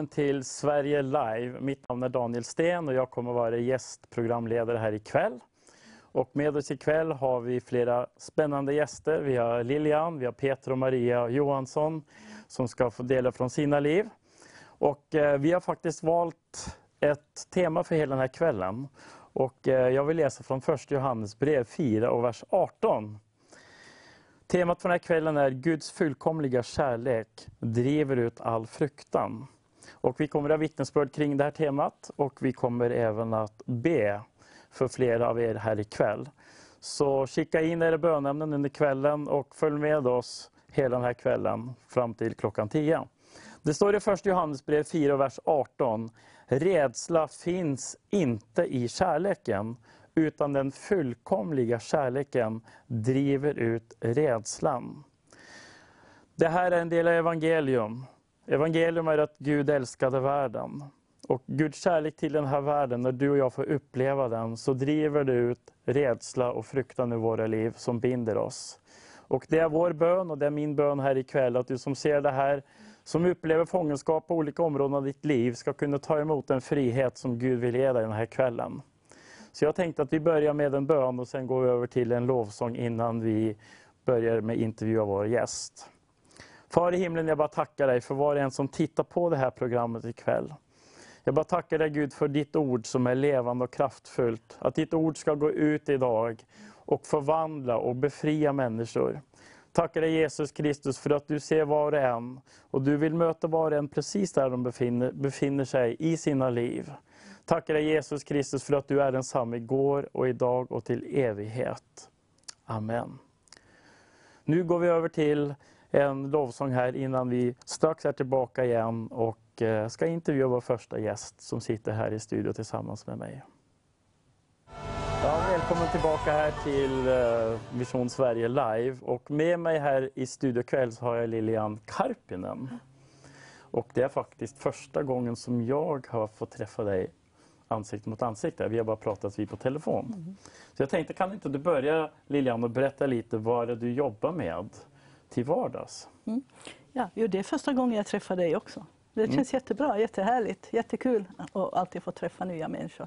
Välkommen till Sverige Live. Mitt namn är Daniel Sten och jag kommer vara gästprogramledare här ikväll. Och med oss ikväll har vi flera spännande gäster. Vi har Lilian, vi har Peter och Maria Johansson som ska få dela från sina liv. Och eh, vi har faktiskt valt ett tema för hela den här kvällen. Och eh, jag vill läsa från 1 Johannes brev 4 och vers 18. Temat för den här kvällen är Guds fullkomliga kärlek driver ut all fruktan. Och vi kommer att ha vittnesbörd kring det här temat och vi kommer även att be för flera av er här ikväll. Så skicka in era bönämnen under kvällen och följ med oss hela den här kvällen fram till klockan 10. Det står i Första Johannesbrev 4, vers 18. Rädsla finns inte i kärleken, utan den fullkomliga kärleken driver ut rädslan. Det här är en del av evangelium. Evangelium är att Gud älskade världen. Och Guds kärlek till den här världen, när du och jag får uppleva den, så driver det ut rädsla och fruktan i våra liv som binder oss. Och det är vår bön och det är min bön här ikväll, att du som ser det här, som upplever fångenskap på olika områden av ditt liv, ska kunna ta emot den frihet som Gud vill ge dig den här kvällen. Så jag tänkte att vi börjar med en bön och sen går vi över till en lovsång innan vi börjar med intervju av vår gäst. Far i himlen, jag bara tackar dig för var och en som tittar på det här programmet ikväll. Jag bara tackar dig Gud för ditt ord som är levande och kraftfullt. Att ditt ord ska gå ut idag och förvandla och befria människor. Tackar dig Jesus Kristus för att du ser var och en och du vill möta var och en precis där de befinner, befinner sig i sina liv. Tackar dig Jesus Kristus för att du är densamme igår och idag och till evighet. Amen. Nu går vi över till en lovsång här innan vi strax är tillbaka igen och eh, ska intervjua vår första gäst som sitter här i studion tillsammans med mig. Ja, välkommen tillbaka här till eh, Vision Sverige Live. Och med mig här i studio kväll har jag Lilian Karpinen. Och det är faktiskt första gången som jag har fått träffa dig ansikte mot ansikte. Vi har bara pratat vid på telefon. Mm. Så jag tänkte, kan inte du börja Lilian och berätta lite vad det du jobbar med till vardags? Mm. Ja, jo, det är första gången jag träffar dig också. Det mm. känns mm. jättebra, jättehärligt, jättekul att alltid få träffa nya människor.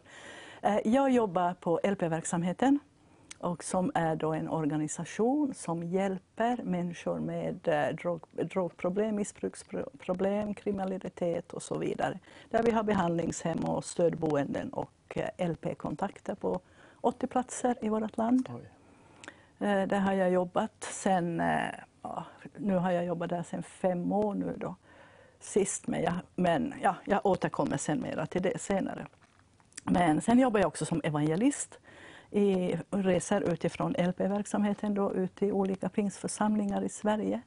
Eh, jag jobbar på LP-verksamheten och som är då en organisation som hjälper människor med eh, drog, drogproblem, missbruksproblem, kriminalitet och så vidare. Där vi har behandlingshem och stödboenden och eh, LP-kontakter på 80 platser i vårt land. Oj. Där har jag jobbat sen, ja, nu har jag jobbat där sedan fem år nu då, sist, men, jag, men ja, jag återkommer sen mera till det senare. Men sen jobbar jag också som evangelist i, reser utifrån LP-verksamheten då, ut i olika pingstförsamlingar i Sverige.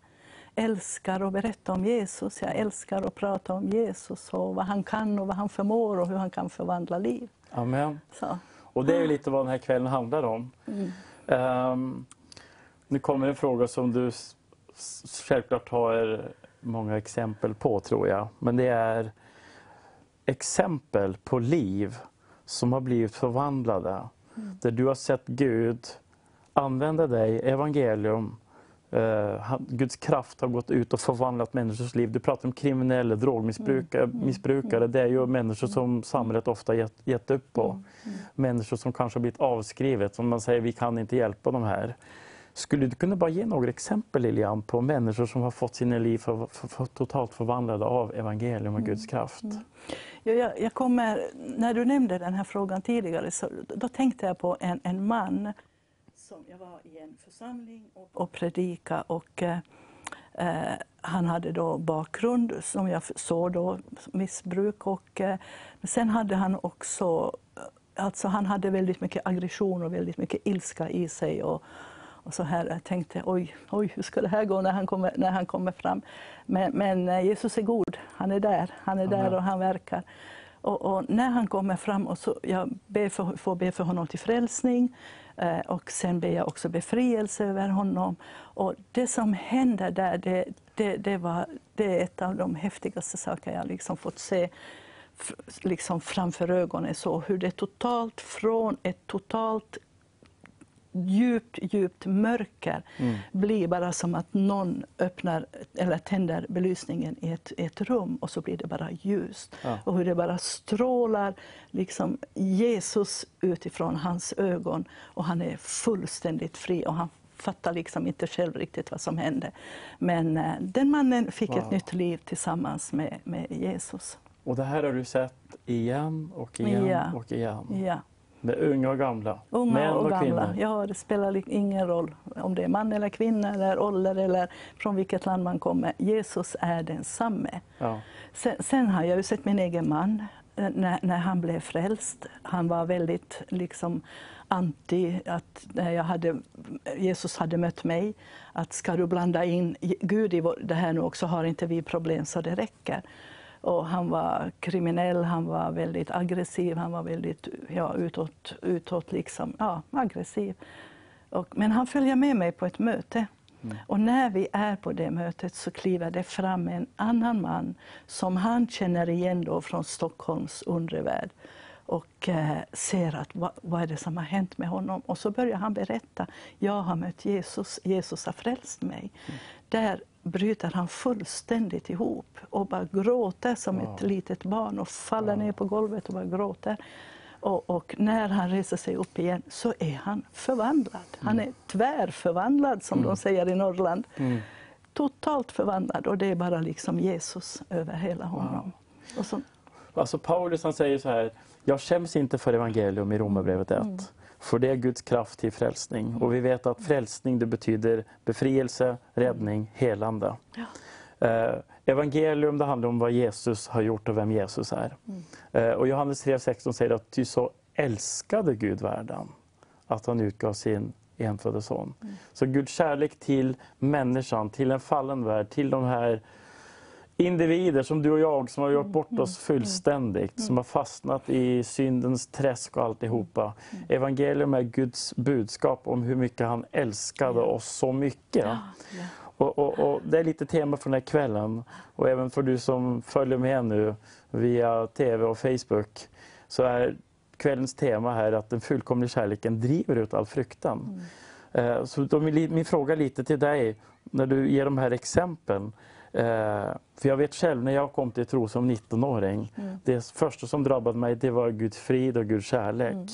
Älskar att berätta om Jesus, jag älskar att prata om Jesus och vad han kan och vad han förmår och hur han kan förvandla liv. Amen. Så. Och det är ju lite vad den här kvällen handlar om. Mm. Um, nu kommer en fråga som du självklart har många exempel på tror jag. Men det är exempel på liv som har blivit förvandlade Mm. Där du har sett Gud använda dig, evangelium, eh, Guds kraft har gått ut och förvandlat människors liv. Du pratar om kriminella, drogmissbrukare. Mm. Mm. Missbrukare. Det är ju människor som samhället ofta gett, gett upp på. Människor som kanske har blivit avskrivet, som man säger, vi kan inte hjälpa de här. Skulle du kunna bara ge några exempel Lilian på människor som har fått sina liv för, för, för totalt förvandlade av evangelium och Guds kraft? Mm. Ja, jag, jag, kommer, när du nämnde den här frågan tidigare så då tänkte jag på en, en man som jag var i en församling och, och predika och eh, eh, han hade då bakgrund som jag såg då missbruk och eh, sen hade han också Alltså han hade väldigt mycket aggression och väldigt mycket ilska i sig. Och, och så här, jag tänkte, oj, oj, hur ska det här gå när han kommer, när han kommer fram? Men, men eh, Jesus är god, han är där, han är Amen. där och han verkar. Och, och, när han kommer fram, och så, jag ber för, får be för honom till frälsning, eh, och sen ber jag också befrielse över honom. Och det som händer där, det, det, det, var, det är ett av de häftigaste saker jag liksom fått se liksom framför ögonen. Så hur det totalt, från ett totalt djupt, djupt mörker mm. blir bara som att någon öppnar eller tänder belysningen i ett, ett rum och så blir det bara ljust. Ja. Och hur det bara strålar liksom Jesus utifrån hans ögon och han är fullständigt fri och han fattar liksom inte själv riktigt vad som hände. Men eh, den mannen fick wow. ett nytt liv tillsammans med, med Jesus. Och det här har du sett igen och igen ja. och igen? Ja. Med unga och gamla? Unga Män och, och gamla. Kvinnor. Ja, det spelar ingen roll om det är man eller kvinna eller ålder eller från vilket land man kommer. Jesus är densamme. Ja. Sen, sen har jag ju sett min egen man eh, när, när han blev frälst. Han var väldigt liksom anti att när jag hade, Jesus hade mött mig, att ska du blanda in Gud i det här nu också har inte vi problem så det räcker. Och han var kriminell, han var väldigt aggressiv, han var väldigt ja, utåt, utåt liksom, ja, aggressiv. Och, men han följer med mig på ett möte. Mm. Och när vi är på det mötet så kliver det fram en annan man som han känner igen då från Stockholms undre värld och eh, ser att vad, vad, är det som har hänt med honom. Och så börjar han berätta. Jag har mött Jesus, Jesus har frälst mig. Mm. Där bryter han fullständigt ihop och bara gråter som wow. ett litet barn och faller wow. ner på golvet och bara gråter. Och, och, när han reser sig upp igen så är han förvandlad. Han är tvärförvandlad som mm. de säger i Norrland. Mm. Totalt förvandlad och det är bara liksom Jesus över hela honom. Wow. Och så... Alltså Paulus han säger så här, jag skäms inte för evangelium i Romarbrevet 1. Mm. För det är Guds kraft till frälsning. Och vi vet att frälsning det betyder befrielse, räddning, helande. Ja. Eh, evangelium det handlar om vad Jesus har gjort och vem Jesus är. Mm. Eh, och Johannes 3.16 säger att ty så älskade Gud världen att han utgav sin enfödde son. Mm. Så Guds kärlek till människan, till en fallen värld, till de här individer som du och jag som har gjort bort oss mm. fullständigt, som har fastnat i syndens träsk och alltihopa. Evangelium är Guds budskap om hur mycket han älskade oss så mycket. Och, och, och, Det är lite tema för den här kvällen och även för du som följer med nu via TV och Facebook så är kvällens tema här att den fullkomliga kärleken driver ut all fruktan. Mm. Eh, så då min fråga lite till dig, när du ger de här exemplen, för jag vet själv när jag kom till tro som 19-åring, mm. det första som drabbade mig det var Guds frid och Guds kärlek. Mm.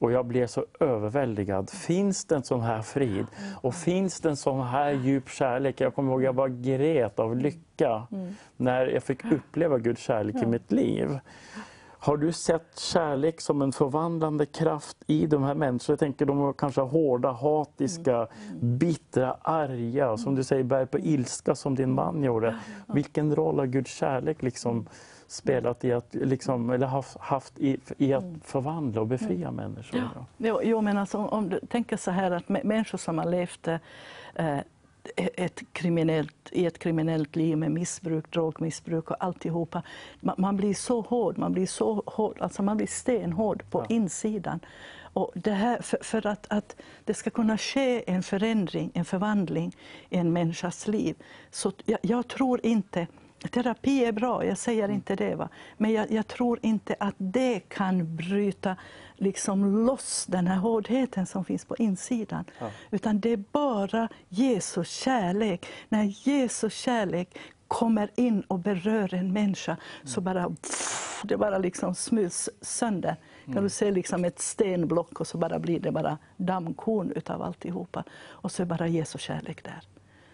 Och jag blev så överväldigad. Finns det en sån här frid? Mm. Och finns det en sån här djup kärlek? Jag kommer ihåg jag bara grät av lycka mm. när jag fick uppleva Guds kärlek i mitt liv. Har du sett kärlek som en förvandlande kraft i de här människorna? Jag tänker de var kanske hårda, hatiska, mm. bittra, arga, som du säger, bär på ilska som din man gjorde. Vilken roll har Guds kärlek liksom spelat i att, liksom, eller haft, haft i, i, att mm. förvandla och befria mm. människor? Ja. Jo, men alltså, om du tänker så här att människor som har levt eh, ett kriminellt, i ett kriminellt liv med missbruk, drogmissbruk och alltihopa. Man, man blir så hård, man blir så hård, alltså man blir stenhård på ja. insidan. Och det här, för, för att, att, det ska kunna ske en förändring, en förvandling i en människas liv, så jag, jag tror inte Terapi är bra, jag säger mm. inte det. Va? Men jag, jag, tror inte att det kan bryta liksom loss den här hårdheten som finns på insidan. Ja. Utan det är bara Jesus kärlek. När Jesus kärlek kommer in och berör en människa mm. så bara pff, det bara liksom smuls sönder. Mm. Kan du se liksom ett stenblock och så bara blir det bara dammkorn utav alltihopa. Och så är bara Jesus kärlek där.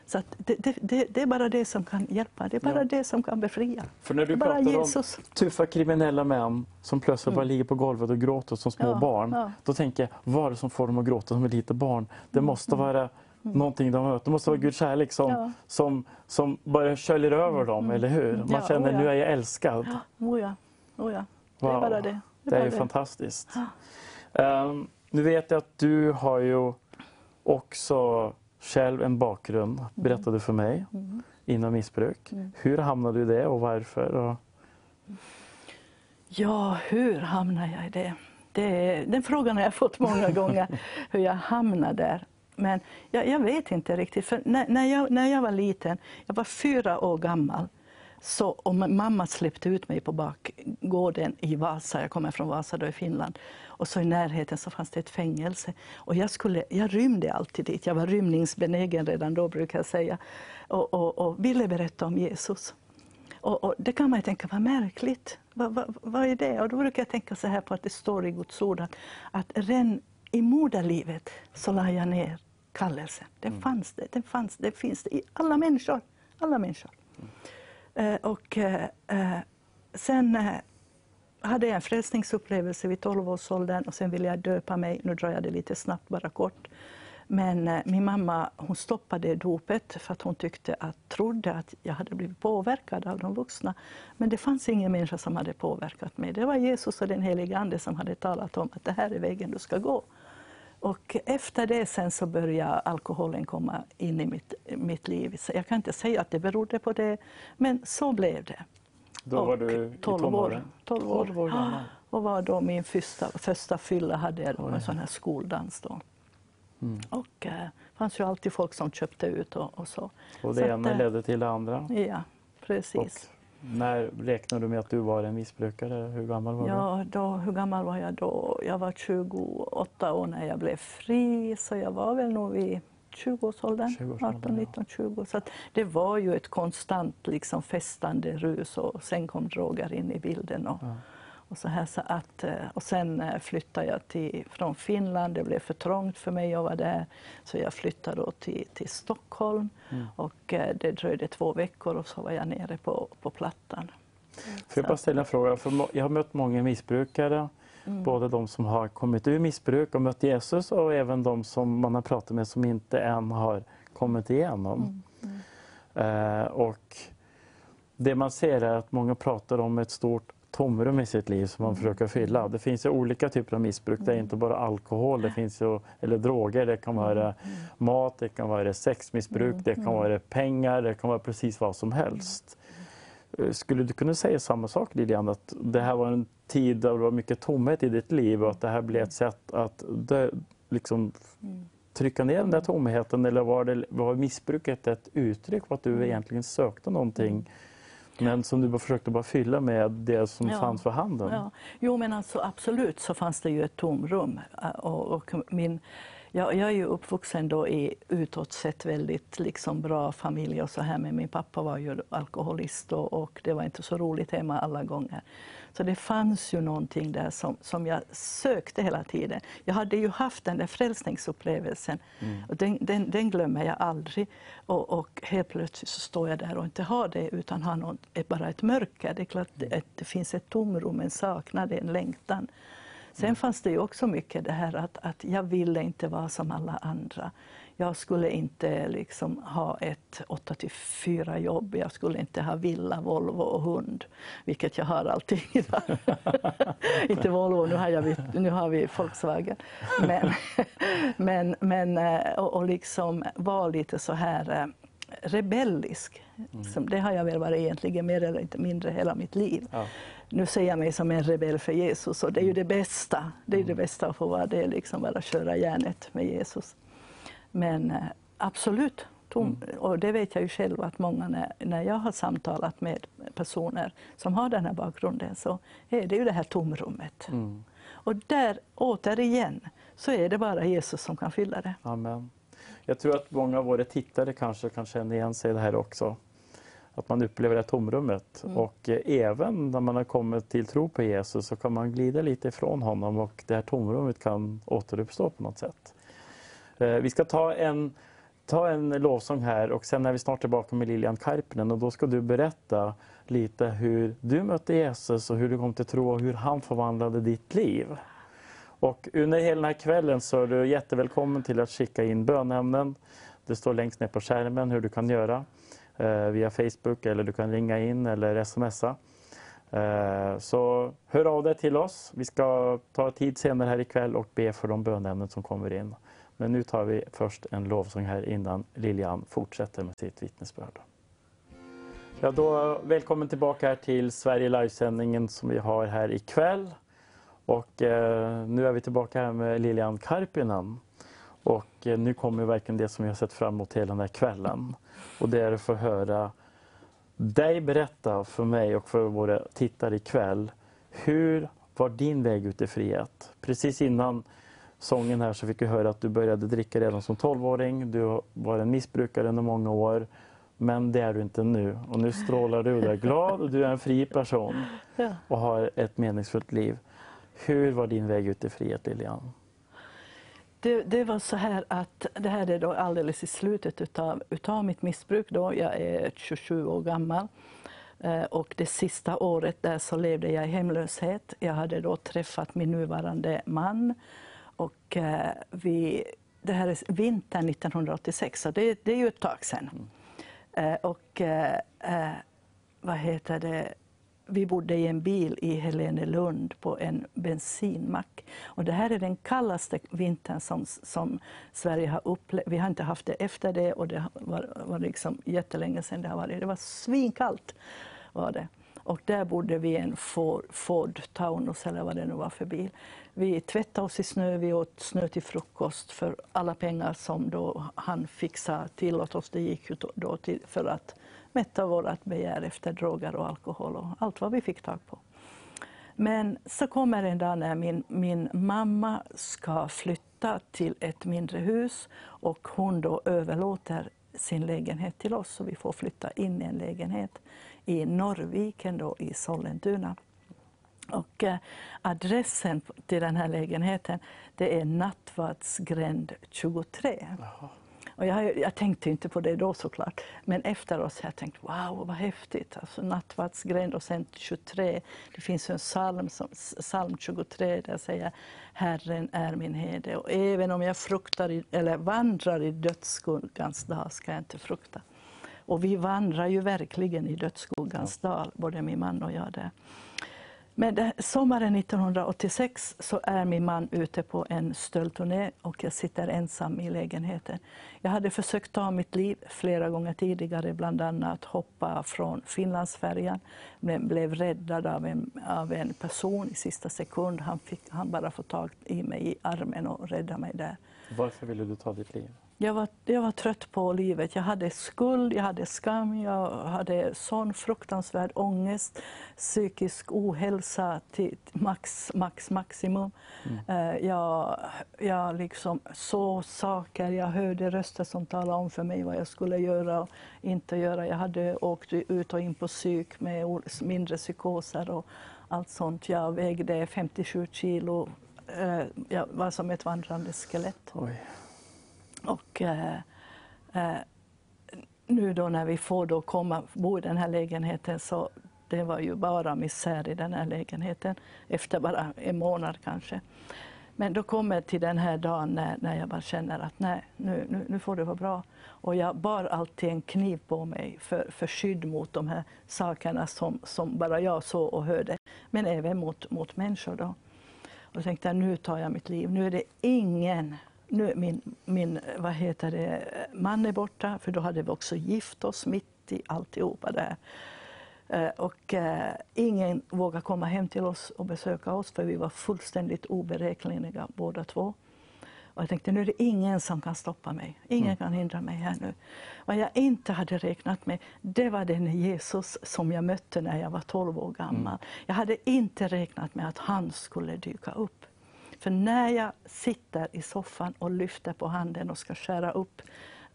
Så det, det, det, det, är bara det som kan hjälpa, det är bara ja. det som kan befria. För när du pratar Jesus. om tuffa kriminella män som plötsligt mm. bara ligger på golvet och gråter som små ja, barn, ja. då tänker jag, vad är det som får dem att gråta som ett litet barn? Det mm, måste mm. vara mm. någonting de har Det måste vara Guds kärlek som, ja. som, som bara sköljer över dem, mm. eller hur? Man känner, ja, nu är jag älskad. Ja, oh ja. Oh ja. Det är bara det. Det är, ju fantastiskt. Um, nu vet jag att du har ju också själv en bakgrund, berättade för mig, mm. inom missbruk. Mm. Hur hamnade du i det och varför? Och... Ja, hur hamnade jag i det? det? Den frågan har jag fått många gånger, hur jag hamnade där. Men jag, jag vet inte riktigt. För när, när, jag, när jag var liten, jag var fyra år gammal, Så, och mamma släppte ut mig på bakgården i Vasa, jag kommer från Vasa då i Finland. Och så i närheten så fanns det ett fängelse. Och jag, skulle, jag rymde alltid dit, jag var rymningsbenägen redan då brukar jag säga. Och, och, och ville berätta om Jesus. Och, och, det kan man ju tänka, vad märkligt, vad, vad, vad, är det? Och då brukar jag tänka så här på att det står i Guds ord att, att redan i moderlivet så la jag ner kallelsen. Det mm. fanns det, det, fanns, det finns det i alla människor. Alla människor. Eh, och eh, eh, sen hade jag en frälsningsupplevelse vid 12-årsåldern och sen ville jag döpa mig. Nu drar jag det lite snabbt, bara kort. Men min mamma hon stoppade dopet för att hon tyckte att, trodde att jag hade blivit påverkad av de vuxna. Men det fanns ingen människa som hade påverkat mig. Det var Jesus och den helige Ande som hade talat om att det här är vägen du ska gå. Och efter det sen så började alkoholen komma in i mitt, mitt liv. Så jag kan inte säga att det berodde på det, men så blev det. Då var du i 12 år? 12 år. 12 år och var då min första, första fylla, hade jag då, en sån här skoldans. Då. Mm. Och det eh, fanns ju alltid folk som köpte ut och, och så. Och det så ena att, eh, ledde till det andra? Ja, precis. Och när räknade du med att du var en missbrukare? Hur gammal var ja, du? Då, hur gammal var jag då? Jag var 28 år när jag blev fri, så jag var väl nog vid 20-årsåldern, 20 18, 19, 20. Så det var ju ett konstant liksom, festande rus och sen kom droger in i bilden. Och, ja. Och, så här, så att, eh, och sen eh, flyttade jag till, från Finland, det blev för trångt för mig att vara där. Så jag flyttade då till, till Stockholm mm. och eh, det dröjde två veckor och så var jag nere på, på Plattan. Får jag bara ställa en fråga? För jag har mött många missbrukare, mm. både de som har kommit ur missbruk och mött Jesus och även de som man har pratat med som inte än har kommit igenom. Mm. Mm. Eh, och det man ser är att många pratar om ett stort tomrum i sitt liv som man mm. försöker fylla. Det finns ju olika typer av missbruk. Det är inte bara alkohol, det finns ju, eller droger, det kan vara mm. mat, det kan vara sexmissbruk, mm. det kan vara pengar, det kan vara precis vad som helst. Eh, skulle du kunna säga samma sak Lilian, att det här var en tid där det var mycket tomhet i ditt liv och att det här blev ett sätt att dö, liksom, trycka ner den där tomheten eller var, det, var missbruket ett uttryck för att du egentligen sökte någonting men som du bara försökte bara fylla med det som ja. fanns för handen? Ja. Jo, men alltså, absolut så fanns det ju ett tomrum. Och, och min, jag, jag är ju uppvuxen då i utåt sett väldigt liksom bra familj och så här, men min pappa var ju alkoholist och, och det var inte så roligt hemma alla gånger. Så det fanns ju någonting där som, som jag sökte hela tiden. Jag hade ju haft den där frälsningsupplevelsen mm. och den, den, den, glömmer jag aldrig. Och, och, helt plötsligt så står jag där och inte har det utan har något, bara ett mörker. Det är klart att mm. det finns ett tomrum, en saknad, en längtan. Sen fanns det ju också mycket det här att, att jag ville inte vara som alla andra. Jag skulle inte liksom ha ett 8 till 4 jobb, jag skulle inte ha villa, Volvo och hund, vilket jag har alltid idag. inte Volvo, nu har, jag, nu har vi Volkswagen. Men, men, men eh, och, och liksom vara lite så här eh, rebellisk. Mm. Det har jag väl varit egentligen mer eller mindre hela mitt liv. Ja. Nu ser jag mig som en rebell för Jesus och det är ju det bästa. Det är mm. det bästa att få vara det, liksom bara köra järnet med Jesus. Men eh, absolut, tom, mm. och det vet jag ju själv att många när, när jag har samtalat med personer som har den här bakgrunden så är det ju det här tomrummet. Mm. Och där återigen så är det bara Jesus som kan fylla det. Amen. Jag tror att många av våra tittare kanske kan känna igen sig i det här också. Att man upplever det här tomrummet. Mm. Och eh, även när man har kommit till tro på Jesus så kan man glida lite ifrån honom och det här tomrummet kan återuppstå på något sätt. Eh, vi ska ta en, ta en lovsång här och sen är vi snart tillbaka med Lilian Karpinen och då ska du berätta lite hur du mötte Jesus och hur du kom till tro och hur han förvandlade ditt liv. Och under hela den här kvällen så är du jättevälkommen till att skicka in bönämnen. Det står längst ner på skärmen hur du kan göra eh, via Facebook eller du kan ringa in eller smsa. Eh, så hör av dig till oss. Vi ska ta tid senare här ikväll och be för de bönämnen som kommer in. Men nu tar vi först en lovsång här innan Lilian fortsätter med sitt vittnesbörd. Ja, då, välkommen tillbaka här till Sverige Live-sändningen som vi har här ikväll. Och eh, nu är vi tillbaka här med Lilian Karpinen. Och eh, nu kommer verkligen det som vi har sett fram emot hela den här kvällen. Och det är att få höra dig berätta för mig och för våra tittare ikväll. Hur var din väg ut i frihet? Precis innan sången här så fick vi höra att du började dricka redan som 12-åring. Du var en missbrukare under många år. Men det är du inte nu. Och nu strålar du och du är glad och du är en fri person och har ett meningsfullt liv. Hur var din väg ut i frihet, Lilian? Det, det, var så här att det här är då alldeles i slutet utav, utav mitt missbruk. Då. Jag är 27 år gammal. Eh, och det sista året där så levde jag i hemlöshet. Jag hade då träffat min nuvarande man. Och eh, vi, det här är vintern 1986, så det, det är ju ett tag sedan. Mm. Eh, och vad heter det? Vi bodde i en bil i Helenelund på en bensinmack. Och det här är den kallaste vintern som, som Sverige har upplevt. Vi har inte haft det efter det och det var, var liksom jättelänge sedan det har varit. Det var svinkallt. Var det. Och där bodde vi i en Ford, Ford Taunus eller vad det nu var för bil. Vi tvättade oss i snö, vi åt snö till frukost för alla pengar som då han fixade till åt oss. Det gick ju då till, för att mätta vårt begär efter droger och alkohol och allt vad vi fick tag på. Men så kommer en dag när min, min mamma ska flytta till ett mindre hus och hon då överlåter sin lägenhet till oss så vi får flytta in i en lägenhet i Norrviken då, i Sollentuna. Och eh, adressen till den här lägenheten det är Nattvardsgränd 23. Jaha. Och jag, jag, tänkte inte på det då såklart, men efteråt har jag tänkt wow vad häftigt. Alltså, nattvardsgränd och sen 23. Det finns en psalm, psalm 23 där jag säger Herren är min herde och även om jag fruktar i, eller vandrar i dödsskuggans dal ska jag inte frukta. Och vi vandrar ju verkligen i dödsskuggans dal, både min man och jag. Där. Men det, sommaren 1986 så är min man ute på en stöldturné och jag sitter ensam i lägenheten. Jag hade försökt ta mitt liv flera gånger tidigare, bland annat hoppa från Finlandsfärjan, men blev räddad av en, av en person i sista sekund. Han, fick, han bara få tag i mig i armen och rädda mig där. Varför ville du ta ditt liv? Jag var, jag var trött på livet. Jag hade skuld, jag hade skam, jag hade sån fruktansvärd ångest, psykisk ohälsa till max, max maximum. Mm. Eh, jag, jag liksom såg saker, jag hörde röster som talade om för mig vad jag skulle göra och inte göra. Jag hade åkt ut och in på psyk med mindre psykoser och allt sånt. Jag vägde 57 kilo. Eh, jag var som ett vandrande skelett. Oj. Och eh, eh, nu då när vi får då komma bo i den här lägenheten så det var ju bara misär i den här lägenheten efter bara en månad kanske. Men då kommer till den här dagen när, när jag bara känner att nej, nu, nu, nu, får det vara bra. Och jag bar alltid en kniv på mig för, för skydd mot de här sakerna som, som bara jag såg och hörde, men även mot, mot människor. Då. Och då tänkte nu tar jag mitt liv. Nu är det ingen nu min, min vad heter det, man är borta, för då hade vi också gift oss mitt i alltihopa där. Eh, och eh, ingen vågade komma hem till oss och besöka oss, för vi var fullständigt oberäkneliga båda två. Och jag tänkte, nu är det ingen som kan stoppa mig. Ingen mm. kan hindra mig här nu. Vad jag inte hade räknat med, det var den Jesus som jag mötte när jag var 12 år gammal. Mm. Jag hade inte räknat med att han skulle dyka upp. För när jag sitter i soffan och lyfter på handen och ska skära upp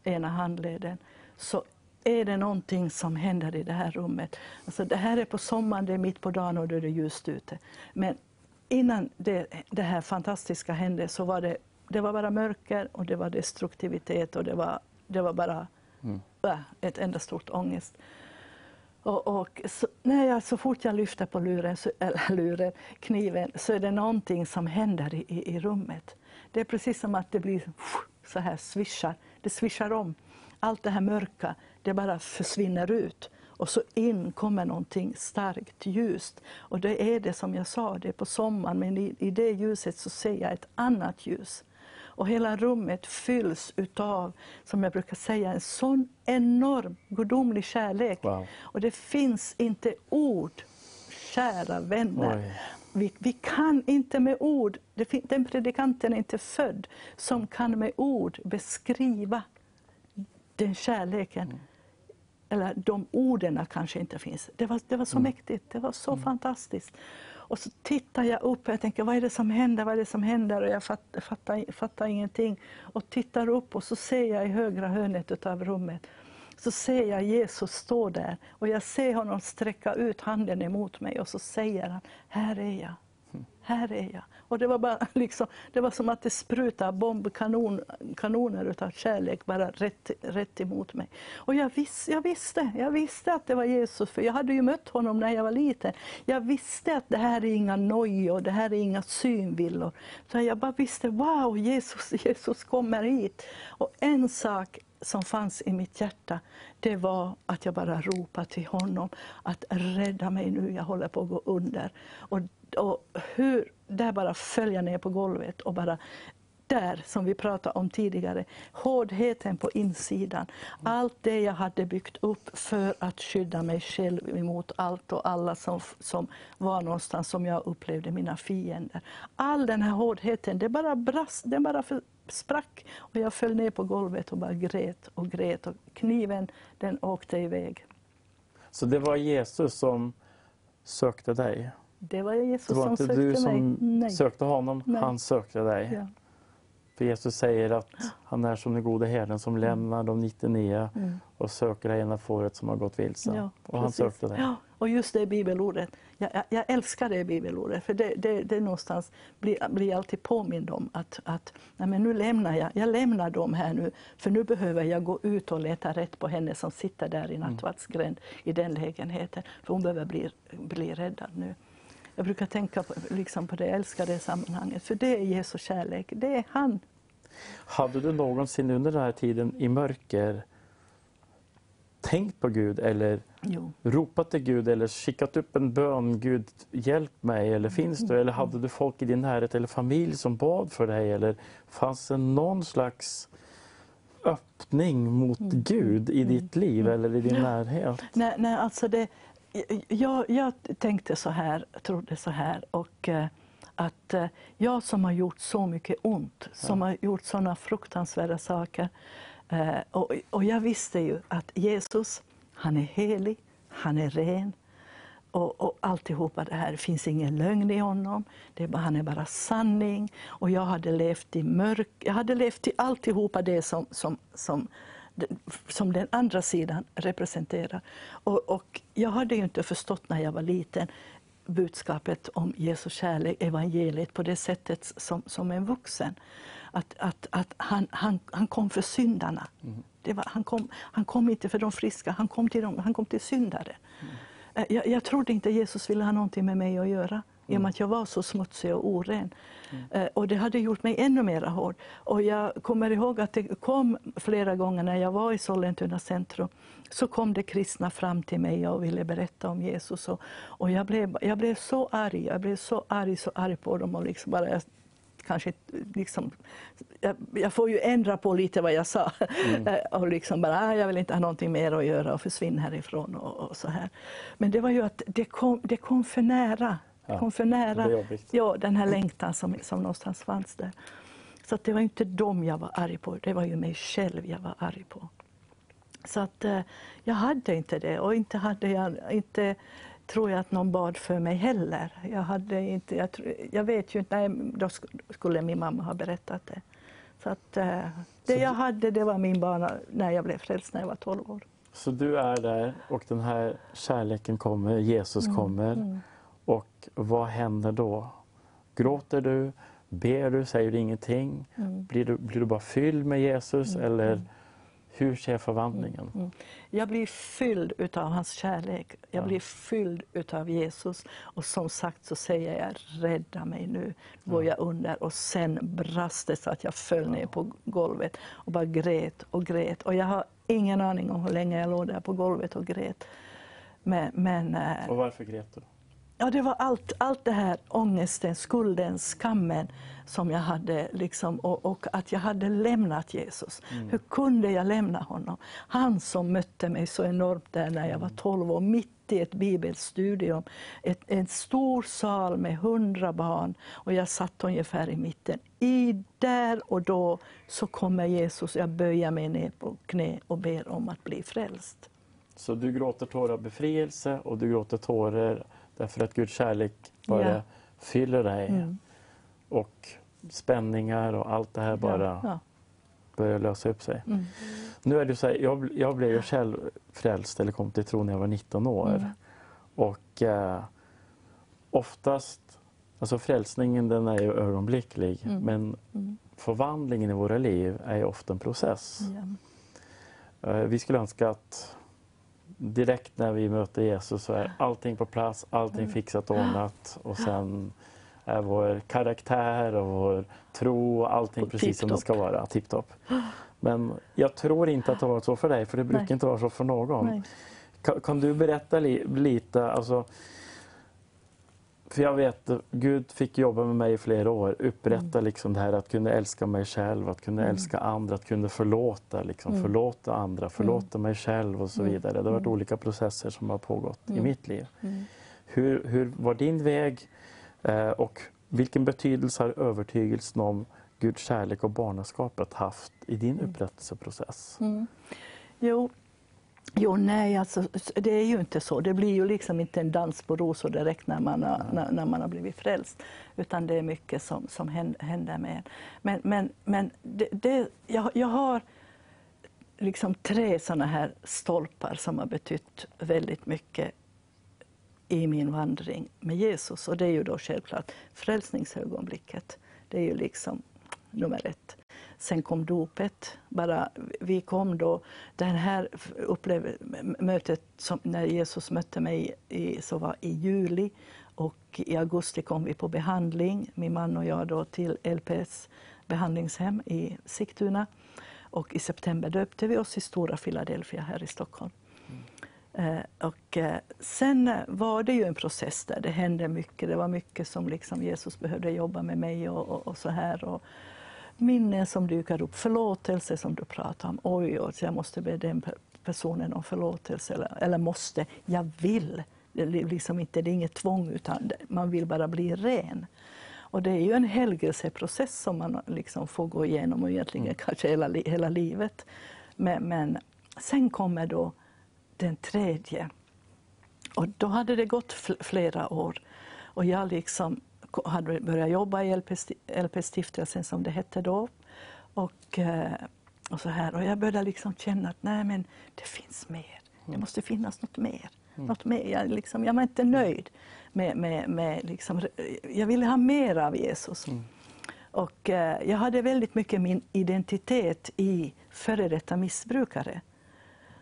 ena handleden så är det någonting som händer i det här rummet. Alltså det här är på sommaren, det är mitt på dagen och då är det ljust ute. Men innan det, det här fantastiska hände så var det, det var bara mörker och det var destruktivitet och det var, det var bara mm. äh, ett enda stort ångest. Och, och så, när jag, så fort jag lyfter på luren, så, eller luren, kniven så är det någonting som händer i, i, i rummet. Det är precis som att det blir så här svischar. Det svischar om. Allt det här mörka, det bara försvinner ut. Och så in kommer någonting starkt, ljust. Och det är det som jag sa, det är på sommaren, men i, i det ljuset så ser jag ett annat ljus. Och hela rummet fylls utav, som jag brukar säga, en sån enorm gudomlig kärlek. Wow. Och det finns inte ord, kära vänner. Vi, vi, kan inte med ord, den predikanten är inte född som kan med ord beskriva den kärleken. Mm. eller de orden kanske inte finns. Det var, det var så Mm. mäktigt, det var så fantastiskt. Och så tittar jag upp och jag tänker, vad är det som händer? Vad är det som händer? Och jag fattar, fattar, fattar ingenting. Och tittar upp och så ser jag i högra hörnet av rummet, så ser jag Jesus stå där. Och jag ser honom sträcka ut handen emot mig och så säger han, här är jag. Här är jag. Och det var, bara, liksom, det var som att det sprutade bombkanoner av kärlek bara rätt, rätt emot mig. Och jag, vis, jag, visste, jag visste att det var Jesus, för jag hade ju mött honom när jag var liten. Jag visste att det här är inga nojor, det här är inga synvillor. Så jag bara visste, wow, Jesus, Jesus kommer hit. Och en sak som fanns i mitt hjärta, det var att jag bara ropade till honom att rädda mig nu, jag håller på att gå under. Och, och hur, där bara föll jag ner på golvet och bara där, som vi pratade om tidigare, hårdheten på insidan. Allt det jag hade byggt upp för att skydda mig själv emot allt och alla som, som var någonstans som jag upplevde mina fiender. All den här hårdheten, det bara brast, den bara för, sprack och jag föll ner på golvet och bara grät och grät och kniven den åkte iväg. Så det var Jesus som sökte dig? Det var Jesus Det var som inte sökte du som mig. Nej. sökte honom, Nej. han sökte dig. Ja. För Jesus säger att han är som den gode herden som lämnar de 99 Mm. och söker det ena fåret som har gått vilse. Ja, och han sökte dig. Ja, och just det bibelordet. Jag, jag, jag älskar det bibelordet, för det, det, det någonstans blir, blir alltid påmind om att, att nej men nu lämnar jag, jag lämnar dem här nu, för nu behöver jag gå ut och leta rätt på henne som sitter där i Mm. nattvardsgränd i den lägenheten, för hon behöver bli, bli räddad nu. Jag brukar tänka på, liksom på det, jag älskar det sammanhanget, för det är Jesu kärlek, det är han. Hade du någonsin under den här tiden i mörker tänkt på Gud eller Jo. ropat till Gud eller skickat upp en bön, Gud hjälp mig, eller finns du? Eller hade du folk i din närhet eller familj som bad för dig? Eller fanns det någon slags öppning mot Gud i ditt liv eller i din närhet? Nej, nej, alltså det, jag, jag tänkte så här, trodde så här. Och, eh, att eh, jag som har gjort så mycket ont, som har gjort såna fruktansvärda saker. Eh, och, och jag visste ju att Jesus, han är helig, han är ren. Och, och alltihopa det här, det finns ingen lögn i honom. Det är bara, han är bara sanning. Och jag hade levt i mörk, jag hade levt i alltihopa det som, som, som, som den andra sidan representerar. Och, och jag hade ju inte förstått när jag var liten budskapet om Jesu kärlek, evangeliet, på det sättet som, som en vuxen. Att, att, att han, han, han kom för syndarna. Det var, han, kom, han kom inte för de friska, han kom till, dem, han kom till syndare. Eh, Jag, jag trodde inte Jesus ville ha någonting med mig att göra i och med att jag var så smutsig och oren. Eh, Och det hade gjort mig ännu mer hård. Och jag kommer ihåg att det kom flera gånger när jag var i Sollentuna centrum så kom det kristna fram till mig och ville berätta om Jesus. Och, och jag, blev, jag blev så arg, jag blev så arg, så arg på dem. Och liksom bara, jag, kanske liksom, jag, jag får ju ändra på lite vad jag sa. Eh, och liksom bara, "Ah, jag vill inte ha någonting mer att göra och försvinna härifrån. Och, och så här. Men det var ju att det kom, det kom för nära. Det Ja, kom för nära ja, den här längtan som, som någonstans fanns där. Så att det var inte dem jag var arg på, det var ju mig själv jag var arg på. Så att eh, jag hade inte det och inte hade jag, inte tror jag att någon bad för mig heller. Jag, hade inte, jag, jag vet ju inte, nej, då sk- skulle min mamma ha berättat det. Så att eh, det jag hade det var min bana när jag blev frälst när jag var 12 år. Så du är där och den här kärleken kommer, Jesus Mm, kommer. Och vad händer då? Gråter du? Ber du? Säger du ingenting? Mm. Blir, du, blir du bara fylld med Jesus? Eller hur ser förvandlingen? Mm. Jag blir fylld utav hans kärlek. Jag Ja. blir fylld utav Jesus. Och som sagt så säger jag, rädda mig nu. Går jag under. Och sen brast det så att jag föll ner på golvet och bara grät och grät. Och jag har ingen aning om hur länge jag låg där på golvet och grät. Men, men eh, Och varför grät du? Ja, det var allt, allt det här ångesten, skulden, skammen som jag hade liksom, och, och att jag hade lämnat Jesus. Hur kunde jag lämna honom? Han som mötte mig så enormt där när jag var 12 år, mitt i ett bibelstudium. Ett, en stor sal med hundra barn och jag satt ungefär i mitten. I där och då så kommer Jesus, jag böjer mig ner på knä och ber om att bli frälst. Så du gråter tårar av befrielse och du gråter tårar därför att Guds kärlek bara Ja. fyller dig. Mm. Och spänningar och allt det här bara Ja, ja. börjar lösa upp sig. Mm. Nu är det så här, jag, jag blev ju själv frälst eller kom till tro när jag var 19 år. Mm. Och eh, oftast, alltså frälsningen den är ju ögonblicklig Mm. men Mm. förvandlingen i våra liv är ju ofta en process. Eh, vi skulle önska att direkt när vi möter Jesus så är allting på plats, allting Mm. fixat och ordnat och sen är vår karaktär och vår tro och allting Och precis som det ska vara, tipptopp. Men jag tror inte att det har varit så för dig, för det brukar Nej. inte vara så för någon. Nej. Kan, kan du berätta li, lite, alltså, för jag vet, Gud fick jobba med mig i flera år, upprätta Mm. liksom det här att kunna älska mig själv, att kunna Mm. älska andra, att kunna förlåta, liksom, Mm. förlåta andra, förlåta mig själv och så Mm. vidare. Det har varit Mm. olika processer som har pågått i Mm. mitt liv. Mm. Hur, hur var din väg eh, och vilken betydelse har övertygelsen om Guds kärlek och barnaskapet haft i din Mm. upprättelseprocess? Mm. Jo, jo, nej, alltså, det är ju inte så. Det blir ju liksom inte en dans på rosor direkt när man har, när, när man har blivit frälst. Utan det är mycket som, som hän- händer med en. Men, men, men det, det, jag, jag har liksom tre såna här stolpar som har betytt väldigt mycket i min vandring med Jesus. Och det är ju då självklart frälsningsögonblicket. Det är ju liksom nummer ett. Sen kom dopet. Bara, vi kom då, det här upplev, mötet som, när Jesus mötte mig i, så var i juli och i augusti kom vi på behandling, min man och jag då till LPS behandlingshem i Sigtuna. Och i september döpte vi oss i Stora Philadelphia här i Stockholm. Eh, och eh, sen eh, var det ju en process där det hände mycket. Det var mycket som liksom Jesus behövde jobba med mig och, och, och så här. Och minnen som dyker upp, förlåtelse som du pratar om. Oj, oj, jag måste be den pe- personen om förlåtelse. Eller, eller måste, jag vill. Det är liksom inte, det är inget tvång, utan man vill bara bli ren. Och det är ju en helgelseprocess som man liksom får gå igenom, och egentligen kanske hela, hela livet. Men, men sen kommer då den tredje. Och då hade det gått fl- flera år. Och jag liksom hade börjat jobba i LP-stiftelsen som det hette då. Och, eh, och, så här. och jag började liksom känna att nej, men det finns mer. Det måste finnas något mer. Något mer. Jag, liksom, jag var inte nöjd. Med, med, med liksom, jag ville ha mer av Jesus. Och, eh, jag hade väldigt mycket min identitet i före detta missbrukare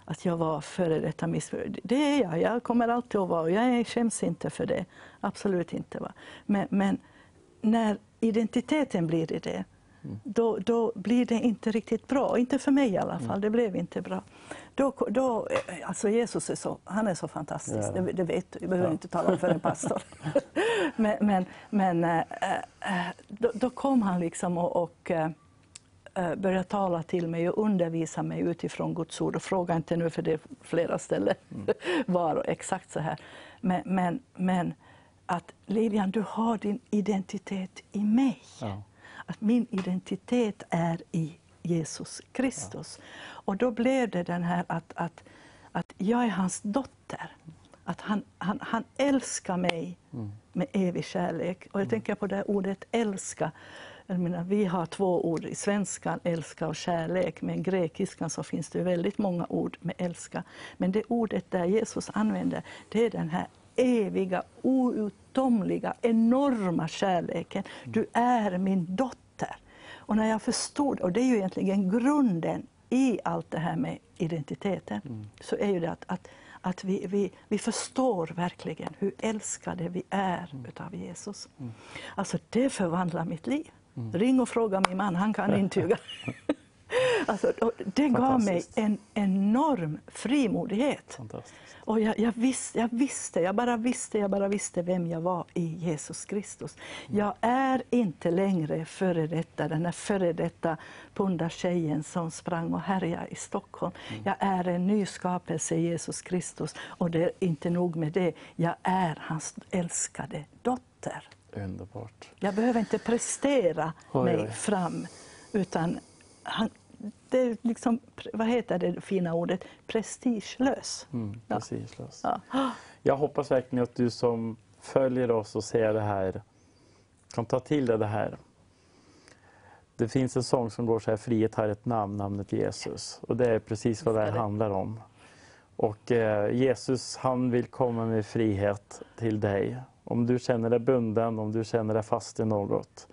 att jag var före detta missbrukare. Det är jag, jag kommer alltid att vara och jag skäms inte för det. Absolut inte. Va? Men, men när identiteten blir i det, då, då blir det inte riktigt bra. Inte för mig i alla fall, det blev inte bra. Då, då, alltså Jesus är så, han är så fantastisk, Ja. det, det vet du. Jag behöver Ja. inte tala om för en pastor. men men, men äh, äh, då, då kom han liksom och, och eh, börja tala till mig och undervisa mig utifrån Guds ord. Och fråga inte nu, för det är flera ställen var och exakt så här. Men, men, men att Lilian, du har din identitet i mig. Ja. Att min identitet är i Jesus Kristus. Och då blev det den här att, att, att jag är hans dotter. Att han, han, han älskar mig med evig kärlek. Och jag tänker på det ordet älska. Jag menar, vi har två ord i svenskan, älska och kärlek. Men i grekiskan så finns det väldigt många ord med älska. Men det ordet där Jesus använder, det är den här eviga, outtomliga, enorma kärleken. Du är min dotter. Och när jag förstod, och det är ju egentligen grunden i allt det här med identiteten, så är ju det att, att, att vi, vi, vi förstår verkligen hur älskade vi är utav Jesus. Alltså det förvandlar mitt liv. Ring och fråga min man, han kan intyga. alltså, det gav mig en enorm frimodighet. Och jag, jag, visste, jag visste, jag bara visste, jag bara visste vem jag var i Jesus Kristus. Jag är inte längre före detta, den här före detta pundartjejen som sprang och härjade i Stockholm. Jag är en ny skapelse i Jesus Kristus. Och det är inte nog med det, jag är hans älskade dotter. Underbart. Jag behöver inte prestera Oj, mig oj. fram, utan han, det är liksom, vad heter det fina ordet, prestigelös. Mm, prestigelös. Ja. Jag hoppas verkligen att du som följer oss och ser det här kan ta till dig det här. Det finns en sång som går så här, frihet har ett namn, namnet Jesus. Och det är precis vad det här handlar om. Och eh, Jesus han vill komma med frihet till dig. Om du känner dig bunden, om du känner dig fast i något.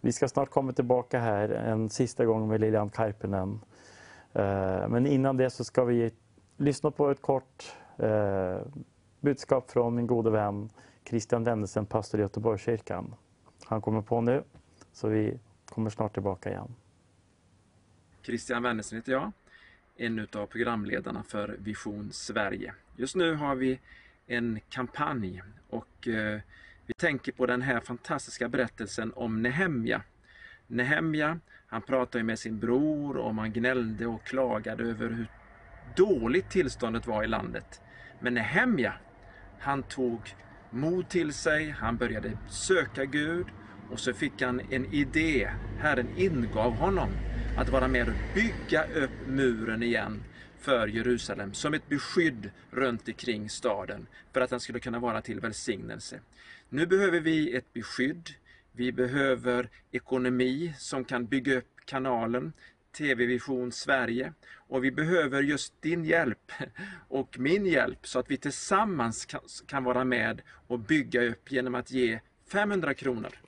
Vi ska snart komma tillbaka här en sista gång med Lilian Karpinen. Eh, men innan det så ska vi lyssna på ett kort eh, budskap från min gode vän Christian Dennesen, pastor i Göteborgskyrkan. Han kommer på nu, så vi kommer snart tillbaka igen. Christian Wennesen heter jag, en av programledarna för Vision Sverige. Just nu har vi en kampanj och eh, vi tänker på den här fantastiska berättelsen om Nehemja. Nehemja, han pratade med sin bror och man gnällde och klagade över hur dåligt tillståndet var i landet. Men Nehemja, han tog mod till sig, han började söka Gud och så fick han en idé. Herren ingav honom att vara med och bygga upp muren igen för Jerusalem som ett beskydd runt omkring staden för att den skulle kunna vara till välsignelse. Nu behöver vi ett beskydd. Vi behöver ekonomi som kan bygga upp kanalen TV Vision Sverige och vi behöver just din hjälp och min hjälp så att vi tillsammans kan, kan vara med och bygga upp genom att ge 500 kronor.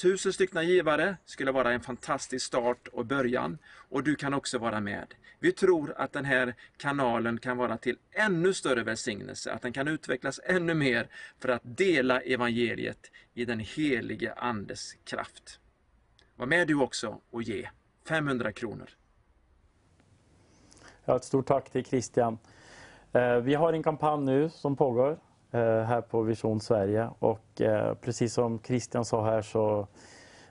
Tusen stycken givare skulle vara en fantastisk start och början och du kan också vara med. Vi tror att den här kanalen kan vara till ännu större välsignelse, att den kan utvecklas ännu mer för att dela evangeliet i den helige Andes kraft. Var med du också och ge 500 kronor. Ja, ett stort tack till Christian. Eh, vi har en kampanj nu som pågår Eh, här på Vision Sverige och eh, precis som Christian sa här så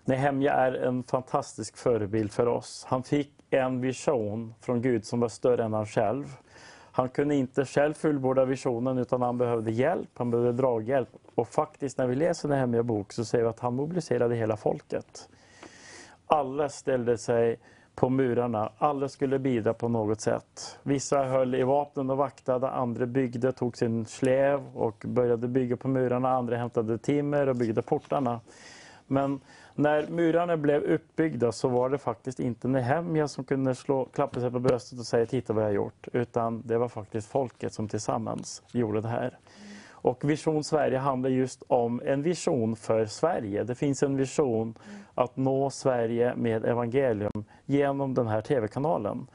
Nehemja är en fantastisk förebild för oss. Han fick en vision från Gud som var större än han själv. Han kunde inte själv fullborda visionen utan han behövde hjälp, han behövde draghjälp. Och faktiskt när vi läser Nehemja bok så ser vi att han mobiliserade hela folket. Alla ställde sig på murarna. Alla skulle bidra på något sätt. Vissa höll i vapnen och vaktade, andra byggde, tog sin släv och började bygga på murarna. Andra hämtade timmer och byggde portarna. Men när murarna blev uppbyggda så var det faktiskt inte Nehemja som kunde slå, klappa sig på bröstet och säga titta vad jag har gjort. Utan det var faktiskt folket som tillsammans gjorde det här. Och Vision Sverige handlar just om en vision för Sverige. Det finns en vision att nå Sverige med evangelium genom den här tv-kanalen.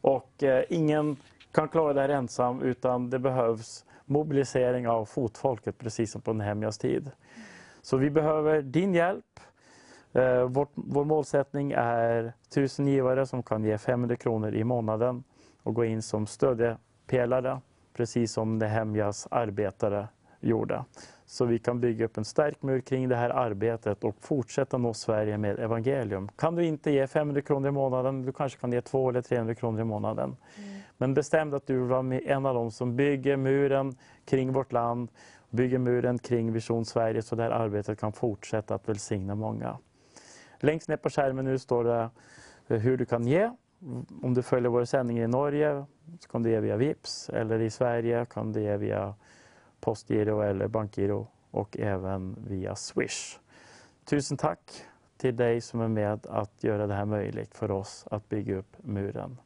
Och eh, ingen kan klara det här ensam utan det behövs mobilisering av fotfolket precis som på Nehemjas tid. Så vi behöver din hjälp. Eh, vår, vår målsättning är 1000 givare som kan ge 500 kronor i månaden och gå in som stödjepelare precis som Nehemjas arbetare gjorde. Så vi kan bygga upp en stark mur kring det här arbetet och fortsätta nå Sverige med evangelium. Kan du inte ge 500 kronor i månaden, du kanske kan ge 200 eller 300 kronor i månaden. Men bestäm att du vill vara med en av dem som bygger muren kring vårt land, bygger muren kring Vision Sverige så det här arbetet kan fortsätta att välsigna många. Längst ner på skärmen nu står det hur du kan ge. Om du följer vår sändning i Norge så kan du ge via Vips eller i Sverige kan du ge via Postgiro eller Bankgiro och även via Swish. Tusen tack till dig som är med att göra det här möjligt för oss att bygga upp muren.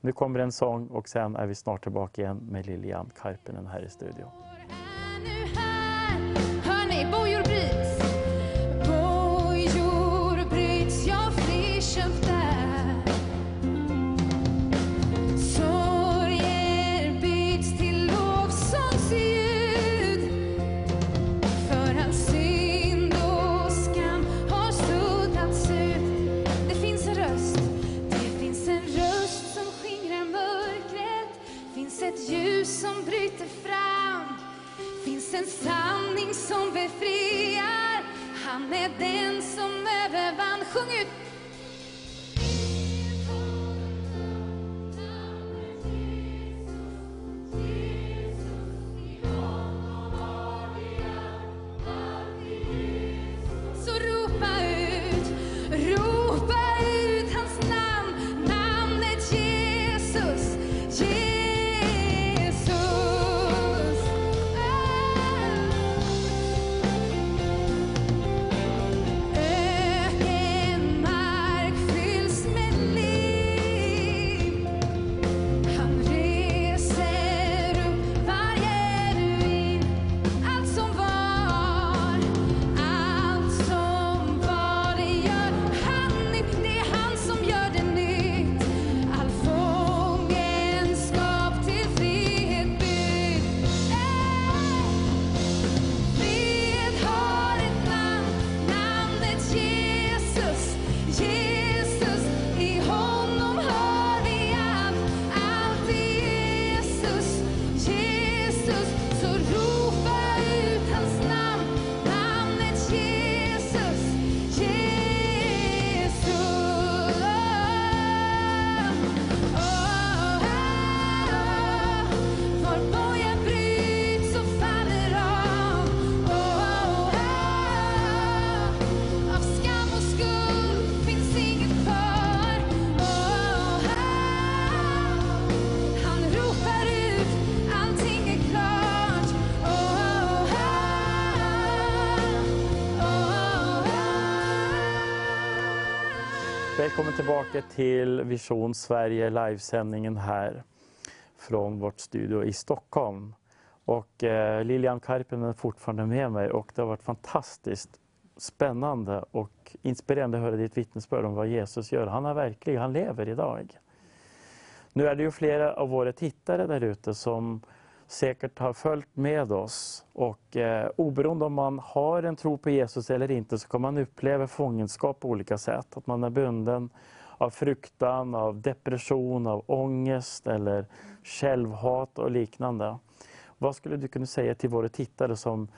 Nu kommer en sång och sen är vi snart tillbaka igen med Lilian Karpinen här i studion. En sanning som befriar. Han är den som övervann. Sjung ut! Välkommen tillbaka till Vision Sverige livesändningen här från vårt studio i Stockholm. Och eh, Lilian Karpen är fortfarande med mig och det har varit fantastiskt spännande och inspirerande att höra ditt vittnesbörd om vad Jesus gör. Han är verklig, han lever idag. Nu är det ju flera av våra tittare där ute som säkert har följt med oss. Och eh, oberoende om man har en tro på Jesus eller inte så kan man uppleva fångenskap på olika sätt. Att man är bunden av fruktan, av depression, av ångest eller självhat och liknande. Vad skulle du kunna säga till våra tittare som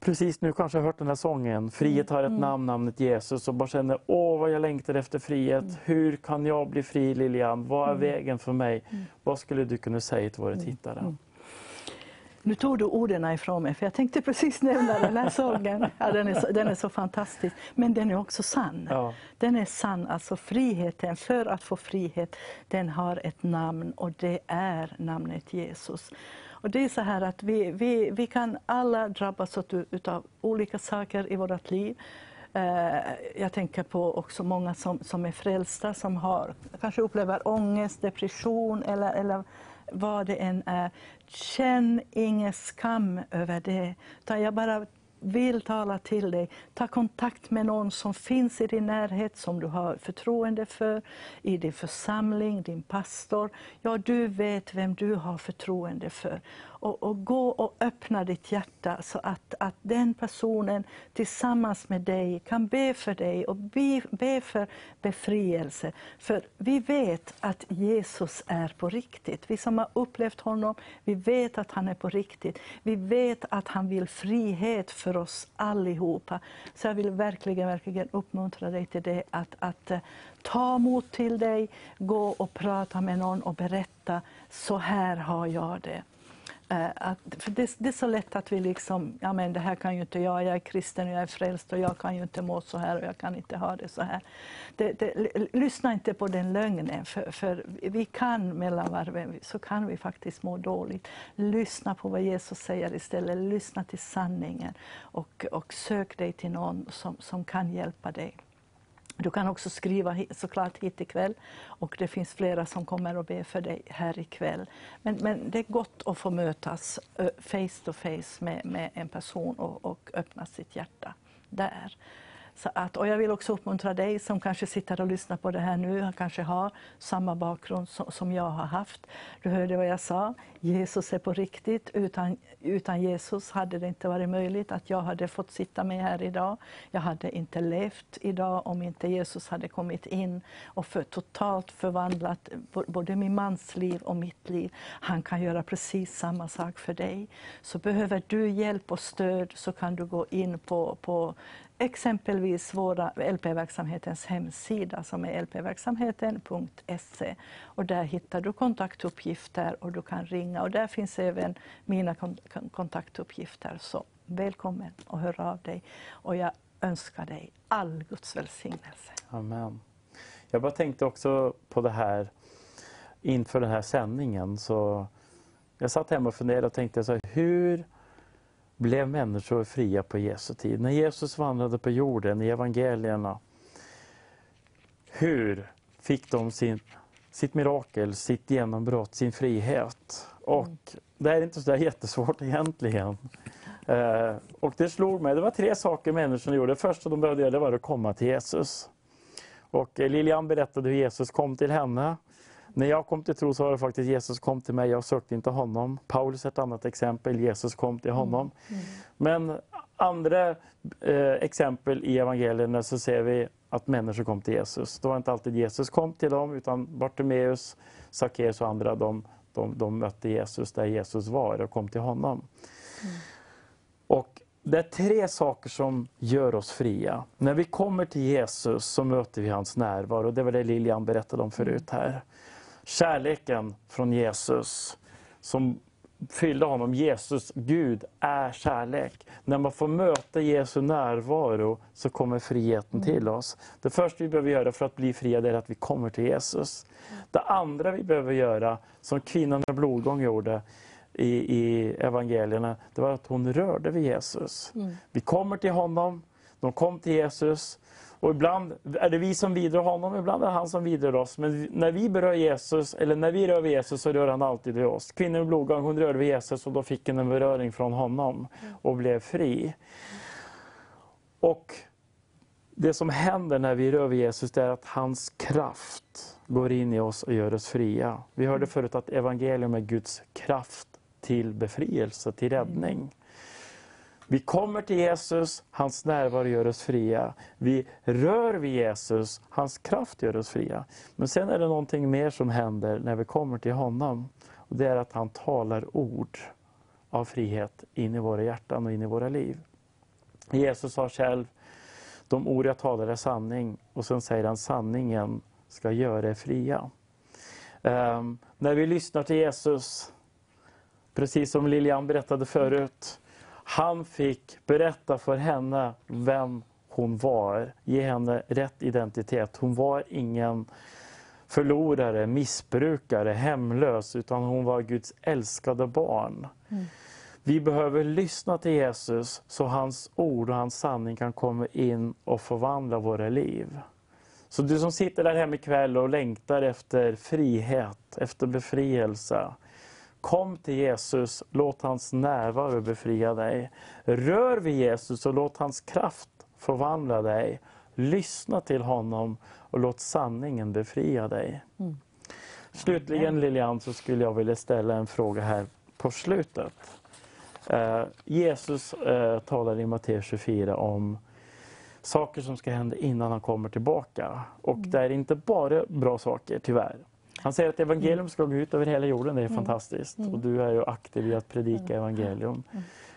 precis nu kanske har hört den här sången, Frihet har ett namn, namnet Jesus, och bara känner åh vad jag längtar efter frihet. Hur kan jag bli fri Lilian? Vad är vägen för mig? Vad skulle du kunna säga till våra tittare? Nu tog du orden ifrån mig, för jag tänkte precis nämna den här sången. Ja, den, är så, den är så fantastisk, men den är också sann. Ja. Den är sann, alltså friheten, för att få frihet, den har ett namn och det är namnet Jesus. Och det är så här att vi, vi, vi kan alla drabbas av olika saker i vårt liv. Eh, Jag tänker på också många som, som är frälsta, som har, kanske upplever ångest, depression eller, eller vad det än är. Känn ingen skam över det. Utan jag bara vill tala till dig. Ta kontakt med någon som finns i din närhet, som du har förtroende för, i din församling, din pastor. Ja, du vet vem du har förtroende för. Och, och gå och öppna ditt hjärta så att, att den personen tillsammans med dig kan be för dig och be, be för befrielse. För vi vet att Jesus är på riktigt. Vi som har upplevt honom, vi vet att han är på riktigt. Vi vet att han vill frihet för oss allihopa. Så jag vill verkligen, verkligen uppmuntra dig till det, att, att eh, ta mod till dig, gå och prata med någon och berätta, så här har jag det. Eh, att, för det, det är så lätt att vi liksom, ja men det här kan ju inte jag, jag är kristen och jag är frälst och jag kan ju inte må så här och jag kan inte ha det så här. Det, det, lyssna inte på den lögnen, för, för vi kan mellan varven, så kan vi faktiskt må dåligt. Lyssna på vad Jesus säger istället, lyssna till sanningen och, och sök dig till någon som, som kan hjälpa dig. Du kan också skriva såklart hit ikväll och det finns flera som kommer att be för dig här ikväll. Men, men det är gott att få mötas face to face med, med en person och, och öppna sitt hjärta där. Så att, och jag vill också uppmuntra dig som kanske sitter och lyssnar på det här nu, och kanske har samma bakgrund som, som jag har haft. Du hörde vad jag sa, Jesus är på riktigt. Utan, utan Jesus hade det inte varit möjligt att jag hade fått sitta med här idag. Jag hade inte levt idag om inte Jesus hade kommit in och för, totalt förvandlat både min mans liv och mitt liv. Han kan göra precis samma sak för dig. Så behöver du hjälp och stöd så kan du gå in på, på exempelvis våra LP-verksamhetens hemsida som är lpverksamheten.se. Och där hittar du kontaktuppgifter och du kan ringa. Och där finns även mina kontaktuppgifter. Så välkommen och hör av dig. Och jag önskar dig all Guds välsignelse. Amen. Jag bara tänkte också på det här inför den här sändningen. Så jag satt hemma och funderade och tänkte så här, hur blev människor fria på Jesu tid? När Jesus vandrade på jorden i evangelierna, hur fick de sin, sitt mirakel, sitt genombrott, sin frihet? Och det är inte så där jättesvårt egentligen. Eh, och det slog mig, det var tre saker människorna gjorde. Det första de behövde göra var att komma till Jesus. Och Lilian berättade hur Jesus kom till henne. När jag kom till tro så var det faktiskt Jesus kom till mig, jag sökte inte honom. Paulus är ett annat exempel, Jesus kom till honom. Men andra eh, exempel i evangelierna så ser vi att människor kom till Jesus. Det var inte alltid Jesus kom till dem, utan Bartimeus, Sackeus och andra, de, de, de mötte Jesus där Jesus var och kom till honom. Och det är tre saker som gör oss fria. När vi kommer till Jesus så möter vi hans närvaro. Det var det Lilian berättade om förut här. Kärleken från Jesus som fyllde honom. Jesus, Gud, är kärlek. När man får möta Jesu närvaro så kommer friheten till oss. Det första vi behöver göra för att bli fria är att vi kommer till Jesus. Det andra vi behöver göra, som kvinnan med blodgång gjorde, i, i evangelierna, det var att hon rörde vid Jesus. Vi kommer till honom, de kom till Jesus och ibland är det vi som vidrör honom, ibland är det han som vidrör oss. Men när vi berör Jesus, eller när vi rör vid Jesus, så rör han alltid vid oss. Kvinnan med blodgång, hon rörde vid Jesus och då fick hon en beröring från honom och blev fri. Och det som händer när vi rör vid Jesus är att hans kraft går in i oss och gör oss fria. Vi hörde förut att evangelium är Guds kraft till befrielse, till räddning. Vi kommer till Jesus, hans närvaro gör oss fria. Vi rör vid Jesus, hans kraft gör oss fria. Men sen är det någonting mer som händer när vi kommer till honom. Och Det är att han talar ord av frihet in i våra hjärtan och in i våra liv. Jesus sa själv, de ord jag talar är sanning. Och sen säger han, sanningen ska göra er fria. Um, när vi lyssnar till Jesus, precis som Lilian berättade förut, han fick berätta för henne vem hon var, ge henne rätt identitet. Hon var ingen förlorare, missbrukare, hemlös, utan hon var Guds älskade barn. Vi behöver lyssna till Jesus så hans ord och hans sanning kan komma in och förvandla våra liv. Så du som sitter där hemma ikväll och längtar efter frihet, efter befrielse. Kom till Jesus, låt hans närvaro befria dig. Rör vid Jesus och låt hans kraft förvandla dig. Lyssna till honom och låt sanningen befria dig. Slutligen Lilian så skulle jag vilja ställa en fråga här på slutet. Eh, Jesus eh, talar i Matteus 24 om saker som ska hända innan han kommer tillbaka. Och det är inte bara bra saker, tyvärr. Han säger att evangelium ska gå ut över hela jorden, det är fantastiskt. Och du är ju aktiv i att predika evangelium.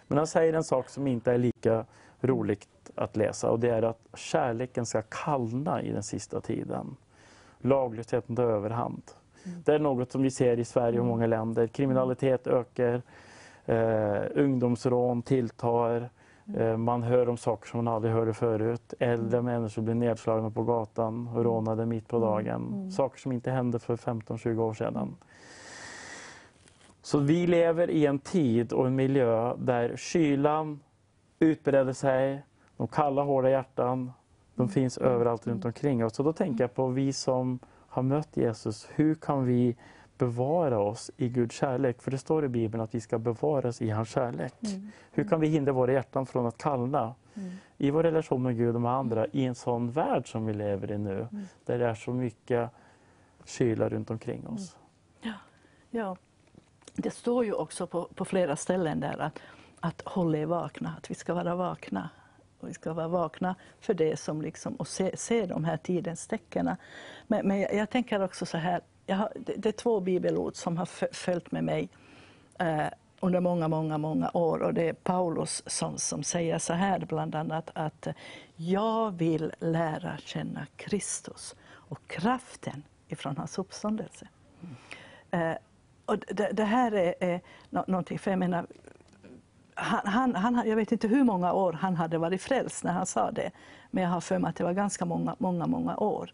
Men han säger en sak som inte är lika roligt att läsa och det är att kärleken ska kallna i den sista tiden. Laglösheten tar överhand. Det är något som vi ser i Sverige och många länder. Kriminalitet ökar, eh, ungdomsrån tilltar, man hör om saker som man aldrig hörde förut. Äldre människor blir nedslagna på gatan och rånade mitt på dagen. Saker som inte hände för 15-20 år sedan. Så vi lever i en tid och en miljö där kylan utbredde sig, de kalla hårda hjärtan, de finns överallt runt omkring oss. Så då tänker jag på vi som har mött Jesus, hur kan vi bevara oss i Guds kärlek? För det står i Bibeln att vi ska bevaras i hans kärlek. Hur kan vi hindra våra hjärtan från att kallna i vår relation med Gud och med andra i en sån värld som vi lever i nu, där det är så mycket kyla runt omkring oss? Ja, det står ju också på, på flera ställen där att, att hålla er vakna, att vi ska vara vakna. Och vi ska vara vakna för det som liksom, och se, se de här tidens tecken. Men, men jag, jag tänker också så här, har, det, det är två bibelord som har följt med mig eh, under många, många, många år. Och det är Paulus som, som säger så här bland annat att eh, jag vill lära känna Kristus och kraften ifrån hans uppståndelse. Eh, och det, det här är, är någonting, för jag menar, han, han, han, jag vet inte hur många år han hade varit frälst när han sa det, men jag har för mig att det var ganska många, många, många år.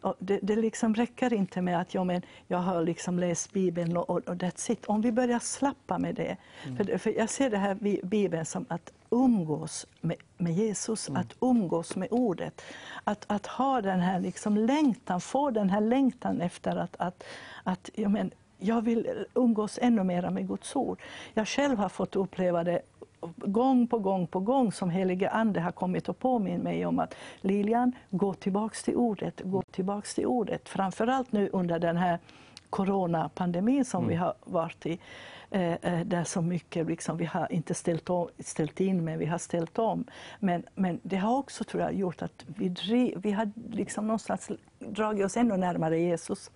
Och det, det liksom räcker inte med att ja, men jag har liksom läst Bibeln och, och that's it. Om vi börjar slappa med det. För, för jag ser det här Bi- Bibeln som att umgås med, med Jesus, att umgås med ordet. Att, att ha den här liksom längtan, få den här längtan efter att, att, att ja, men, jag vill umgås ännu mer med Guds ord. Jag själv har fått uppleva det gång på gång på gång som helige Ande har kommit och påmint mig om att Lilian, gå tillbaks till ordet, gå tillbaks till ordet. Framförallt nu under den här coronapandemin som vi har varit i. Eh, eh, där så mycket, liksom, vi har inte ställt, om, ställt in, men vi har ställt om. Men, men det har också tror jag, gjort att vi, driv, vi har liksom någonstans dragit oss ännu närmare Jesus.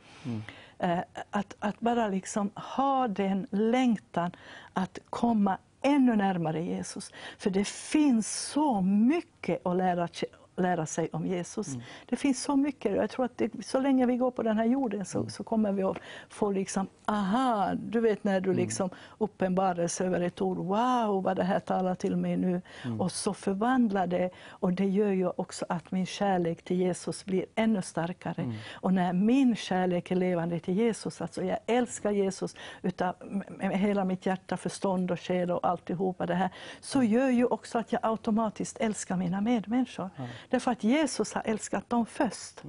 Eh, att, att bara liksom ha den längtan att komma ännu närmare Jesus. För det finns så mycket att lära, lära sig om Jesus. Det finns så mycket. Jag tror att det, så länge vi går på den här jorden så, så kommer vi att få liksom, aha, du vet när du liksom uppenbaras över ett ord, wow vad det här talar till mig nu. Och så förvandlar det och det gör ju också att min kärlek till Jesus blir ännu starkare. Och när min kärlek är levande till Jesus, alltså jag älskar Jesus utav med hela mitt hjärta, förstånd och själ och alltihopa det här, så gör ju också att jag automatiskt älskar mina medmänniskor. Därför att Jesus har älskat dem först.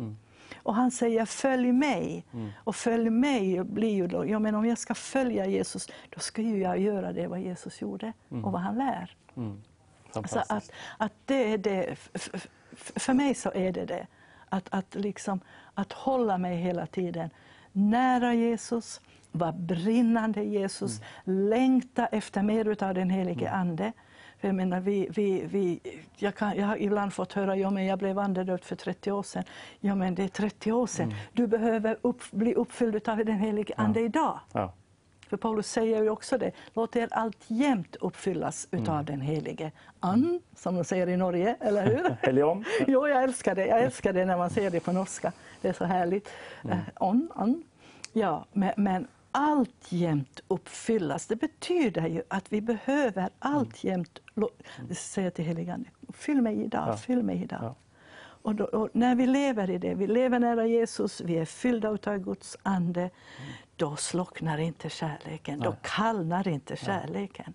Och han säger följ mig. Och följ mig blir ju då, ja men om jag ska följa Jesus, då ska ju jag göra det vad Jesus gjorde och vad han lär. Så Fantastiskt. att, att det är det, för mig så är det det. Att, att, liksom, att hålla mig hela tiden nära Jesus, vara brinnande Jesus, längta efter mer av den helige Ande. För jag, menar, vi, vi, vi, jag, kan, jag har ibland fått höra ja, men jag blev andedöpt för 30 år sedan. Ja, men det är 30 år sedan. Du behöver upp, bli uppfylld av den helige Ande idag. Ja. För Paulus säger ju också det. Låt er alltjämt uppfyllas utav den helige And, som de säger i Norge, eller hur? Helion? jo, jag älskar det. Jag älskar det när man säger det på norska. Det är så härligt. Mm. on, on. Ja, men, men alltjämt uppfyllas, det betyder ju att vi behöver alltjämt lo- säga till helige Ande, fyll mig idag, Ja. fyll mig idag. Ja. Och, då, och när vi lever i det, vi lever nära Jesus, vi är fyllda av Guds ande, då slocknar inte kärleken, då Nej. kallnar inte kärleken.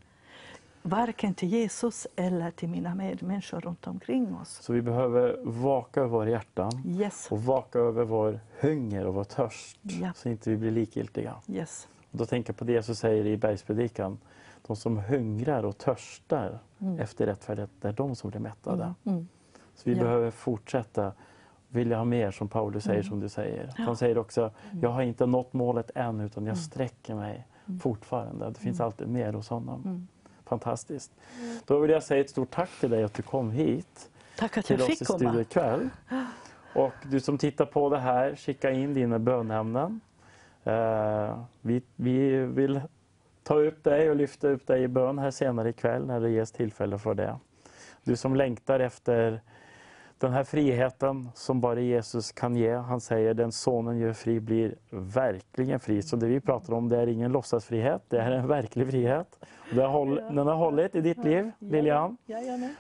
Varken till Jesus eller till mina medmänniskor runt omkring oss. Så vi behöver vaka över våra hjärtan Yes, och vaka över vår hunger och vår törst Ja. så inte vi blir likgiltiga. yes. Och då tänker jag på det Jesus säger i bergspredikan. De som hungrar och törstar efter rättfärdighet, det är de som blir mättade. Mm. Så vi Ja. behöver fortsätta vilja ha mer som Paulus säger som du säger. Han säger också, jag har inte nått målet än utan jag sträcker mig fortfarande. Det finns alltid mer hos honom. Fantastiskt. Då vill jag säga ett stort tack till dig att du kom hit Tack att till jag fick komma. ikväll. Och du som tittar på det här, skicka in dina bönämnen. Eh, vi, vi vill ta upp dig och lyfta upp dig i bön här senare ikväll när det ges tillfälle för det. Du som längtar efter den här friheten som bara Jesus kan ge. Han säger den sonen gör fri blir verkligen fri. Så det vi pratar om det är ingen låtsasfrihet, det är en verklig frihet. Det har den har hållit i ditt liv, Lilian.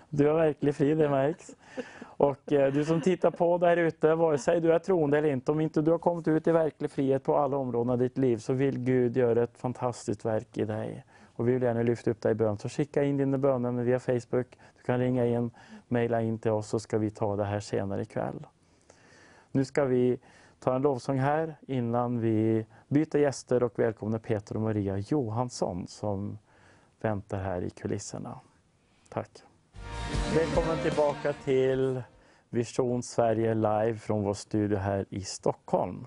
Du är verkligen fri, det märks. Och eh, du som tittar på där ute, vare sig du är troende eller inte, om inte du har kommit ut i verklig frihet på alla områden av ditt liv, så vill Gud göra ett fantastiskt verk i dig. Och vi vill gärna lyfta upp dig i bön. Så skicka in dina böner via Facebook. Du kan ringa in, mejla in till oss så ska vi ta det här senare ikväll. Nu ska vi ta en lovsång här innan vi byter gäster och välkomnar Peter och Maria Johansson som väntar här i kulisserna. Tack. Välkommen tillbaka till Vision Sverige live från vår studio här i Stockholm.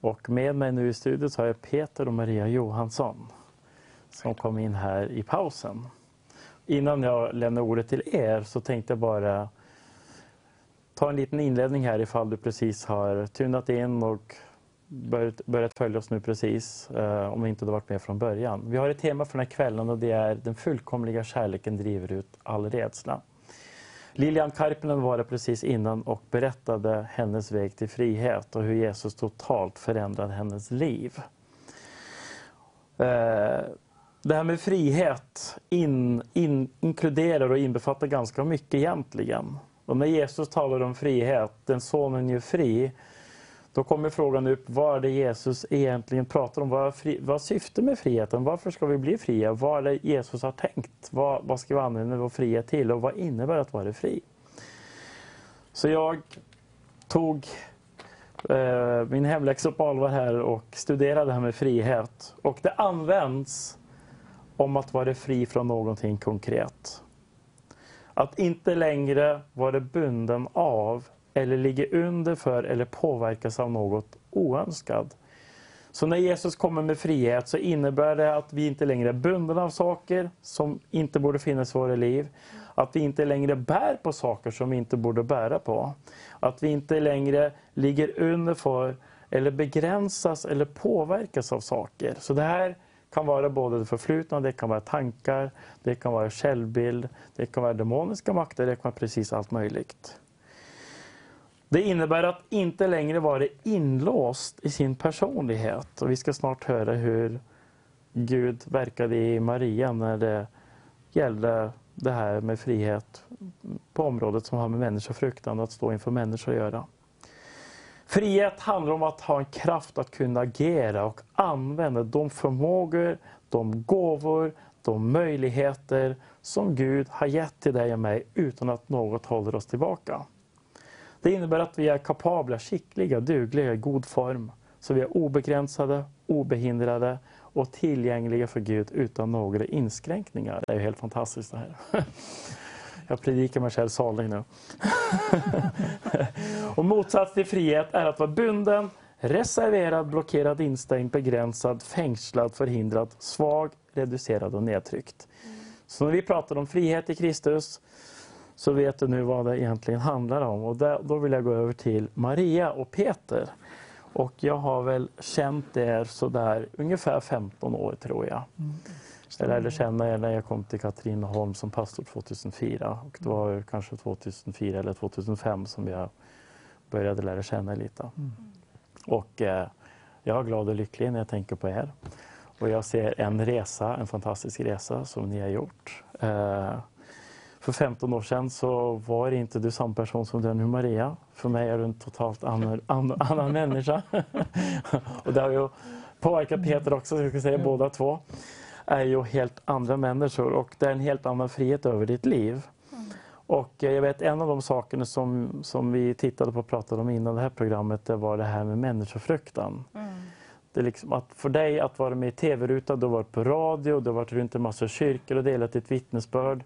Och med mig nu i studion har jag Peter och Maria Johansson som kom in här i pausen. Innan jag lämnar ordet till er så tänkte jag bara ta en liten inledning här ifall du precis har tunat in och börjat, börjat följa oss nu precis, eh, om inte du varit med från början. Vi har ett tema för den här kvällen och det är den fullkomliga kärleken driver ut all rädsla. Lilian Karpinen var det precis innan och berättade hennes väg till frihet och hur Jesus totalt förändrade hennes liv. Eh, det här med frihet in, in, inkluderar och inbefattar ganska mycket egentligen. Och när Jesus talar om frihet, den sonen är fri, då kommer frågan upp, vad är det Jesus egentligen pratar om? Vad är, fri, vad är syftet med friheten? Varför ska vi bli fria? Vad är det Jesus har tänkt? Vad, vad ska vi använda vår frihet till? Och vad innebär att vara fri? Så jag tog eh, min hemläxa på allvar här och studerade det här med frihet. Och det används om att vara fri från någonting konkret. Att inte längre vara bunden av eller ligga under för eller påverkas av något oönskat. Så när Jesus kommer med frihet så innebär det att vi inte längre är bundna av saker som inte borde finnas i våra liv. Att vi inte längre bär på saker som vi inte borde bära på. Att vi inte längre ligger under för eller begränsas eller påverkas av saker. Så det här kan vara både det förflutna, det kan vara tankar, det kan vara självbild, det kan vara demoniska makter, det kan vara precis allt möjligt. Det innebär att inte längre vara inlåst i sin personlighet. Och vi ska snart höra hur Gud verkade i Maria när det gällde det här med frihet på området som har med människofruktan att stå inför människor att göra. Frihet handlar om att ha en kraft att kunna agera och använda de förmågor, de gåvor, de möjligheter som Gud har gett till dig och mig utan att något håller oss tillbaka. Det innebär att vi är kapabla, skickliga, dugliga, i god form. Så vi är obegränsade, obehindrade och tillgängliga för Gud utan några inskränkningar. Det är ju helt fantastiskt det här. Jag predikar mig själv salig nu. och motsats till frihet är att vara bunden, reserverad, blockerad, instängd, begränsad, fängslad, förhindrad, svag, reducerad och nedtryckt. Så när vi pratar om frihet i Kristus så vet du nu vad det egentligen handlar om. Och där, då vill jag gå över till Maria och Peter. Och jag har väl känt er sådär ungefär 15 år tror jag. Mm. Jag lärde känna er när jag kom till Katrineholm som pastor 2004. Och det var kanske 2004 eller 2005 som jag började lära känna er lite. Mm. Och eh, jag är glad och lycklig när jag tänker på er. Och jag ser en resa, en fantastisk resa som ni har gjort. Eh, för 15 år sedan så var inte du samma person som du är nu Maria. För mig är du en totalt annan, annan, annan människa. och det har ju påverkat Peter också, ska jag säga, mm. båda två. Är ju helt andra människor och det är en helt annan frihet över ditt liv. Mm. Och jag vet en av de sakerna som, som vi tittade på och pratade om innan det här programmet, det var det här med människofruktan. Mm. Det är liksom att för dig att vara med i tv-rutan, du har varit på radio, du har varit runt en massa kyrkor och delat ditt vittnesbörd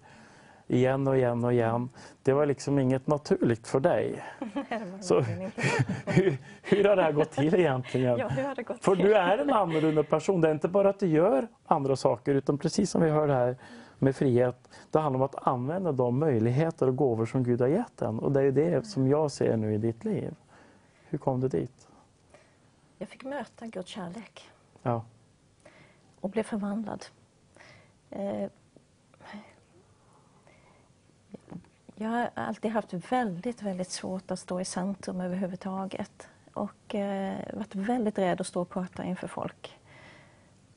igen och igen och igen. Det var liksom inget naturligt för dig. Så, hur, hur, har det här gått till egentligen? Ja, hur har det gått för du är en annorlunda person. Det är inte bara att du gör andra saker utan precis som vi hörde här med frihet. Det handlar om att använda de möjligheter och gåvor som Gud har gett en. Och det är det som jag ser nu i ditt liv. Hur kom du dit? Jag fick möta Guds kärlek. Ja. Och blev förvandlad. Eh, jag har alltid haft väldigt, väldigt svårt att stå i centrum överhuvudtaget. Och eh, varit väldigt rädd att stå och prata inför folk.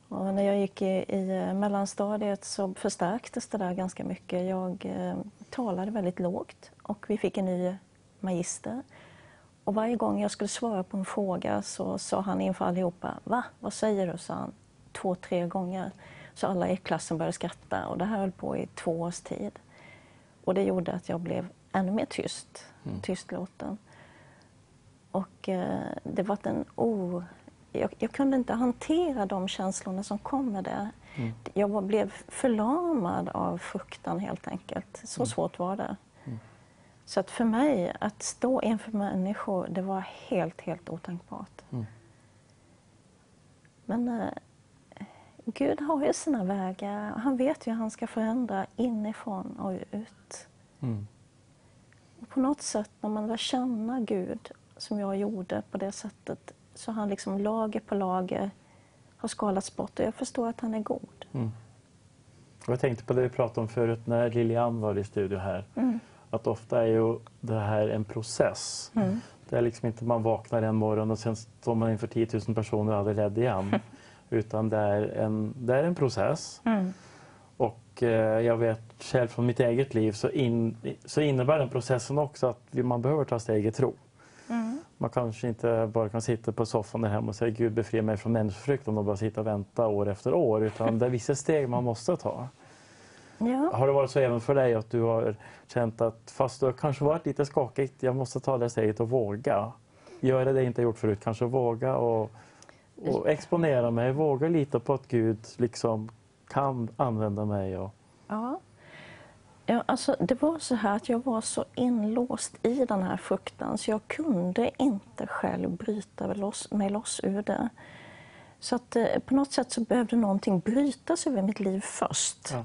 Och när jag gick i, i eh, mellanstadiet så förstärktes det där ganska mycket. Jag eh, talade väldigt lågt och vi fick en ny magister. Och varje gång jag skulle svara på en fråga så sa han inför allihopa, va, vad säger du? sa han två, tre gånger. Så alla i klassen började skratta och det här höll på i två års tid. Och det gjorde att jag blev ännu mer tyst, mm. tystlåten. Och eh, det var en o... Jag, jag, kunde inte hantera de känslorna som kom med det. Mm. Jag blev förlamad av fruktan helt enkelt. Så mm. svårt var det. Mm. Så att för mig, att stå inför människor, det var helt, helt otänkbart. Mm. Men eh, Gud har ju sina vägar. Han vet ju hur han ska förändra inifrån och ut. Mm. Och på något sätt, när man lär känna Gud, som jag gjorde på det sättet, så har han liksom lager på lager har skalats bort och jag förstår att han är god. Mm. Jag tänkte på det vi pratade om förut när Lilian var i studio här. Mm. Att ofta är ju det här en process. Mm. Det är liksom inte man vaknar en morgon och sen står man inför 10 000 personer och aldrig rädd igen. Utan det är en, det är en process. Mm. Och eh, jag vet själv från mitt eget liv så, in, så innebär den processen också att man behöver ta steg i tro. Mm. Man kanske inte bara kan sitta på soffan där hemma och säga Gud befria mig från människofruktan och bara sitta och vänta år efter år. Utan det är vissa steg man måste ta. Ja. Har det varit så även för dig att du har känt att fast har kanske varit lite skakigt, jag måste ta det steget och våga göra det jag inte gjort förut, kanske våga och och exponera mig, våga lita på att Gud liksom kan använda mig. Och... Ja. Ja, alltså, det var så här att jag var så inlåst i den här fruktan så jag kunde inte själv bryta loss, mig loss ur det. Så att eh, på något sätt så behövde någonting brytas över mitt liv först. Ja.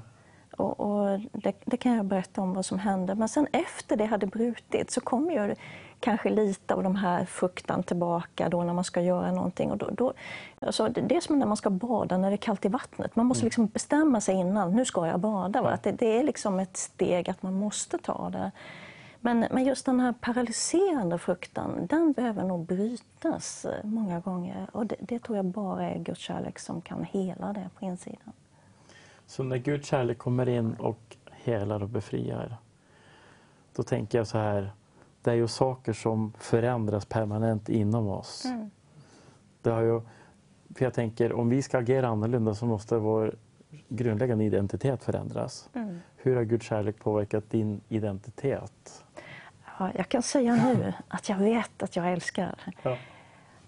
Och, och det, det, kan jag berätta om vad som hände. Men sen efter det hade brutit så kom ju kanske lite av de här fruktan tillbaka då när man ska göra någonting. Och då, då, alltså det är som när man ska bada när det är kallt i vattnet. Man måste mm. liksom bestämma sig innan, nu ska jag bada. Va? Att det, det, är liksom ett steg att man måste ta det. Men, men just den här paralyserande fruktan, den behöver nog brytas eh, många gånger. Och det, det tror jag bara är Guds kärlek som kan hela det på insidan. Så när Guds kärlek kommer in och helar och befriar, då tänker jag så här, det är ju saker som förändras permanent inom oss. Mm. Det har ju, för jag tänker, om vi ska agera annorlunda så måste vår grundläggande identitet förändras. Mm. Hur har Guds kärlek påverkat din identitet? Ja, jag kan säga nu att jag vet att jag älskar. Ja.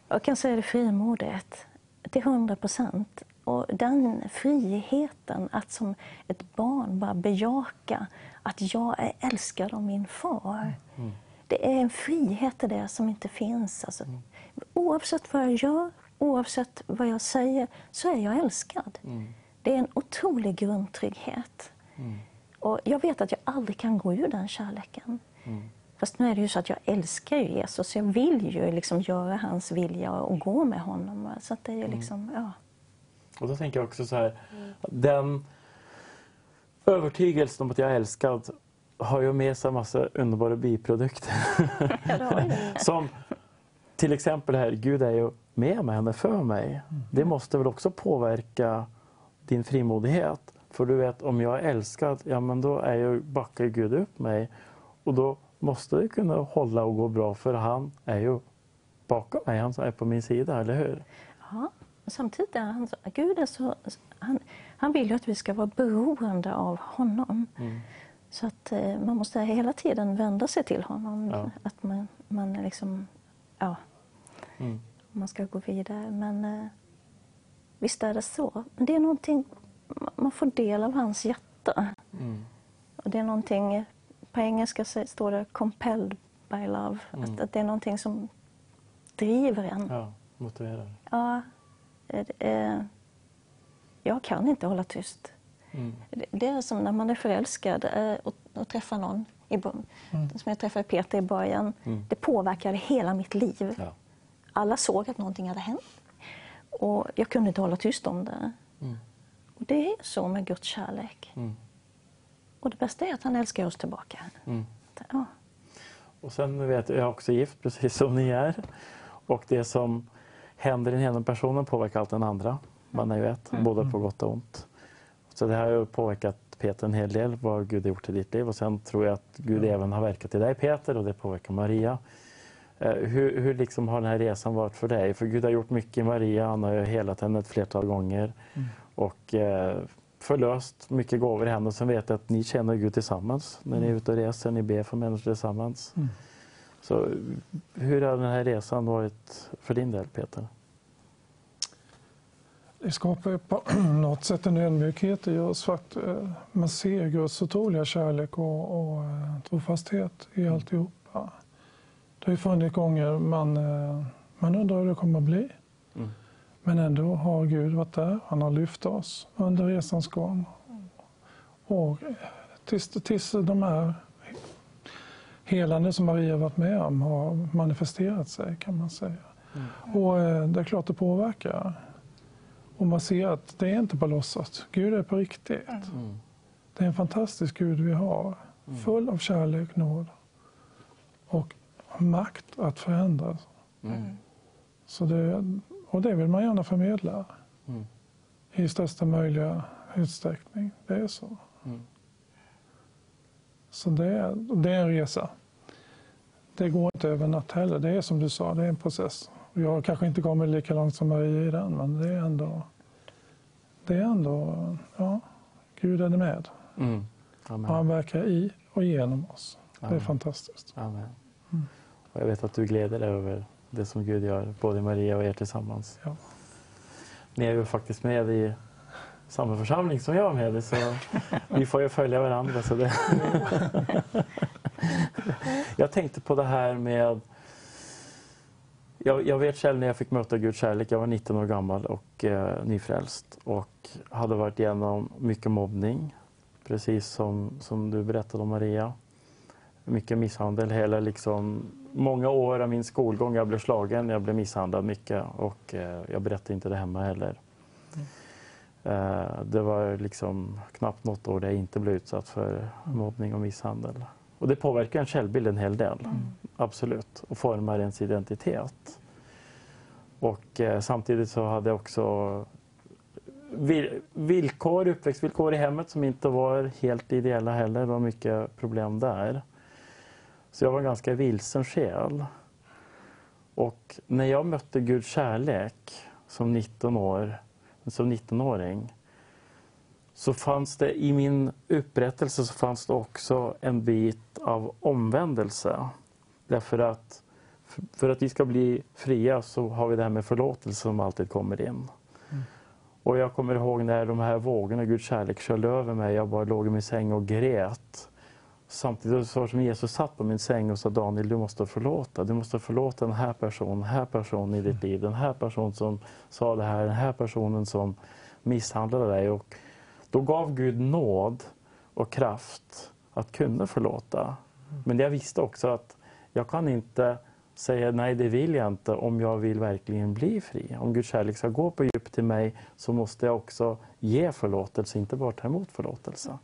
Jag kan säga det frimodigt, till 100 procent. Och den friheten att som ett barn bara bejaka att jag är älskad av min far. Det är en frihet i det som inte finns. Alltså, Oavsett vad jag gör, oavsett vad jag säger, så är jag älskad. Det är en otrolig grundtrygghet. Och jag vet att jag aldrig kan gå ur den kärleken. Fast nu är det ju så att jag älskar ju Jesus. Jag vill ju liksom göra hans vilja och gå med honom. Så att det är ju liksom, ja. Och då tänker jag också så här, den övertygelsen om att jag är älskad har ju med sig en massa underbara biprodukter. ja det det. Som till exempel här, Gud är ju med mig, han är för mig. Det måste väl också påverka din frimodighet. För du vet, om jag är älskad, ja men då är ju, backar Gud upp mig. Och då måste det kunna hålla och gå bra för han är ju bakom mig, han är på min sida, eller hur? Ja, samtidigt är han så, Gud är så, han, han vill ju att vi ska vara beroende av honom. Så att eh, man måste hela tiden vända sig till honom. Ja. Att man, man är liksom, ja, Mm. man ska gå vidare. Men eh, visst är det så. Men det är någonting, man får del av hans hjärta. Mm. Och det är någonting, på engelska står det compelled by love. Att, att det är någonting som driver en. Ja, motiverar. Ja, eh, eh, jag kan inte hålla tyst. Mm. Det- är som när man är förälskad eh, och, och träffar någon. I, bo- Som jag träffade Peter i början. Det påverkade hela mitt liv. Ja. Alla såg att någonting hade hänt. Och jag kunde inte hålla tyst om det. Och det är så med Guds kärlek. Mm. Och det bästa är att han älskar oss tillbaka. Mm. Ja. Och sen vet jag, jag är också gift precis som ni är. Och det som händer i den ena personen påverkar allt den andra. Man är ju ett, både på gott och ont. Så det har ju påverkat Peter en hel del, vad Gud har gjort i ditt liv. Och sen tror jag att Gud även har verkat i dig Peter och det påverkar Maria. Eh, Hur, hur liksom har den här resan varit för dig? För Gud har gjort mycket i Maria, han har helat henne ett flertal gånger. Och eh, förlöst mycket gåvor i henne. Och sen vet jag att ni känner Gud tillsammans när ni är ute och reser, ni ber för människor tillsammans. Så hur har den här resan varit för din del Peter? Det skapar ju på något sätt en ödmjukhet i oss för att eh, man ser Guds otroliga kärlek och, och eh, trofasthet i alltihopa. Det har ju funnits gånger man, eh, man undrar hur det kommer att bli. Mm. Men ändå har Gud varit där. Han har lyft oss under resans gång. Och tills, tills de här helande som Maria varit med om har manifesterat sig kan man säga. Och eh, det är klart det påverkar. Och man ser att det är inte på låtsas. Gud är på riktigt. Det är en fantastisk Gud vi har. Full av kärlek, nåd och makt att förändra. Så det, och det vill man gärna förmedla Mm. i största möjliga utsträckning. Det är så. Mm. Så det är, det är en resa. Det går inte över en natt heller. Det är som du sa, det är en process. Och Jag kanske inte kommit lika långt som Maria i den, men det är ändå... Det är ändå... Ja, Gud är med. Mm. Och Amen. han verkar i och genom oss. Det är Amen. fantastiskt. Amen. Och jag vet att du gläder dig över det som Gud gör, både Maria och er tillsammans. Ja. Ni är ju faktiskt med i samma församling som jag är med i, så vi får ju följa varandra. Så det... jag tänkte på det här med... Jag, jag vet själv när jag fick möta Guds kärlek, jag var 19 år gammal och eh, nyfrälst och hade varit igenom mycket mobbning, precis som, som du berättade om Maria. Mycket misshandel, hela liksom, många år av min skolgång. Jag blev slagen, jag blev misshandlad mycket och eh, jag berättade inte det hemma heller. Eh, det var liksom knappt något år där jag inte blev utsatt för mobbning och misshandel. Och det påverkar en självbild en hel del, absolut, och formar ens identitet. Och eh, samtidigt så hade jag också vil- villkor, uppväxtvillkor i hemmet som inte var helt ideella heller. Det var mycket problem där. Så jag var en ganska vilsen själ. Och när jag mötte Guds kärlek som 19 år, som 19-åring så fanns det i min upprättelse så fanns det också en bit av omvändelse. Därför att för att vi ska bli fria så har vi det här med förlåtelse som alltid kommer in. Och jag kommer ihåg när de här vågorna, Guds kärlek, körde över mig. Jag bara låg i min säng och grät. Samtidigt så var det som Jesus satt på min säng och sa Daniel, du måste förlåta. Du måste förlåta den här personen, den här personen i ditt liv. Den här personen som sa det här, den här personen som misshandlade dig. Och då gav Gud nåd och kraft att kunna förlåta. Men jag visste också att jag kan inte säga nej, det vill jag inte om jag vill verkligen bli fri. Om Guds kärlek ska gå på djup till mig så måste jag också ge förlåtelse, inte bara ta emot förlåtelse.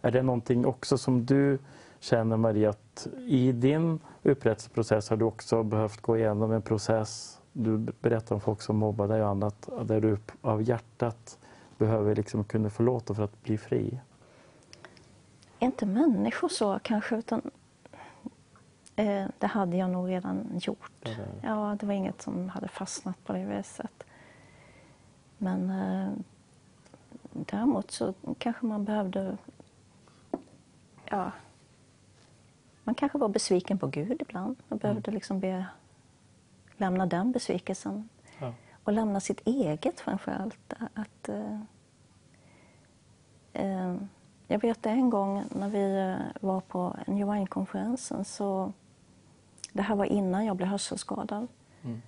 Är det någonting också som du känner Maria, att i din upprättelseprocess har du också behövt gå igenom en process, du berättar om folk som mobbar dig och annat, där du av hjärtat behöver liksom kunna förlåta för att bli fri? Inte människor så kanske, utan eh, det hade jag nog redan gjort. Det- Ja, det var inget som hade fastnat på det viset. Men eh, däremot så kanske man behövde... Ja, man kanske var besviken på Gud ibland och behövde liksom be, lämna den besvikelsen. Och lämna sitt eget framför allt. Att, eh, eh, jag vet en gång när vi eh, var på New Wine-konferensen så det här var innan jag blev hörselskadad. Mm.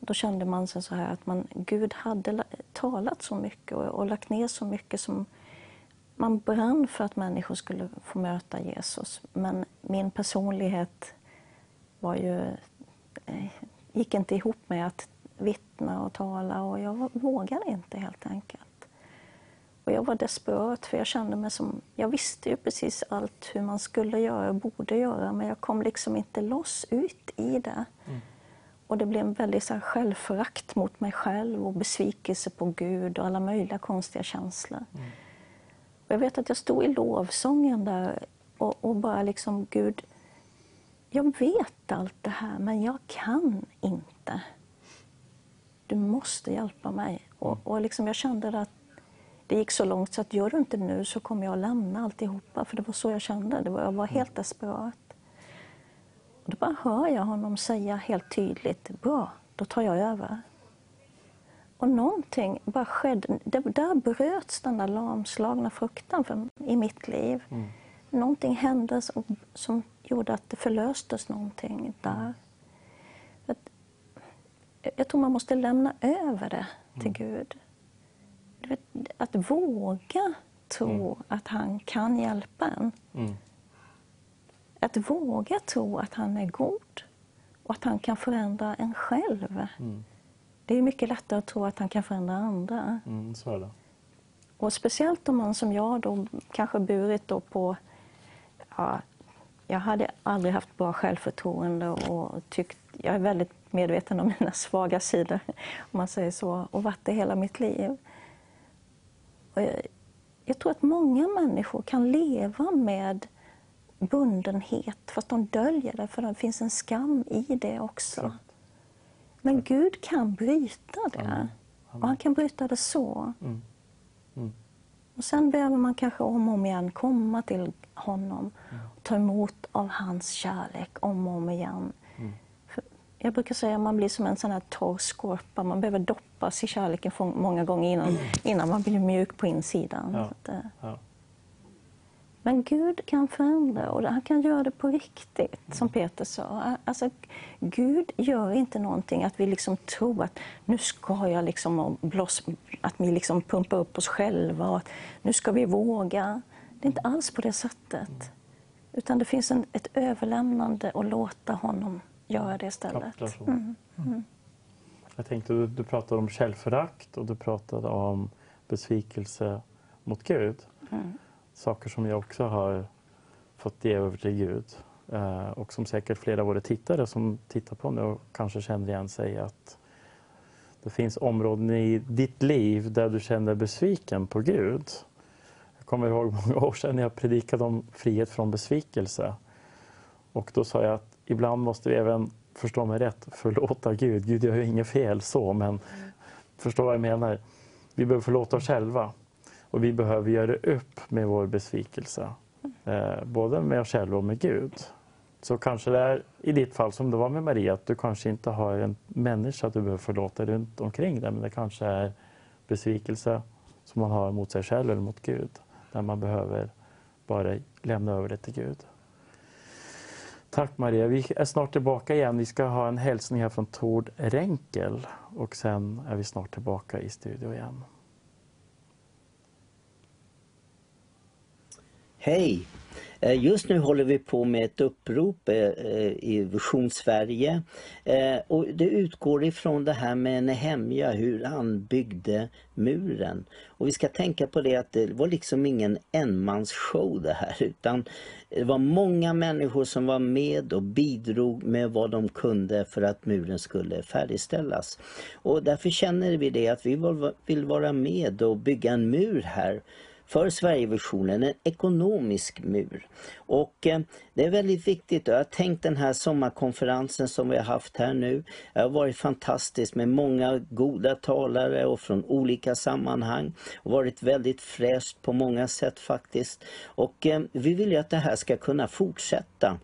Då kände man sig så här att man, Gud hade la- talat så mycket och, och lagt ner så mycket som man brann för att människor skulle få möta Jesus. Men min personlighet var ju, eh, gick inte ihop med att vittna och tala och jag vågade inte helt enkelt. Och jag var desperat för jag kände mig som, jag visste ju precis allt hur man skulle göra och borde göra men jag kom liksom inte loss ut i det. Och det blev en väldigt så här, självförakt mot mig själv och besvikelse på Gud och alla möjliga konstiga känslor. Och jag vet att jag stod i lovsången där och, och bara liksom, Gud, jag vet allt det här men jag kan inte. Du måste hjälpa mig. Och, och liksom jag kände att det gick så långt så att gör du inte nu så kommer jag att lämna alltihopa. För det var så jag kände. Det var, jag var helt desperat. Och då bara hör jag honom säga helt tydligt, bra, då tar jag över. Och någonting bara skedde. Det, där bröts den där lamslagna fruktan för, i mitt liv. Någonting hände som, som gjorde att det förlöstes någonting där. Jag tror man måste lämna över det till Gud. Du vet, att våga tro att han kan hjälpa en. Mm. Att våga tro att han är god och att han kan förändra en själv. Mm. Det är mycket lättare att tro att han kan förändra andra. Mm. Och speciellt om man som jag då kanske burit då på... Ja, jag hade aldrig haft bra självförtroende och tyckt... Jag är väldigt medveten om mina svaga sidor, om man säger så, och varit det hela mitt liv. Jag, jag tror att många människor kan leva med bundenhet, fast de döljer det, för det finns en skam i det också. Men Gud kan bryta det. Och han kan bryta det så. Mm. Mm. Och sen behöver man kanske om och om igen komma till honom och ta emot av hans kärlek om och om igen. För jag brukar säga att man blir som en sån här torr skorpa. Man behöver doppas i kärleken många gånger innan, innan man blir mjuk på insidan. Ja. Att, eh, Ja. Men Gud kan förändra och han kan göra det på riktigt, som Peter sa. Alltså, Gud gör inte någonting att vi liksom tror att nu ska jag liksom bloss, att vi liksom pumpar upp oss själva och att nu ska vi våga. Det är inte alls på det sättet. Utan det finns en, ett överlämnande och låta honom göra det istället. Kapitulation. Jag tänkte, du, du pratade om självförakt och du pratade om besvikelse mot Gud. Saker som jag också har fått ge över till Gud. Eh, och som säkert flera av våra tittare som tittar på nu kanske känner igen sig att det finns områden i ditt liv där du känner besviken på Gud. Jag kommer ihåg många år sedan jag predikade om frihet från besvikelse. Och då sa jag att ibland måste vi även, förstå mig rätt, förlåta Gud. Gud gör ju inget fel så, men förstå vad jag menar. Vi behöver förlåta oss själva. Och vi behöver göra upp med vår besvikelse. Eh, både med oss själva och med Gud. Så kanske det är i ditt fall som det var med Maria, att du kanske inte har en människa du behöver förlåta runt omkring dig, men det kanske är besvikelse som man har mot sig själv eller mot Gud. Där man behöver bara lämna över det till Gud. Tack Maria. Vi är snart tillbaka igen. Vi ska ha en hälsning här från Tord Renkel och sen är vi snart tillbaka i studio igen. Hej! Eh, just nu håller vi på med ett upprop eh, eh, i Vision Sverige. Och det utgår ifrån det här med Nehemja, hur han byggde muren. Och vi ska tänka på det att det var liksom ingen enmansshow det här utan det var många människor som var med och bidrog med vad de kunde för att muren skulle färdigställas. Och därför känner vi det att vi vill vara med och bygga en mur här för Sverigevisionen, en ekonomisk mur. Och eh, det är väldigt viktigt. Jag har tänkt den här sommarkonferensen som vi har haft här nu. Det har varit fantastiskt med många goda talare och från olika sammanhang. Och varit väldigt fräscht på många sätt faktiskt. Och eh, vi vill ju att det här ska kunna fortsätta.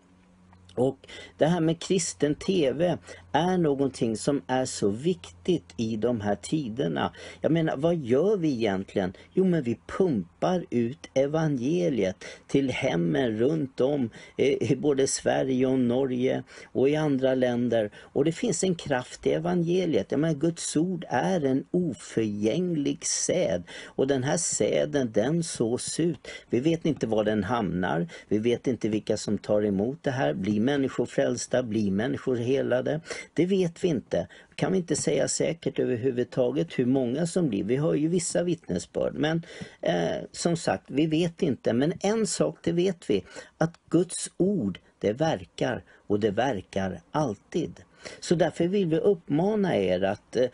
Och det här med kristen TV är någonting som är så viktigt i de här tiderna. Jag menar, vad gör vi egentligen? Jo, men vi pumpar ut evangeliet till hemmen runt om eh, i både Sverige och Norge och i andra länder. Och det finns en kraft i evangeliet. Jag menar, Guds ord är en oförgänglig säd och den här säden den sås ut. Vi vet inte var den hamnar. Vi vet inte vilka som tar emot det här. Blir människor frälsta? Blir människor helade? Det vet vi inte. Kan vi inte säga säkert överhuvudtaget hur många som blir. Vi har ju vissa vittnesbörd men eh, som sagt, vi vet inte. Men en sak det vet vi, att Guds ord det verkar och det verkar alltid. Så därför vill vi uppmana er att, eh,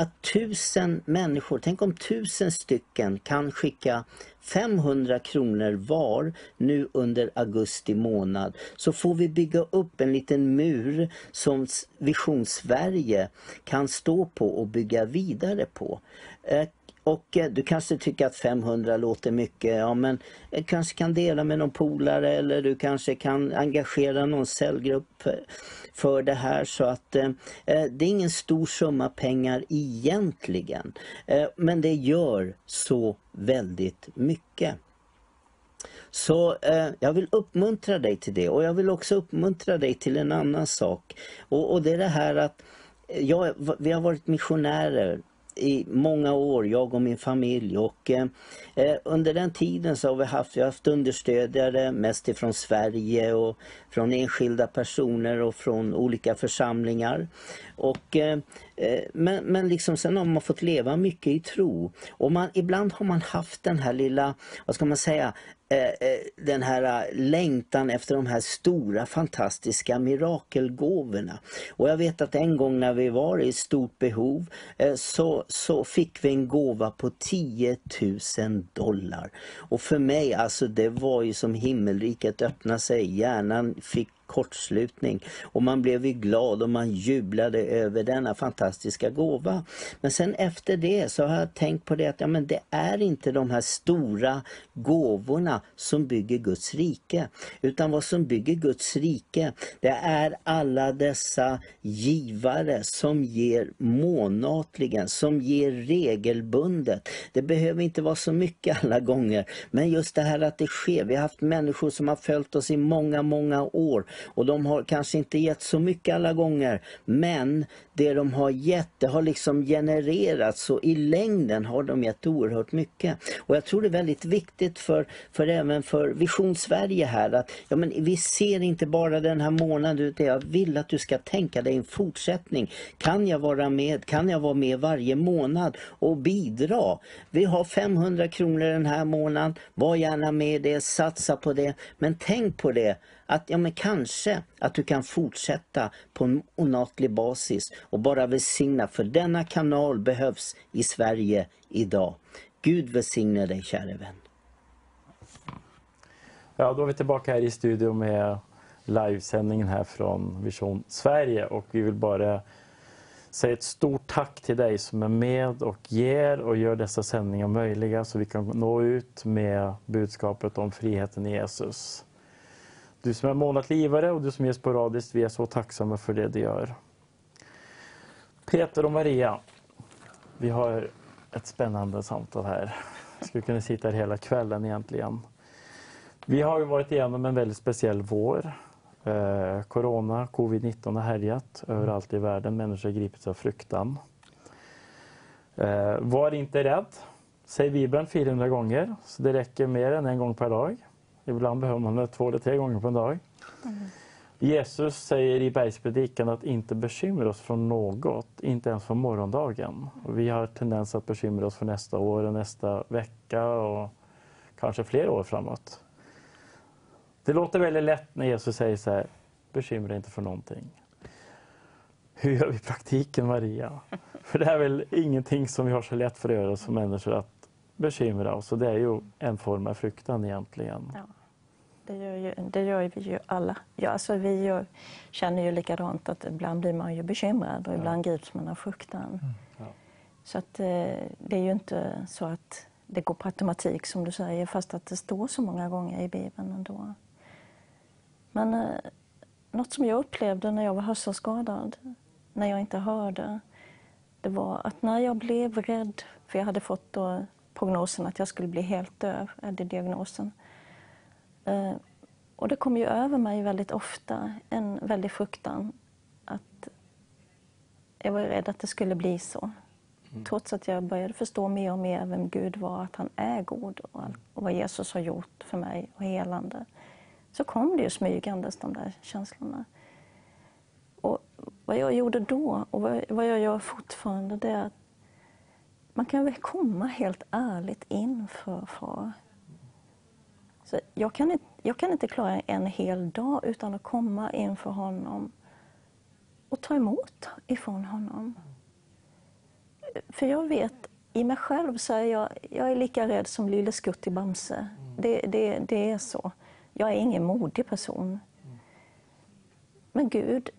att tusen människor, tänk om tusen stycken kan skicka 500 kronor var nu under augusti månad så får vi bygga upp en liten mur som Vision Sverige kan stå på och bygga vidare på. Eh, och eh, du kanske tycker att 500 låter mycket, ja men du kanske kan dela med någon polare eller du kanske kan engagera någon cellgrupp för det här så att eh, eh, det är ingen stor summa pengar egentligen. Eh, men det gör så väldigt mycket. Så eh, jag vill uppmuntra dig till det och jag vill också uppmuntra dig till en annan sak. Och, och det är det här att jag, vi har varit missionärer i många år, jag och min familj. Och, eh, eh, under den tiden så har vi haft, vi har haft understödjare, mest ifrån Sverige och från enskilda personer och från olika församlingar. Och, eh, eh men, men liksom sen har man fått leva mycket i tro. Och man, ibland har man haft den här lilla, vad ska man säga, Eh, eh, den här eh, längtan efter de här stora fantastiska mirakelgåvorna. Och jag vet att en gång när vi var i stort behov så, så fick vi en gåva på 10 000 dollar. Och för mig alltså det var ju som himmelriket öppnade sig, hjärnan fick kortslutning. Och man blev ju glad och man jublade över denna fantastiska gåva. Men sen efter det så har jag tänkt på det att ja, men det är inte de här stora gåvorna som bygger Guds rike. Utan vad som bygger Guds rike det är alla dessa givare som ger månatligen, som ger regelbundet. Det behöver inte vara så mycket alla gånger. Men just det här att det sker. Vi har haft människor som har följt oss i många, många år och de har kanske inte gett så mycket alla gånger men det de har gett det har liksom genererats och i längden har de gett oerhört mycket. Och jag tror det är väldigt viktigt för, för även för Vision Sverige här att ja, men vi ser inte bara den här månaden utan jag vill att du ska tänka dig en fortsättning. Kan jag vara med? Kan jag vara med varje månad och bidra? Vi har 500 kronor den här månaden. Var gärna med det, satsa på det. Men tänk på det att ja, men kanske att du kan fortsätta på en onatlig basis och bara välsigna för denna kanal behövs i Sverige idag. Gud välsigne dig käre vän. Ja, då är vi tillbaka här i studion med livesändningen här från Vision Sverige och vi vill bara säga ett stort tack till dig som är med och ger och gör dessa sändningar möjliga så vi kan nå ut med budskapet om friheten i Jesus. Du som är månatlig givare och du som ger sporadiskt, vi är så tacksamma för det du gör. Peter och Maria, vi har ett spännande samtal här. Jag skulle kunna sitta här hela kvällen egentligen. Vi har ju varit igenom en väldigt speciell vår. Eh, corona, covid-19 har härjat överallt i världen. Människor har gripits av fruktan. Eh, var inte rädd. Säg Bibeln 400 gånger, så det räcker mer än en gång per dag. Ibland behöver man det två eller tre gånger på en dag. Jesus säger i bergspredikan att inte bekymra oss från något, inte ens från morgondagen. Och vi har tendens att bekymra oss för nästa år och nästa vecka och kanske fler år framåt. Det låter väldigt lätt när Jesus säger så här, bekymra inte för någonting. Hur gör vi i praktiken Maria? För det är väl ingenting som vi har så lätt för att göra som människor att bekymra oss. Och det är ju en form av fruktan egentligen. Ja. Det gör, ju, det gör vi ju alla. Ja, alltså vi gör, känner ju likadant att ibland blir man ju bekymrad och ibland grips man av fruktan. Ja. Så att, eh, det är ju inte så att det går på automatik som du säger fast att det står så många gånger i Bibeln ändå. Men eh, något som jag upplevde när jag var hörselskadad, när jag inte hörde, det var att när jag blev rädd, för jag hade fått då prognosen att jag skulle bli helt döv, eller diagnosen. Eh, och det kom ju över mig väldigt ofta en väldig fruktan att jag var rädd att det skulle bli så. Trots att jag började förstå mer och mer vem Gud var, att han är god och, all- och vad Jesus har gjort för mig och helande. Så kom det ju smygandes de där känslorna. Och vad jag gjorde då och vad, vad jag gör fortfarande det är att man kan väl komma helt ärligt inför far. Så jag, kan inte, jag kan inte klara en hel dag utan att komma inför honom och ta emot ifrån honom. För jag vet, i mig själv så är jag, jag är lika rädd som lille Skutt i Bamse. Det, det, det är så. Jag är ingen modig person. Men Gud,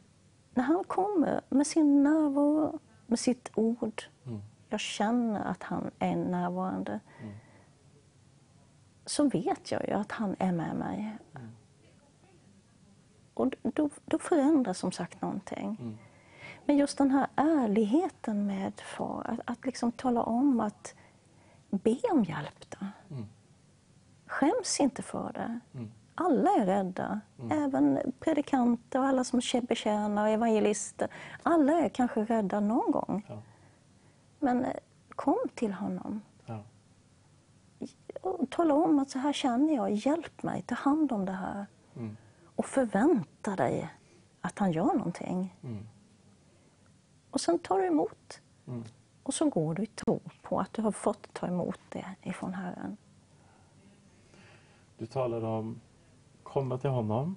när han kommer med sin närvaro, med sitt ord, jag känner att han är närvarande, så vet jag ju att han är med mig. Och då, då förändras som sagt någonting. Men just den här ärligheten med far, att, att liksom tala om att be om hjälp då. Skäms inte för det. Alla är rädda. Även predikanter och alla som betjänar och evangelister. Alla är kanske rädda någon gång. Ja. Men eh, kom till honom tala om att så här känner jag, hjälp mig, ta hand om det här. Och förvänta dig att han gör någonting. Och sen tar du emot. Och så går du i tro på att du har fått ta emot det ifrån Herren. Du talar om komma till honom.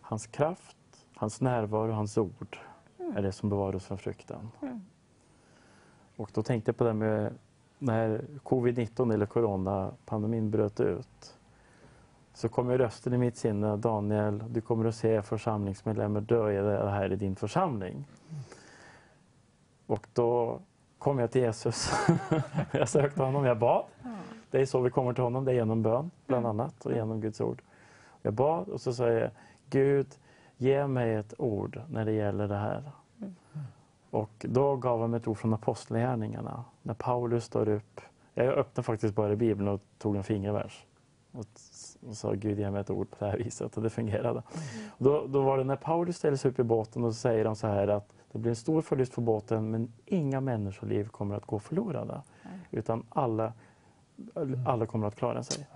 Hans kraft, hans närvaro, hans ord är det som bevarar oss från fruktan. Och då tänkte jag på det med när covid-19 eller coronapandemin bröt ut. Så kom ju rösten i mitt sinne, Daniel, du kommer att se församlingsmedlemmar dö i det här i din församling. Och då kom jag till Jesus. jag sökte honom, jag bad. Det är så vi kommer till honom, det är genom bön bland annat och genom Guds ord. Jag bad och så sa jag, Gud ge mig ett ord när det gäller det här. Och då gav han mig ett ord från Apostlagärningarna. När Paulus står upp, jag öppnade faktiskt bara Bibeln och tog en fingervers. Och sa Gud ge mig ett ord på det här viset och det fungerade. Och då, då var det när Paulus ställer sig upp i båten och så säger han så här att det blir en stor förlust för båten men inga människoliv kommer att gå förlorade. Utan alla, alla kommer att klara sig.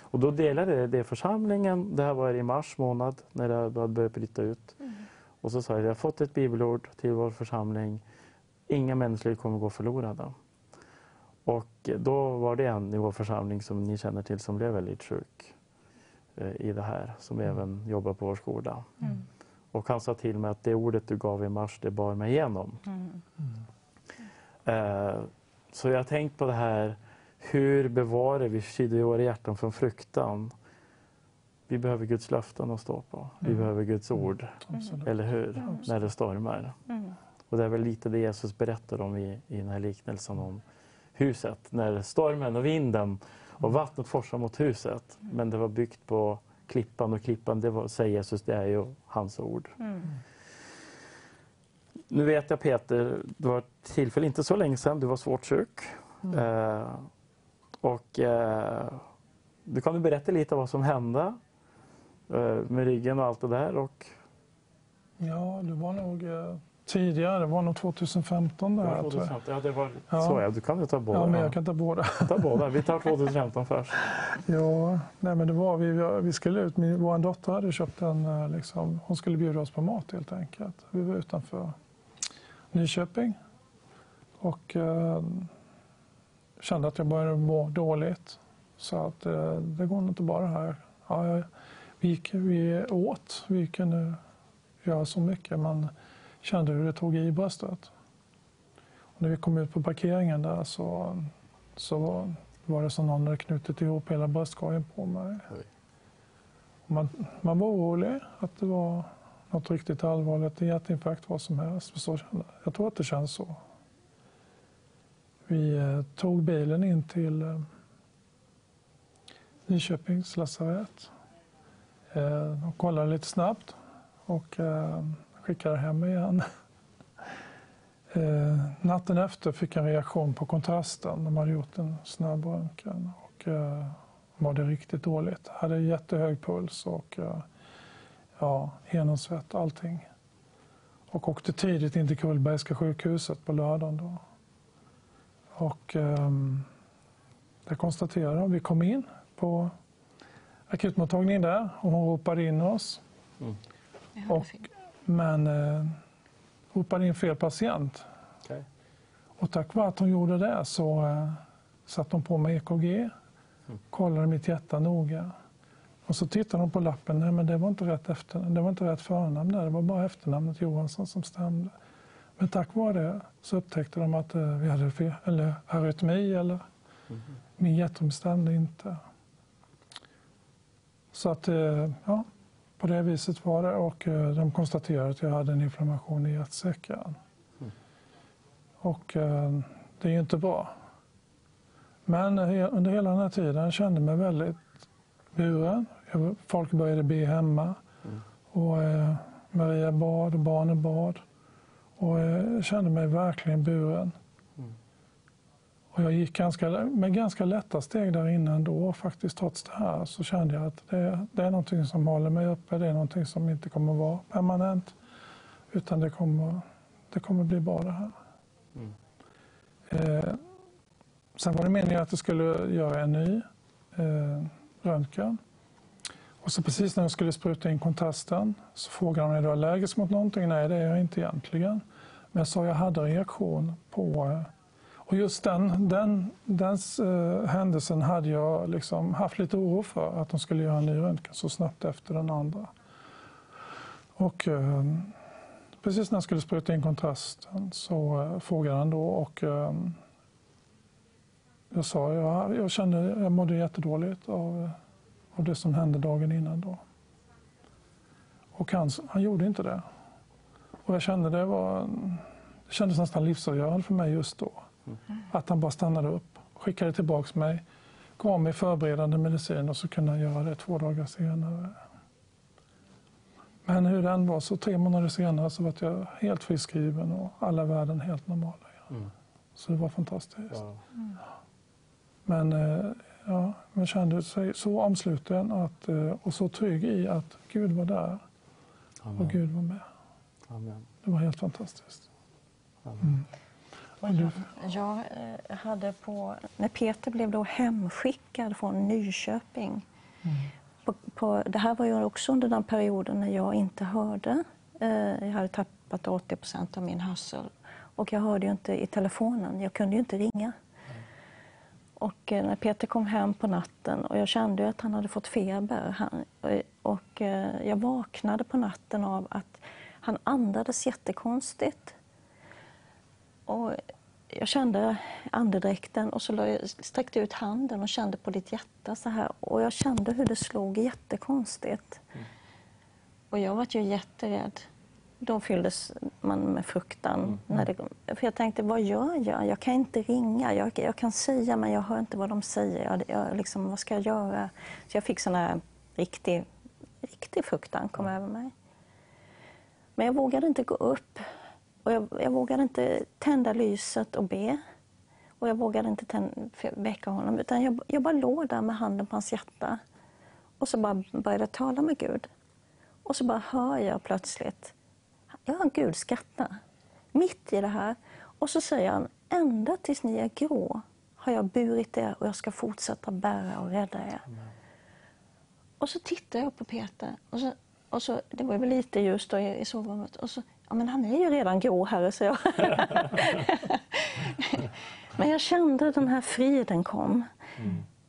Och då delade det församlingen, det här var i mars månad när det hade börjat bryta ut. Och så sa jag, jag har fått ett bibelord till vår församling. Inga människoliv kommer gå förlorade. Och då var det en i vår församling som ni känner till som blev väldigt sjuk eh, i det här, som även jobbar på vår skola. Och han sa till mig att det ordet du gav i mars, det bar mig igenom. Eh, Så jag har tänkt på det här, hur bevarar vi skyddar våra hjärtan från fruktan? Vi behöver Guds löften att stå på. Vi behöver Guds ord, Absolut. eller hur? När det stormar. Och Och det är väl lite det Jesus berättar om i, i den här liknelsen om huset. När stormen och vinden och vattnet forsar mot huset. Men det var byggt på klippan och klippan, det var, säger Jesus, det är ju hans ord. Nu vet jag Peter, det var ett tillfälle inte så länge sedan, du var svårt sjuk. Eh, och eh, du kan du berätta lite vad som hände med ryggen och allt det där. Och, Ja, det var nog eh, tidigare. Det var nog 2015 det det här. var tror jag. 2015. ja, det var Ja. så ja, du kan ju ta båda. Ja, men jag kan ta båda. ta båda. Vi tar 2015 först. Ja, nej men det var vi, vi skulle ut. Min, vår dotter hade köpt en, eh, liksom, hon skulle bjuda oss på mat helt enkelt. Vi var utanför Nyköping och eh, kände att jag började må dåligt. Så att eh, det går nog inte bara här. Ja, jag, vi, vi åt, vi kunde göra så mycket. Man kände hur det tog i bröstet. Och när vi kom ut på parkeringen där så, så var det som någon hade knutit ihop hela bröstkorgen på mig. Man, man var orolig att det var något riktigt allvarligt, en hjärtinfarkt, vad som helst. Så jag tror att det känns så. Vi eh, tog bilen in till eh, Nyköpings lasarett. Eh, de kollade lite snabbt och eh, skickade hem igen. Eh, natten efter fick jag en reaktion på kontrasten. De hade gjort en snabb röntgen och eh, mådde riktigt dåligt. Hade jättehög puls och eh, ja, genomsvett, allting. Och åkte tidigt in till Kullbergska sjukhuset på lördagen. Då. Och eh, det konstaterade de. Vi kom in på akutmottagningen där och hon ropade in oss. Och, men eh, ropade in fel patient. Okej. Och tack vare att hon gjorde det så eh, satte hon på mig EKG, kollade mitt hjärta noga. Och så tittade hon på lappen, nej men det var inte rätt, efter, det var inte rätt förnamn där, det var bara efternamnet Johansson som stämde. Men tack vare det så upptäckte de att eh, vi hade fel, eller arytmi eller min hjärtrytm stämde inte. Så att, eh, ja, på det viset var det och eh, de konstaterade att jag hade en inflammation i hjärtsäcken. Och eh, det är ju inte bra. Men under hela den här tiden kände jag mig väldigt buren. Folk började be hemma. Och eh, Maria bad och barnen bad. Och jag kände mig verkligen buren. Och jag gick ganska, med ganska lätta steg där innan då faktiskt trots det här så kände jag att det, det är någonting som håller mig uppe. Det är någonting som inte kommer att vara permanent. Utan det kommer, det kommer bli bra det här. Eh, sen var det meningen att jag skulle göra en ny eh, röntgen. Och så precis när jag skulle spruta in kontrasten så frågade de om jag är allergisk mot någonting. Nej, det är jag inte egentligen. Men jag sa att jag hade reaktion på... Och just den, den, den eh, händelsen hade jag liksom haft lite oro för. Att de skulle göra en ny röntgen så snabbt efter den andra. Och eh, precis när jag skulle spruta in kontrasten så eh, frågade han då och ehm, jag sa jag, jag kände jag mådde jättedåligt av, eh, av det som hände dagen innan då. Och han, han gjorde inte det. Och jag kände det var det kändes nästan livsavgörande för mig just då. Att han bara stannade upp, skickade tillbaka mig, gav mig förberedande medicin och så kunde han göra det två dagar senare. Men hur den var, så tre månader senare så var jag helt friskriven och alla värden helt normala. igen. Så det var fantastiskt. Ja. Men eh, ja, man kände sig så omsluten att, eh, och så trygg i att Gud var där och Amen. Gud var med. Amen. Det var helt fantastiskt. Amen. Och jag, jag eh, hade på, när Peter blev då hemskickad från Nyköping. På, på, det här var ju också under den perioden när jag inte hörde. Eh, jag hade tappat 80 procent av min hörsel. Och jag hörde ju inte i telefonen. Jag kunde ju inte ringa. Och eh, när Peter kom hem på natten och jag kände att han hade fått feber. Han, och- jag vaknade på natten av att han andades jättekonstigt. Och jag kände andedräkten och så la jag, sträckte ut handen och kände på ditt hjärta så här. Och jag kände hur det slog jättekonstigt. Och jag var ju jätterädd. då fylldes man med fruktan. När det, för jag tänkte, vad gör jag? Jag kan inte ringa. Jag, jag kan säga, men jag hör inte vad de säger. Jag, jag, liksom, vad ska jag göra? Så jag fick sån här riktig, riktig fruktan kom över mig. Men jag vågade inte gå upp. Och jag, jag vågade inte tända lyset och be. Och jag vågade inte tänd, väcka honom. Utan jag, jag bara låg där med handen på hans hjärta. Och så bara började jag tala med Gud. Och så bara hör jag plötsligt, jag hör Gud skratta. Mitt i det här. Och så säger han, ända tills ni är grå har jag burit er och jag ska fortsätta bära och rädda er. Och så tittar jag på Peter. Och så, och så, det var väl lite ljust då i, i sovrummet. Och så, ja men han är ju redan grå herre, så jag. men jag kände att den här friden kom.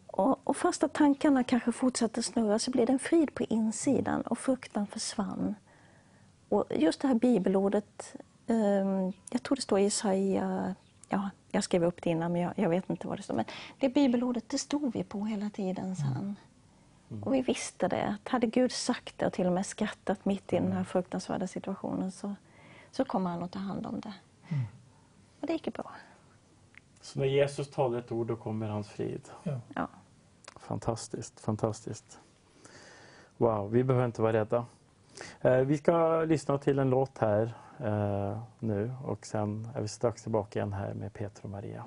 Och, och fast att tankarna kanske fortsatte snurra så blev det en frid på insidan och fruktan försvann. Och just det här bibelordet, ehm, jag tror det står i Jesaja, ja, jag skrev upp det innan men jag, jag vet inte vad det står. Men det bibelordet, det stod vi på hela tiden sen. Och vi visste det, att hade Gud sagt det och till och med skrattat mitt i den här fruktansvärda situationen så, så kommer han att ta hand om det. Och det gick ju bra. Så när Jesus talar ett ord, då kommer hans frid. Ja. Fantastiskt, fantastiskt. Wow, vi behöver inte vara rädda. Eh, vi ska lyssna till en låt här eh, nu och sen är vi strax tillbaka igen här med Peter och Maria.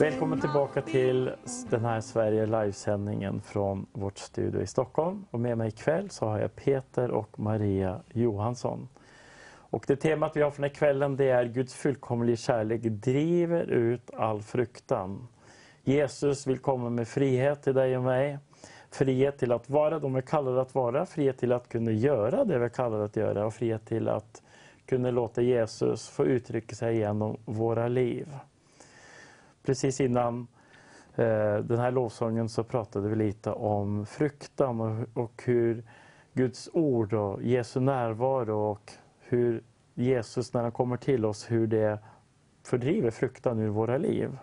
Välkommen tillbaka till den här Sverige livesändningen från vårt studio i Stockholm. Och med mig ikväll så har jag Peter och Maria Johansson. Och det temat vi har för den här kvällen det är Guds fullkomliga kärlek driver ut all fruktan. Jesus vill komma med frihet till dig och mig. Frihet till att vara de vi kallar att vara, frihet till att kunna göra det vi kallar att göra och frihet till att kunde låta Jesus få uttrycka sig genom våra liv. Precis innan eh, den här lovsången så pratade vi lite om fruktan och, och hur Guds ord och Jesu närvaro och hur Jesus när han kommer till oss, hur det fördriver fruktan ur våra liv.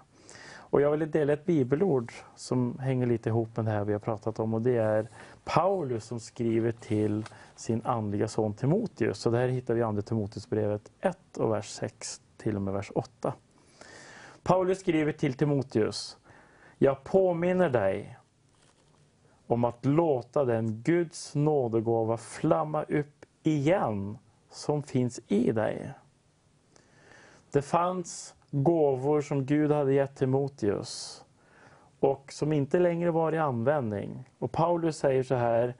Och jag vill dela ett bibelord som hänger lite ihop med det här vi har pratat om och det är Paulus som skriver till sin andliga son Timoteus. Så det här hittar vi i Andra Timoteusbrevet 1 och vers 6 till och med vers 8. Paulus skriver till Timoteus. Jag påminner dig om att låta den Guds nådegåva flamma upp igen som finns i dig. Det fanns gåvor som Gud hade gett Timoteus och som inte längre var i användning. Och Paulus säger så här.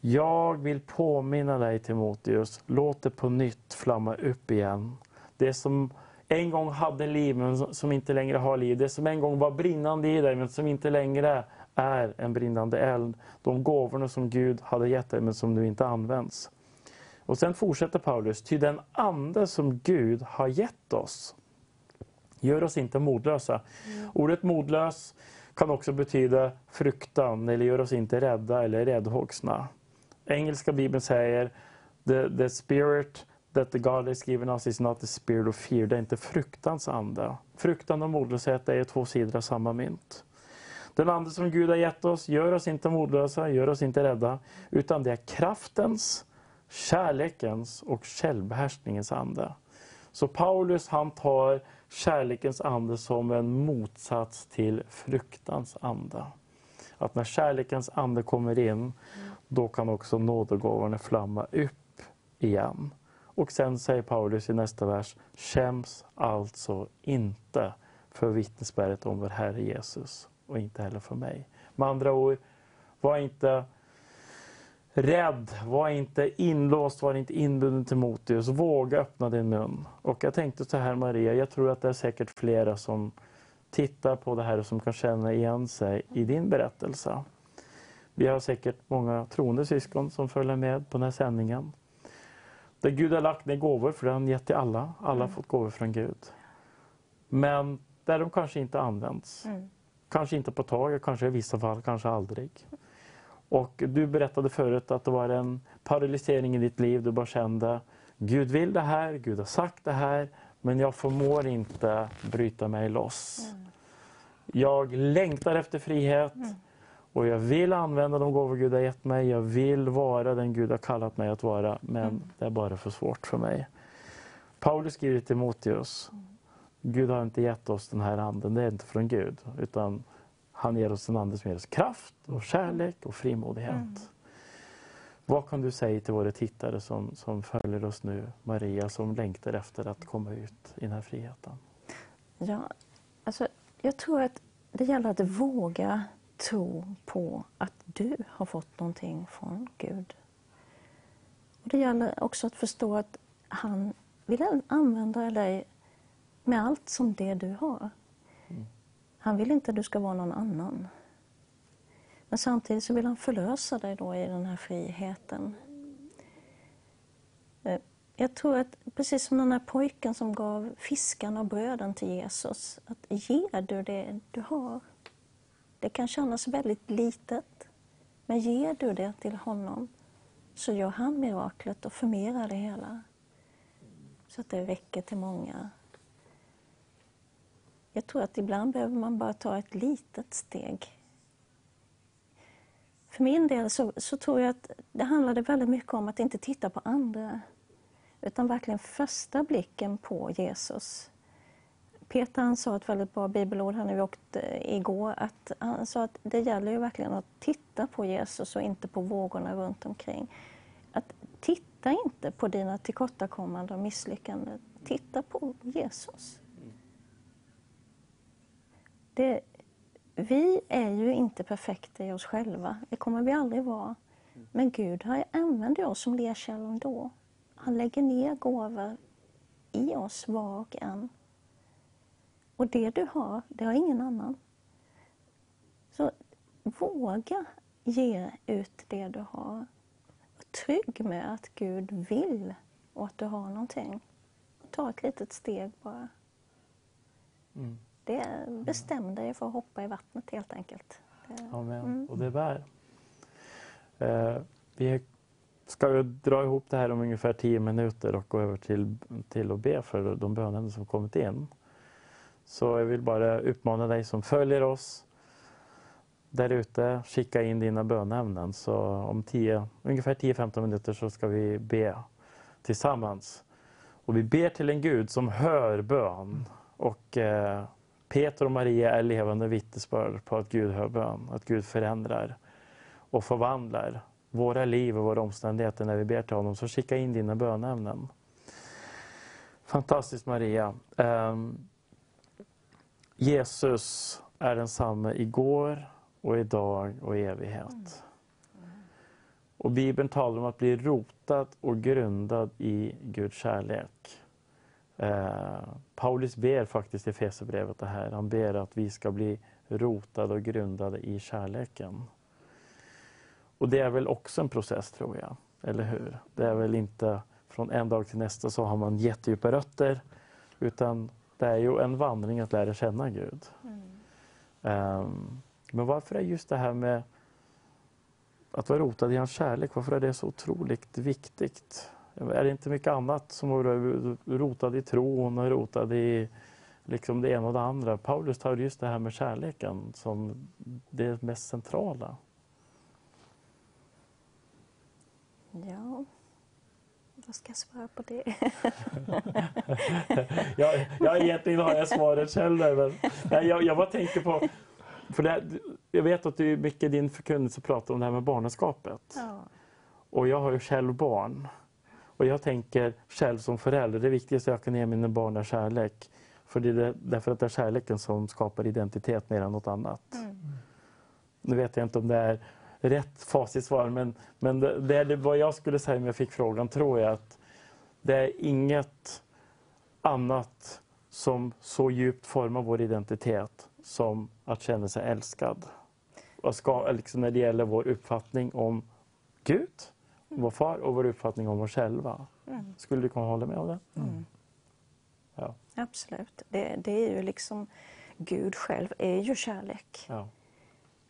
Jag vill påminna dig Timoteus, låt det på nytt flamma upp igen. Det som en gång hade liv men som inte längre har liv. Det som en gång var brinnande i dig men som inte längre är en brinnande eld. De gåvorna som Gud hade gett dig men som nu inte används. Och sen fortsätter Paulus, ty den ande som Gud har gett oss gör oss inte modlösa. Ordet modlös kan också betyda fruktan eller gör oss inte rädda eller räddhågsna. Engelska bibeln säger the, the spirit that the God has given us is not the spirit of fear. Det är inte fruktans ande. Fruktan och modlöshet är två sidor av samma mynt. Den ande som Gud har gett oss gör oss inte modlösa, gör oss inte rädda, utan det är kraftens, kärlekens och självbehärskningens ande. Så Paulus han tar kärlekens ande som en motsats till fruktans ande. Att när kärlekens ande kommer in, då kan också nådegåvorna flamma upp igen. Och sen säger Paulus i nästa vers, skäms alltså inte för vittnesbördet om vår Herre Jesus och inte heller för mig. Med andra ord, var inte rädd, var inte inlåst, var inte inbunden till Motius. Våga öppna din mun. Och jag tänkte så här Maria, jag tror att det är säkert flera som tittar på det här och som kan känna igen sig i din berättelse. Vi har säkert många troende syskon som följer med på den här sändningen. Där Gud har lagt ner gåvor, för det har han gett till alla. Alla har fått gåvor från Gud. Men där de kanske inte används. Mm. Kanske inte på ett tag, kanske i vissa fall, kanske aldrig. Och du berättade förut att det var en paralysering i ditt liv. Du bara kände, Gud vill det här, Gud har sagt det här, men jag förmår inte bryta mig loss. Jag längtar efter frihet Och jag vill använda de gåvor Gud har gett mig. Jag vill vara den Gud har kallat mig att vara. Men det är bara för svårt för mig. Paulus skriver till Timoteus. Gud har inte gett oss den här anden. Det är inte från Gud. Utan han ger oss en ande som ger oss kraft och kärlek och frimodighet. Vad kan du säga till våra tittare som, som följer oss nu, Maria, som längtar efter att komma ut i den här friheten? Ja, alltså, jag tror att det gäller att våga tro på att du har fått någonting från Gud. Och det gäller också att förstå att han vill använda dig med allt som det du har. Han vill inte att du ska vara någon annan. Men samtidigt så vill han förlösa dig då i den här friheten. Eh, jag tror att precis som den här pojken som gav fiskarna och bröden till Jesus, att ger du det du har, det kan kännas väldigt litet, men ger du det till honom så gör han miraklet och förmerar det hela så att det räcker till många. Jag tror att ibland behöver man bara ta ett litet steg. För min del så, så tror jag att det handlade väldigt mycket om att inte titta på andra utan verkligen första blicken på Jesus. Peter han sa ett väldigt bra bibelord här när vi åkte igår. Att han sa att det gäller ju verkligen att titta på Jesus och inte på vågorna runt omkring. Att titta inte på dina tillkortakommanden och misslyckanden. Titta på Jesus. Det, vi är ju inte perfekta i oss själva. Det kommer vi aldrig vara. Men Gud har använder oss som lerkällor ändå. Han lägger ner gåvor i oss var och en. Och det du har, det har ingen annan. Så våga ge ut det du har. Var trygg med att Gud vill och att du har någonting. Ta ett litet steg bara. Mm. Det bestäm dig för att hoppa i vattnet helt enkelt. Amen. Och det bär. Eh, vi ska ju dra ihop det här om ungefär 10 minuter och gå över till, till att be för de bönen som kommit in. Så jag vill bara uppmana dig som följer oss där ute, skicka in dina bönämnen. Så om 10, ungefär 10-15 minuter så ska vi be tillsammans. Och vi ber till en Gud som hör bön. Och eh, Peter och Maria är levande vittnesbörd på att Gud hör bön, att Gud förändrar och förvandlar våra liv och våra omständigheter när vi ber till honom. Så skicka in dina bönämnen. Fantastiskt Maria. Ehm, Jesus är densamme igår och idag och i evighet. Och Bibeln talar om att bli rotad och grundad i Guds kärlek. Eh, Paulus ber faktiskt i Efesierbrevet det här. Han ber att vi ska bli rotade och grundade i kärleken. Och det är väl också en process tror jag, eller hur? Det är väl inte från en dag till nästa så har man jättedjupa rötter, utan det är ju en vandring att lära känna Gud. Ehm, men varför är just det här med att vara rotad i hans kärlek, varför är det så otroligt viktigt? Är det inte mycket annat som är rotad i tron och rotad i liksom det ena och det andra? Paulus tar just det här med kärleken som det mest centrala. Ja, vad ska jag svara på det? jag, jag egentligen har jag svaret själv där, men nej, jag, jag bara tänker på, för det, här- jag vet att du mycket i din förkunnelse pratar om det här med barnaskapet. Ja. Och jag har ju själv barn. Och jag tänker själv som förälder, det viktigaste jag kan ge mina barn är kärlek. För det är därför att det är kärleken som skapar identitet mer än något annat. Nu vet jag inte om det är rätt facitsvar, men, men det, det är det, vad jag skulle säga om jag fick frågan, tror jag att det är inget annat som så djupt formar vår identitet som att känna sig älskad. Och ska, liksom när det gäller vår uppfattning om Gud, vår far och vår uppfattning om oss själva. Skulle du kunna hålla med om det? Ja. Absolut. Det, det är ju liksom, Gud själv är ju kärlek. Ja.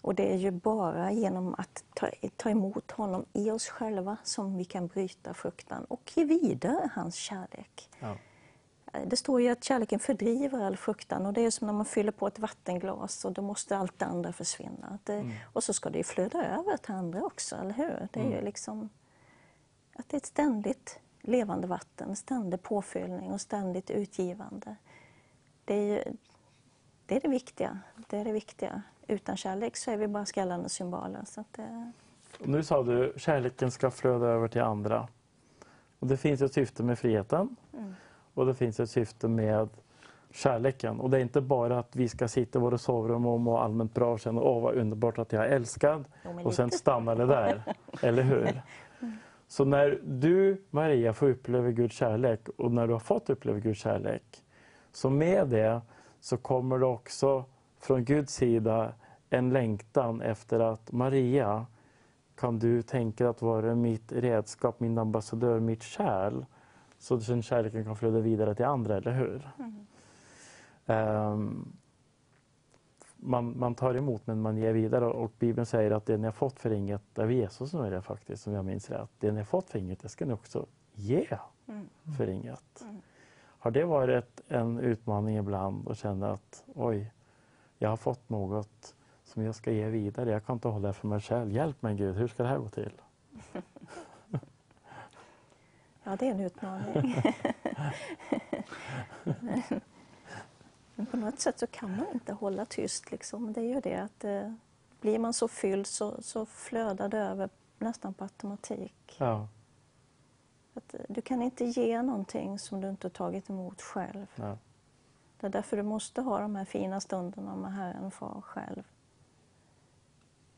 Och det är ju bara genom att ta, ta emot honom i oss själva som vi kan bryta fruktan och ge vidare hans kärlek. Ja. det står ju att kärleken fördriver all fruktan och det är som när man fyller på ett vattenglas och då måste allt det andra försvinna. Det, Och så ska det ju flöda över till andra också, eller hur? Det är ju liksom att det är ett ständigt levande vatten, ständig påfyllning och ständigt utgivande. Det är, ju, det är det viktiga. Det är det viktiga. Utan kärlek så är vi bara skallande symboler. Så att det, Nu sa du kärleken ska flöda över till andra. Och det finns ett syfte med friheten och det finns ett syfte med kärleken. Och det är inte bara att vi ska sitta i våra sovrum och må allmänt bra och känna åh vad underbart att jag är älskad Jo, och sen stannar det där. Eller hur? Så när du Maria får uppleva Guds kärlek och när du har fått uppleva Guds kärlek så med det så kommer det också från Guds sida en längtan efter att Maria, kan du tänka att vara mitt redskap, min ambassadör, mitt kärl? Så att den kärleken kan flöda vidare till andra, eller hur? Ehm, man, man tar emot men man ger vidare och Bibeln säger att det ni har fått för inget, är Jesus som är det faktiskt, om jag minns rätt. Det ni har fått för inget, det ska ni också ge för inget. Har det varit en utmaning ibland att känna att oj, jag har fått något som jag ska ge vidare. Jag kan inte hålla det för mig själv. Hjälp mig Gud, hur ska det här gå till? ja, det är en utmaning. Men på något sätt så kan man inte hålla tyst. Liksom. Det är ju det att eh, blir man så fylld så, så flödar det över nästan på automatik. Ja, Att, eh, du kan inte ge någonting som du inte har tagit emot själv. ja. Det är därför du måste ha de här fina stunderna med Herren och Far själv.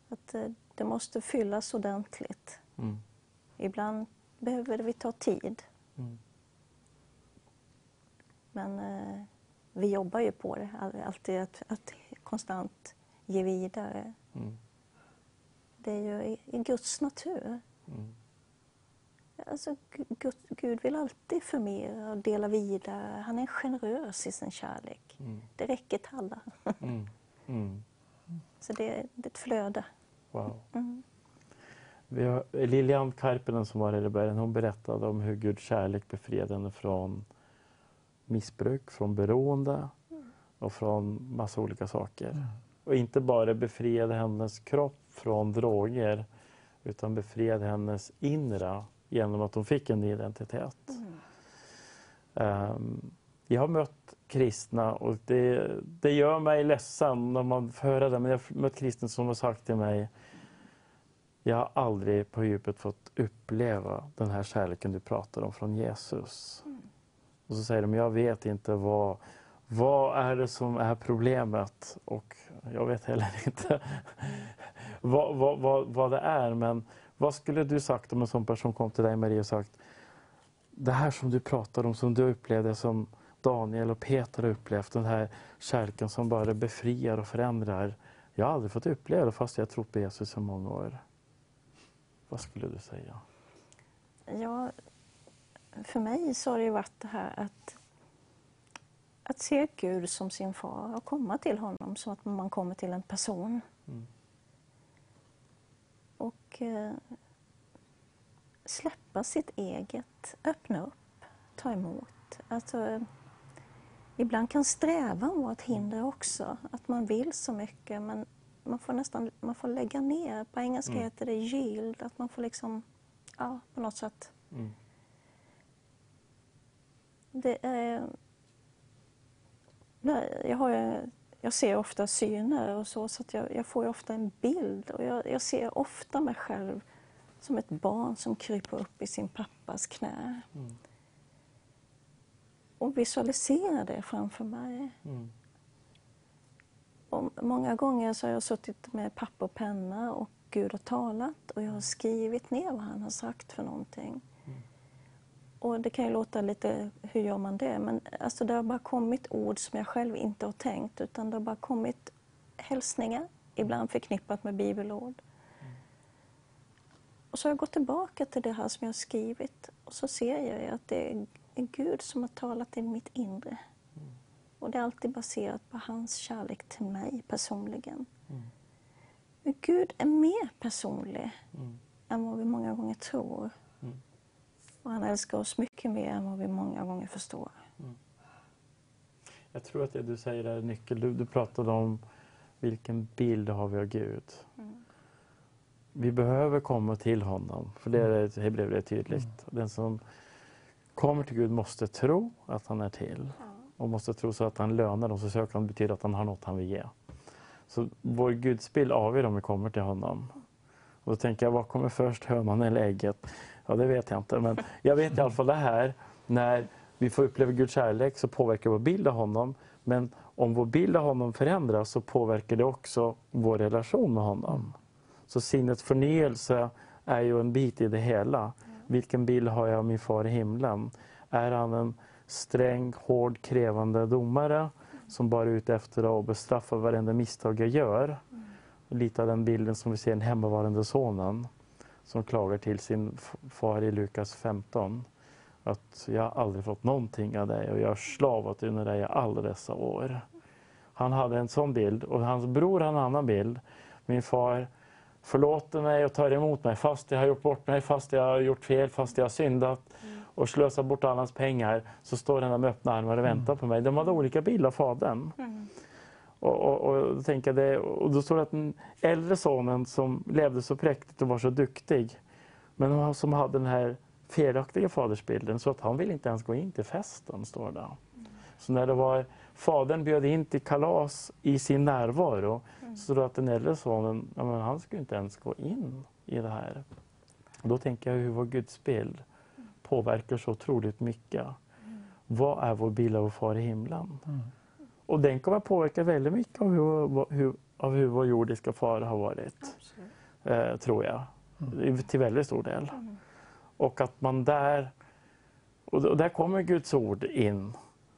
Att, eh, det måste fyllas ordentligt. Mm. Ibland behöver vi ta tid. Mm. Men eh, vi jobbar ju på det, all- alltid att, att konstant ge vidare. Mm. Det är ju i, i Guds natur. Mm. Alltså, Gu- Gud, Gud vill alltid förmera och dela vidare. Han är generös i sin kärlek. Mm. Det räcker till alla. Mm. Mm. Så det, det är ett flöde. Wow. Mm. Vi har, Lilian Karpinen som var här i början, hon berättade om hur Guds kärlek befriade henne från missbruk, från beroende och från massa olika saker. Och inte bara befriade hennes kropp från droger utan befriade hennes inre genom att hon fick en ny identitet. Ehm, jag har mött kristna och det, det gör mig ledsen när man får höra det, men jag har mött kristna som har sagt till mig jag har aldrig på djupet fått uppleva den här kärleken du pratar om från Jesus. Och så säger de, jag vet inte vad, vad är det som är problemet? Och jag vet heller inte vad, vad, vad, vad det är. Men vad skulle du sagt om en sån person kom till dig Maria och sagt det här som du pratar om, som du upplevde som Daniel och Peter har upplevt, den här kärleken som bara befriar och förändrar. Jag har aldrig fått uppleva det fast jag har trott på Jesus i många år. Vad skulle du säga? Ja, för mig så har det varit det här att, att se Gud som sin far och komma till honom som att man kommer till en person. Mm. Och eh, släppa sitt eget, öppna upp, ta emot. Alltså, ibland kan strävan vara ett hinder också, att man vill så mycket men man får nästan man får lägga ner. På engelska Mm. heter det yield, att man får liksom, ja, på något sätt Mm. Det är... Jag, har, jag ser ofta syner och så, så jag, jag får ofta en bild. Och jag, jag ser ofta mig själv som ett barn som kryper upp i sin pappas knä. Mm. Och visualiserar det framför mig. Mm. Och många gånger så har jag suttit med papper och penna och Gud har talat och jag har skrivit ner vad han har sagt för någonting. Och det kan ju låta lite, hur gör man det? Men alltså det har bara kommit ord som jag själv inte har tänkt utan det har bara kommit hälsningar, ibland förknippat med bibelord. Och så har jag gått tillbaka till det här som jag har skrivit och så ser jag att det är Gud som har talat i mitt inre. Och det är alltid baserat på hans kärlek till mig personligen. Men Gud är mer personlig Mm. än vad vi många gånger tror. Mm. Och han älskar oss mycket mer än vad vi många gånger förstår. Mm. Jag tror att det du säger är nyckel. Du, du pratade om vilken bild har vi av Gud. Vi behöver komma till honom, för det, är, det blev det tydligt. Den som kommer till Gud måste tro att han är till och måste tro så att han lönar dem, så söker han betyder att han har något han vill ge. Så vår gudsbild avgör om vi kommer till honom. Och då tänker jag, vad kommer först, hönan eller ägget? Ja, det vet jag inte, men jag vet i alla fall det här, när vi får uppleva Guds kärlek så påverkar vår bild av honom. Men om vår bild av honom förändras så påverkar det också vår relation med honom. Så sinnets förnyelse är ju en bit i det hela. Vilken bild har jag av min far i himlen? Är han en sträng, hård, krävande domare som bara är ute efter att bestraffa varenda misstag jag gör? Lite av den bilden som vi ser i den hemmavarande sonen som klagar till sin far i Lukas 15 att jag har aldrig fått någonting av dig och jag har slavat under dig alla dessa år. Han hade en sån bild och hans bror hade en annan bild. Min far förlåter mig och tar emot mig fast jag har gjort bort mig, fast jag har gjort fel, fast jag har syndat och slösat bort alla hans pengar så står han där med öppna armar och väntar på mig. De hade olika bild av fadern. Och, och, och, då tänker jag det, och då står det att den äldre sonen som levde så präktigt och var så duktig men som hade den här felaktiga fadersbilden så att han ville inte ens gå in till festen, står det. Så när det var fadern bjöd in till kalas i sin närvaro så står det att den äldre sonen, ja, men han skulle inte ens gå in i det här. Och då tänker jag hur vår gudsbild påverkar så otroligt mycket. Vad är vår bild av vår far i himlen? Och den kommer att påverka väldigt mycket av hur, hur, av hur vår jordiska far har varit. Eh, tror jag. Till väldigt stor del. Och att man där, och där kommer Guds ord in.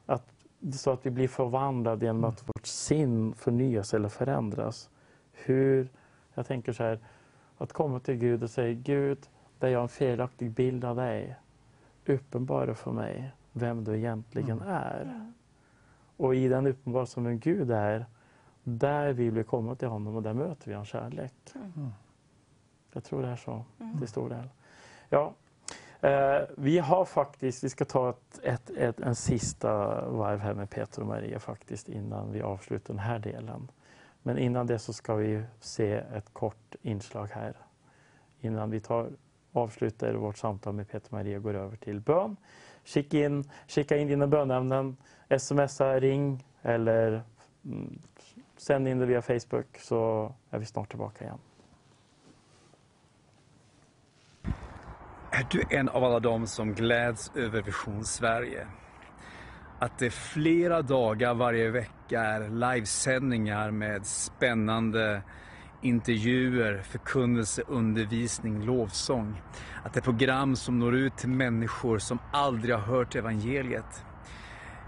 Att, så att vi blir förvandlade genom att vårt sin förnyas eller förändras. Hur, jag tänker så här, att komma till Gud och säga Gud, där jag har en felaktig bild av dig, uppenbara för mig vem du egentligen är. Och i den uppenbarelse som en Gud är, där vill vi komma till honom och där möter vi hans kärlek. Jag tror det är så till stor del. Ja, eh, vi har faktiskt, vi ska ta ett, ett, ett, en sista varv här med Peter och Maria faktiskt innan vi avslutar den här delen. Men innan det så ska vi se ett kort inslag här. Innan vi tar, avslutar vårt samtal med Peter och Maria och går över till bön. Skicka in, skicka in dina bönämnen, smsa, ring eller mm, sänd in det via Facebook så är vi snart tillbaka igen. Är du en av alla dem som gläds över Vision Sverige? Att det flera dagar varje vecka är livesändningar med spännande intervjuer, förkunnelse, undervisning, lovsång. Att det är program som når ut till människor som aldrig har hört evangeliet.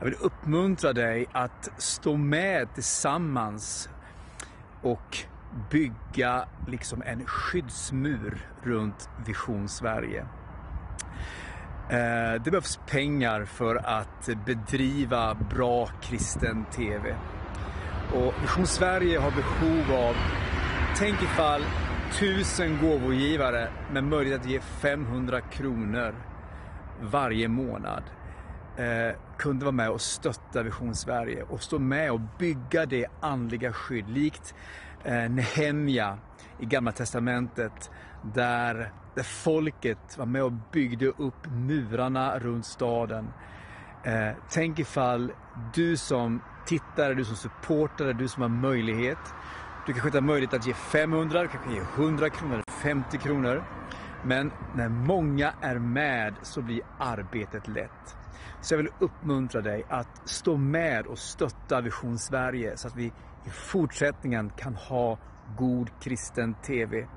Jag vill uppmuntra dig att stå med tillsammans och bygga liksom en skyddsmur runt Vision Sverige. Eh, det behövs pengar för att bedriva bra kristen TV. Och Vision Sverige har behov av, tänk ifall tusen gåvogivare med möjlighet att ge 500 kronor varje månad eh, kunde vara med och stötta Vision Sverige och stå med och bygga det andliga skydd likt eh, Nehemja i Gamla Testamentet där, där folket var med och byggde upp murarna runt staden. Eh, tänk ifall du som tittare, du som supportare, du som har möjlighet. Du kanske inte har möjlighet att ge 500, du kanske ge 100 kronor eller 50 kronor. Men när många är med så blir arbetet lätt. Så jag vill uppmuntra dig att stå med och stötta Vision Sverige så att vi i fortsättningen kan ha god kristen TV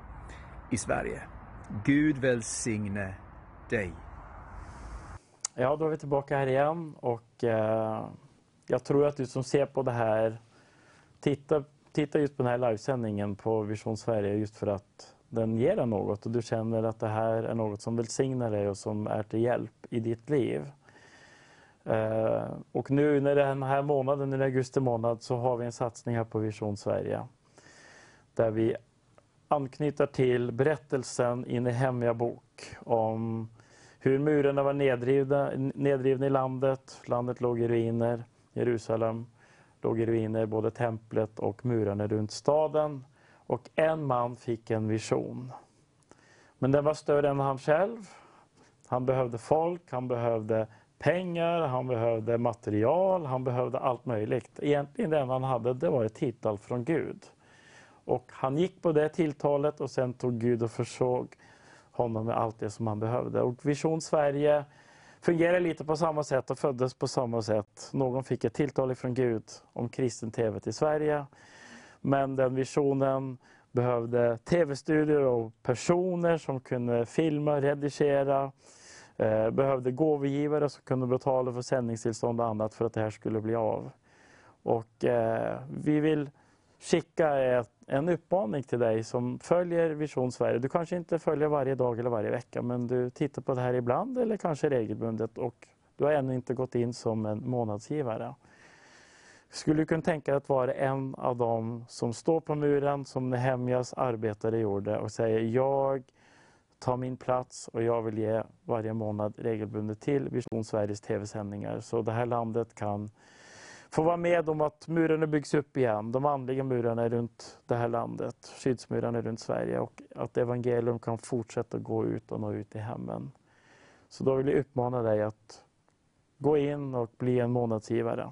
i Sverige. Gud välsigne dig. Ja, då är vi tillbaka här igen och eh, jag tror att du som ser på det här tittar, titta just på den här livesändningen på Vision Sverige just för att den ger dig något och du känner att det här är något som välsignar dig och som är till hjälp i ditt liv. Eh, och nu när den här månaden, i augusti månad, så har vi en satsning här på Vision Sverige där vi anknyter till berättelsen i Nehemja bok om hur murarna var nedrivna, nedrivna i landet. Landet låg i ruiner. Jerusalem låg i ruiner, både templet och murarna runt staden. Och en man fick en vision. Men den var större än han själv. Han behövde folk, han behövde pengar, han behövde material, han behövde allt möjligt. Egentligen det enda han hade det var ett tilltal från Gud. Och han gick på det tilltalet och sen tog Gud och försåg honom med allt det som han behövde. Och Vision Sverige fungerar lite på samma sätt och föddes på samma sätt. Någon fick ett tilltal från Gud om kristen TV till Sverige. Men den visionen behövde tv-studior och personer som kunde filma, redigera. Eh, behövde gåvogivare som kunde betala för sändningstillstånd och annat för att det här skulle bli av. Och eh, vi vill skicka ett, en uppmaning till dig som följer Vision Sverige. Du kanske inte följer varje dag eller varje vecka men du tittar på det här ibland eller kanske regelbundet och du har ännu inte gått in som en månadsgivare. Skulle du kunna tänka dig att vara en av dem som står på muren som Nehemjas arbetare gjorde och säger jag ta min plats och jag vill ge varje månad regelbundet till Vision Sveriges tv-sändningar så det här landet kan få vara med om att murarna byggs upp igen, de andliga murarna runt det här landet, skyddsmurarna runt Sverige och att evangelium kan fortsätta gå ut och nå ut i hemmen. Så då vill jag uppmana dig att gå in och bli en månadsgivare.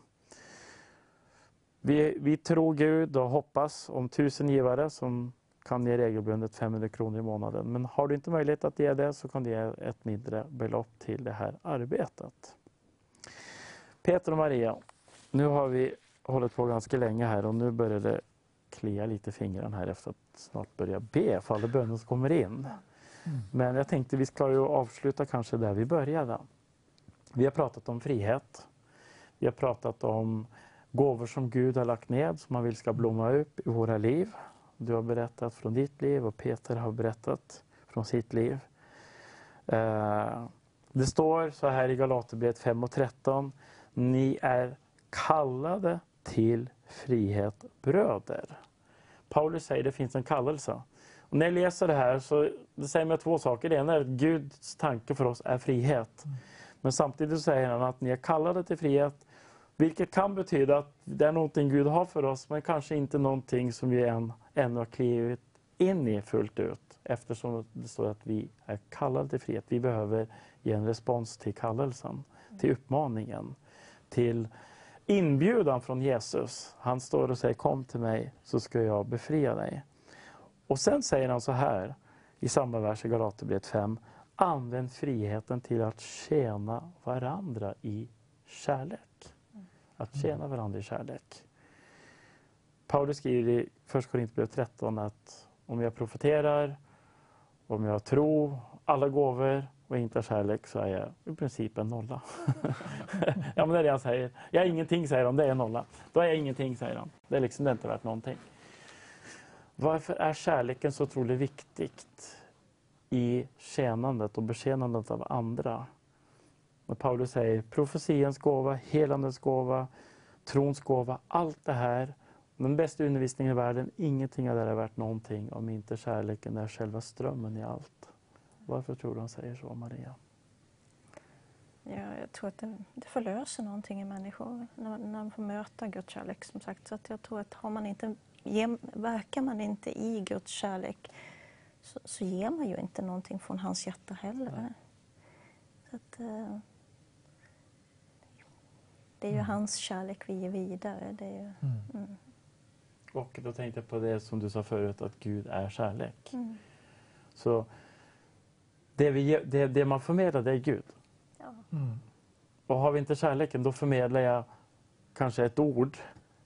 Vi, vi tror Gud och hoppas om tusen givare som kan ge regelbundet 500 kronor i månaden. Men har du inte möjlighet att ge det så kan du ge ett mindre belopp till det här arbetet. Peter och Maria, nu har vi hållit på ganska länge här och nu börjar det klia lite i fingrarna här efter att snart börja be för alla böner som kommer in. Men jag tänkte vi ska ju avsluta kanske där vi började. Vi har pratat om frihet. Vi har pratat om gåvor som Gud har lagt ned som han vill ska blomma upp i våra liv. Du har berättat från ditt liv och Peter har berättat från sitt liv. Eh, det står så här i Galaterbrevet 5 och 13. Ni är kallade till frihet bröder. Paulus säger att det finns en kallelse. Och när jag läser det här så det säger mig två saker. Det ena är att Guds tanke för oss är frihet. Men samtidigt säger han att ni är kallade till frihet. Vilket kan betyda att det är någonting Gud har för oss men kanske inte någonting som vi än, ännu har klivit in i fullt ut. Eftersom det står att vi är kallade till frihet. Vi behöver ge en respons till kallelsen, till uppmaningen, till inbjudan från Jesus. Han står och säger kom till mig så ska jag befria dig. Och sen säger han så här i samma vers i Galaterbrevet 5. Använd friheten till att tjäna varandra i kärlek. Att tjäna varandra i kärlek. Paulus skriver i 1 Korinthierbrevet 13 att om jag profeterar, om jag tror, alla gåvor och inte har kärlek så är jag i princip en nolla. ja men det är det han säger. Jag är ingenting säger han, det är en nolla. Då är jag ingenting säger han. Det är liksom det är inte värt någonting. Varför är kärleken så otroligt viktigt i tjänandet och betjänandet av andra? När Paulus säger profetians gåva, helandets gåva, trons gåva, allt det här. Den bästa undervisningen i världen, ingenting av det är värt någonting om inte kärleken är själva strömmen i allt. Varför tror du han säger så, Maria? Ja, jag tror att det, det förlöser någonting i människor när, när man får möta Guds kärlek. Som sagt. Så att jag tror att har man inte, ger, verkar man inte i Guds kärlek så, så ger man ju inte någonting från hans hjärta heller. Så att, eh, det är ju hans kärlek vi ger vidare. Det är ju, mm. Och då tänkte jag på det som du sa förut, att Gud är kärlek. Mm. Så det, vi, det, det man förmedlar, det är Gud. Ja. Och har vi inte kärleken, då förmedlar jag kanske ett ord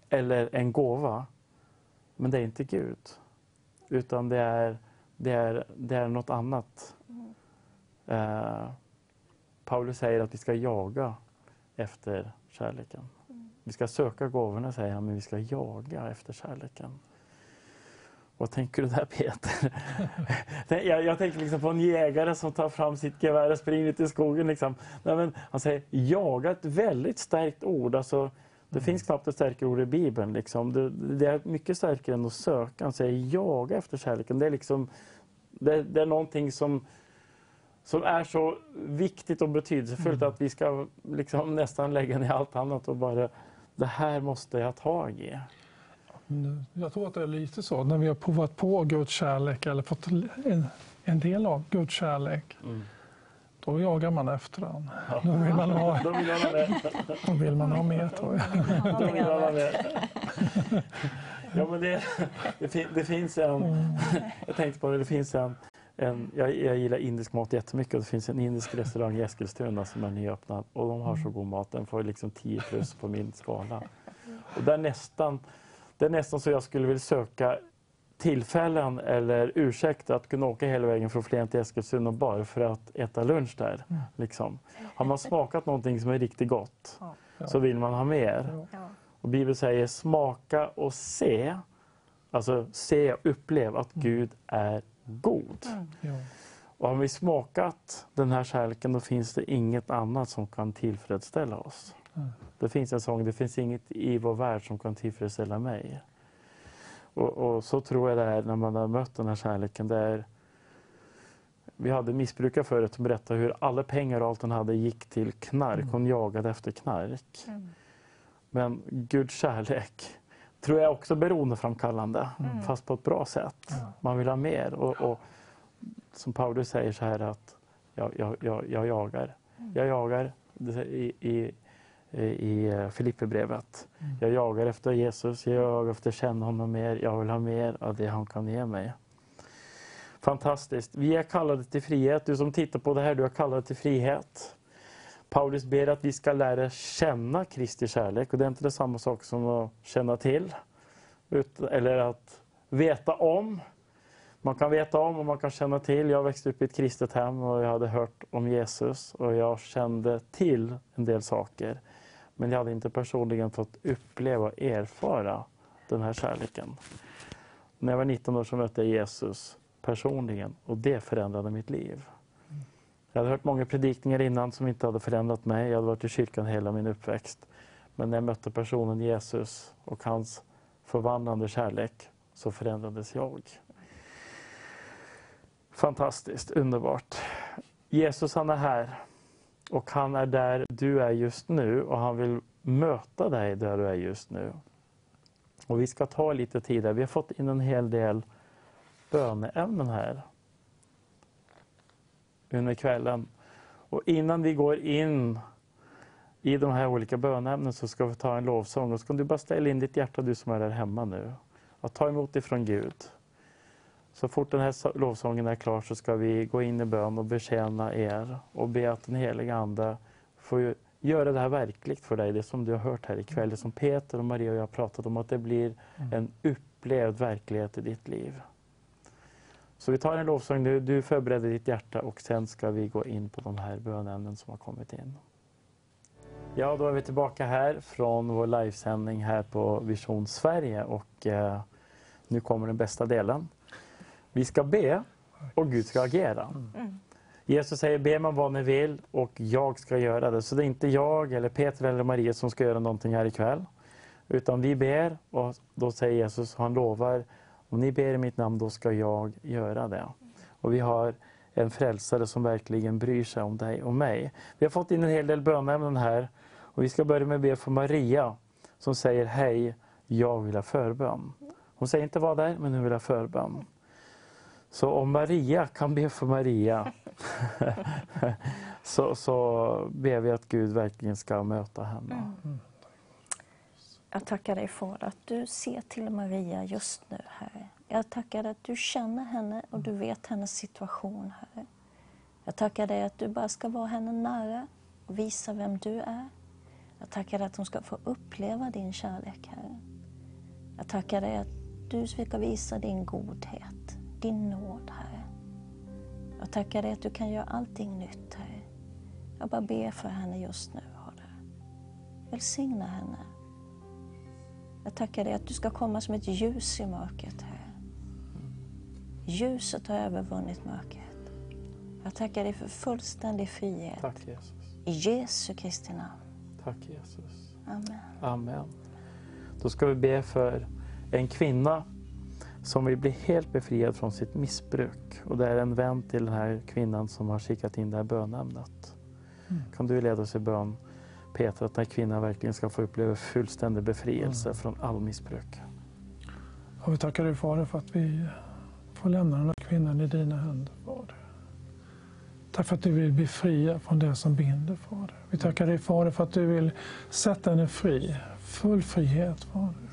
eller en gåva. Men det är inte Gud. Utan det är, det är, det är något annat. Eh, Paulus säger att vi ska jaga efter kärleken. Vi ska söka gåvorna säger han, men vi ska jaga efter kärleken. Vad tänker du där Peter? jag, jag tänker liksom på en jägare som tar fram sitt gevär och springer ut i skogen. Liksom. Nej, men han säger jaga, ett väldigt starkt ord. Alltså, det finns knappt ett starkare ord i Bibeln. Liksom. Det, det är mycket starkare än att söka. Han säger jaga efter kärleken. Det är, liksom, det, det är någonting som, som är så viktigt och betydelsefullt att vi ska liksom nästan lägga ner allt annat och bara det här måste jag ta i. Nu, Jag tror att det är lite så, när vi har provat på Guds kärlek eller fått en, en del av Guds kärlek, Mm. då jagar man efter den. Då vill man ha, Då vill ha med. då vill man ha mer tror jag. Då vill ha med. Ja, men det, det, fin, det finns en... Jag tänkte på det, det finns en... en jag, jag gillar indisk mat jättemycket och det finns en indisk restaurang i Eskilstuna som är nyöppnad och de har så god mat. Den får liksom 10 plus på min skala. Och där nästan, det är nästan så jag skulle vilja söka tillfällen eller ursäkter att kunna åka hela vägen från Flen till Eskilstuna bara för att äta lunch där. Liksom. Har man smakat någonting som är riktigt gott så vill man ha mer. Ja. Och Bibeln säger smaka och se, alltså se och upplev att Gud är god. Ja. Och har vi smakat den här kärleken då finns det inget annat som kan tillfredsställa oss. Mm. Det finns en sång, det finns inget i vår värld som kan tillfredsställa mig. Och, och så tror jag det är när man har mött den här kärleken. Det är, vi hade missbrukare förut som berättade hur alla pengar och allt hon hade gick till knark. Hon jagade efter knark. Men Guds kärlek tror jag också beroendeframkallande, fast på ett bra sätt. Man vill ha mer. Och, och som Paulus säger så här att jag, jag, jag, jag jagar. Jag jagar i, i, i Filipperbrevet. Jag jagar efter Jesus, jag jagar efter att känna honom mer. Jag vill ha mer av det han kan ge mig. Fantastiskt. Vi är kallade till frihet. Du som tittar på det här, du är kallad till frihet. Paulus ber att vi ska lära känna Kristi kärlek. Och det är inte samma sak som att känna till. Eller att veta om. Man kan veta om och man kan känna till. Jag växte upp i ett kristet hem och jag hade hört om Jesus och jag kände till en del saker. Men jag hade inte personligen fått uppleva och erfara den här kärleken. När jag var 19 år så mötte jag Jesus personligen och det förändrade mitt liv. Jag hade hört många predikningar innan som inte hade förändrat mig. Jag hade varit i kyrkan hela min uppväxt. Men när jag mötte personen Jesus och hans förvandlande kärlek så förändrades jag. Fantastiskt, underbart. Jesus han är här och han är där du är just nu och han vill möta dig där du är just nu. Och vi ska ta lite tid här. Vi har fått in en hel del böneämnen här under kvällen. Och innan vi går in i de här olika böneämnen så ska vi ta en lovsång. Och så kan du bara ställa in ditt hjärta, du som är där hemma nu. Att ta emot ifrån Gud. Så fort den här så- lovsången är klar så ska vi gå in i bön och betjäna er och be att den heliga Ande får göra det här verkligt för dig. Det som du har hört här ikväll, det som Peter och Maria och jag har pratat om, att det blir en upplevd verklighet i ditt liv. Så vi tar en lovsång nu, du förbereder ditt hjärta och sen ska vi gå in på de här bönämnen som har kommit in. Ja, då är vi tillbaka här från vår livesändning här på Vision Sverige och eh, nu kommer den bästa delen. Vi ska be och Gud ska agera. Jesus säger be man vad ni vill och jag ska göra det. Så det är inte jag eller Peter eller Maria som ska göra någonting här ikväll. Utan vi ber och då säger Jesus, han lovar, om ni ber i mitt namn då ska jag göra det. Och vi har en frälsare som verkligen bryr sig om dig och mig. Vi har fått in en hel del bönämnen här och vi ska börja med att be för Maria som säger hej, jag vill ha förbön. Hon säger inte vad det är, men hon vill ha förbön. Så om Maria kan be för Maria så, så ber vi att Gud verkligen ska möta henne. Mm. Jag tackar dig Fader att du ser till Maria just nu, Herre. Jag tackar dig att du känner henne och du vet hennes situation, Herre. Jag tackar dig att du bara ska vara henne nära och visa vem du är. Jag tackar dig att hon ska få uppleva din kärlek, Herre. Jag tackar dig att du ska visa din godhet, din nåd, Herre. Jag tackar dig att du kan göra allting nytt, Herre. Jag bara ber för henne just nu, Herre. Välsigna henne. Jag tackar dig att du ska komma som ett ljus i mörkret, Herre. Ljuset har övervunnit mörkret. Jag tackar dig för fullständig frihet. Tack Jesus. I Jesu Kristi namn. Tack Jesus. Amen. Amen. Då ska vi be för en kvinna som vill bli helt befriad från sitt missbruk. Och det är en vän till den här kvinnan som har skickat in det här bönämnet. Kan du leda oss i bön? Peter att den här kvinnan verkligen ska få uppleva fullständig befrielse från all missbruk. Och vi tackar dig Fader för att vi får lämna den här kvinnan i dina händer Fader. Tack för att du vill befria från det som binder Fader. Vi tackar dig Fader för att du vill sätta henne fri, full frihet Fader.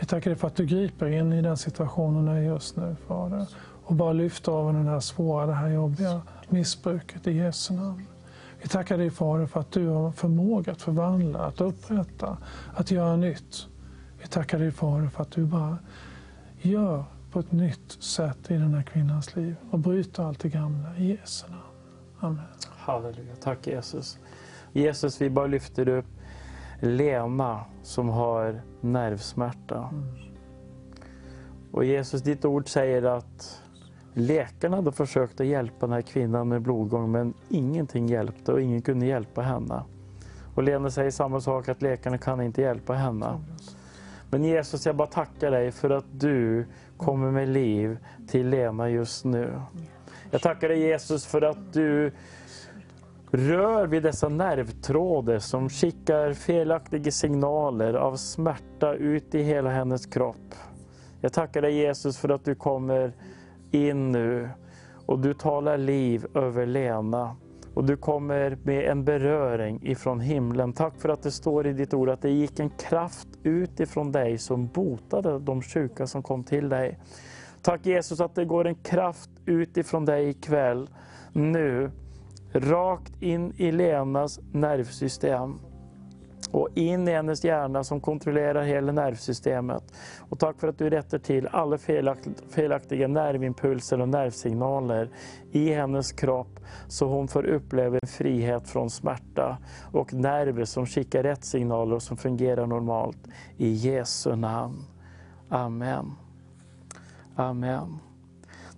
Vi tackar dig för att du griper in i den situationen är just nu Fader och bara lyfter av det här svåra, det här jobbiga missbruket i Jesu namn. Vi tackar dig Fader för att du har förmåga att förvandla, att upprätta, att göra nytt. Vi tackar dig Fader för att du bara gör på ett nytt sätt i den här kvinnans liv och bryter allt det gamla i Jesu namn. Amen. Halleluja. Tack Jesus. Jesus, vi bara lyfter upp Lena som har nervsmärta. Och Jesus, ditt ord säger att läkarna hade försökt att hjälpa den här kvinnan med blodgång men ingenting hjälpte och ingen kunde hjälpa henne. Och Lena säger samma sak, att läkarna kan inte hjälpa henne. Men Jesus, jag bara tackar dig för att du kommer med liv till Lena just nu. Jag tackar dig Jesus för att du rör vid dessa nervtrådar som skickar felaktiga signaler av smärta ut i hela hennes kropp. Jag tackar dig Jesus för att du kommer in nu och du talar liv över Lena. Och du kommer med en beröring ifrån himlen. Tack för att det står i ditt ord att det gick en kraft ut ifrån dig som botade de sjuka som kom till dig. Tack Jesus att det går en kraft ut ifrån dig ikväll, nu, rakt in i Lenas nervsystem och in i hennes hjärna som kontrollerar hela nervsystemet. Och tack för att du rättar till alla felaktiga nervimpulser och nervsignaler i hennes kropp så hon får uppleva en frihet från smärta och nerver som skickar rätt signaler och som fungerar normalt. I Jesu namn. Amen. Amen.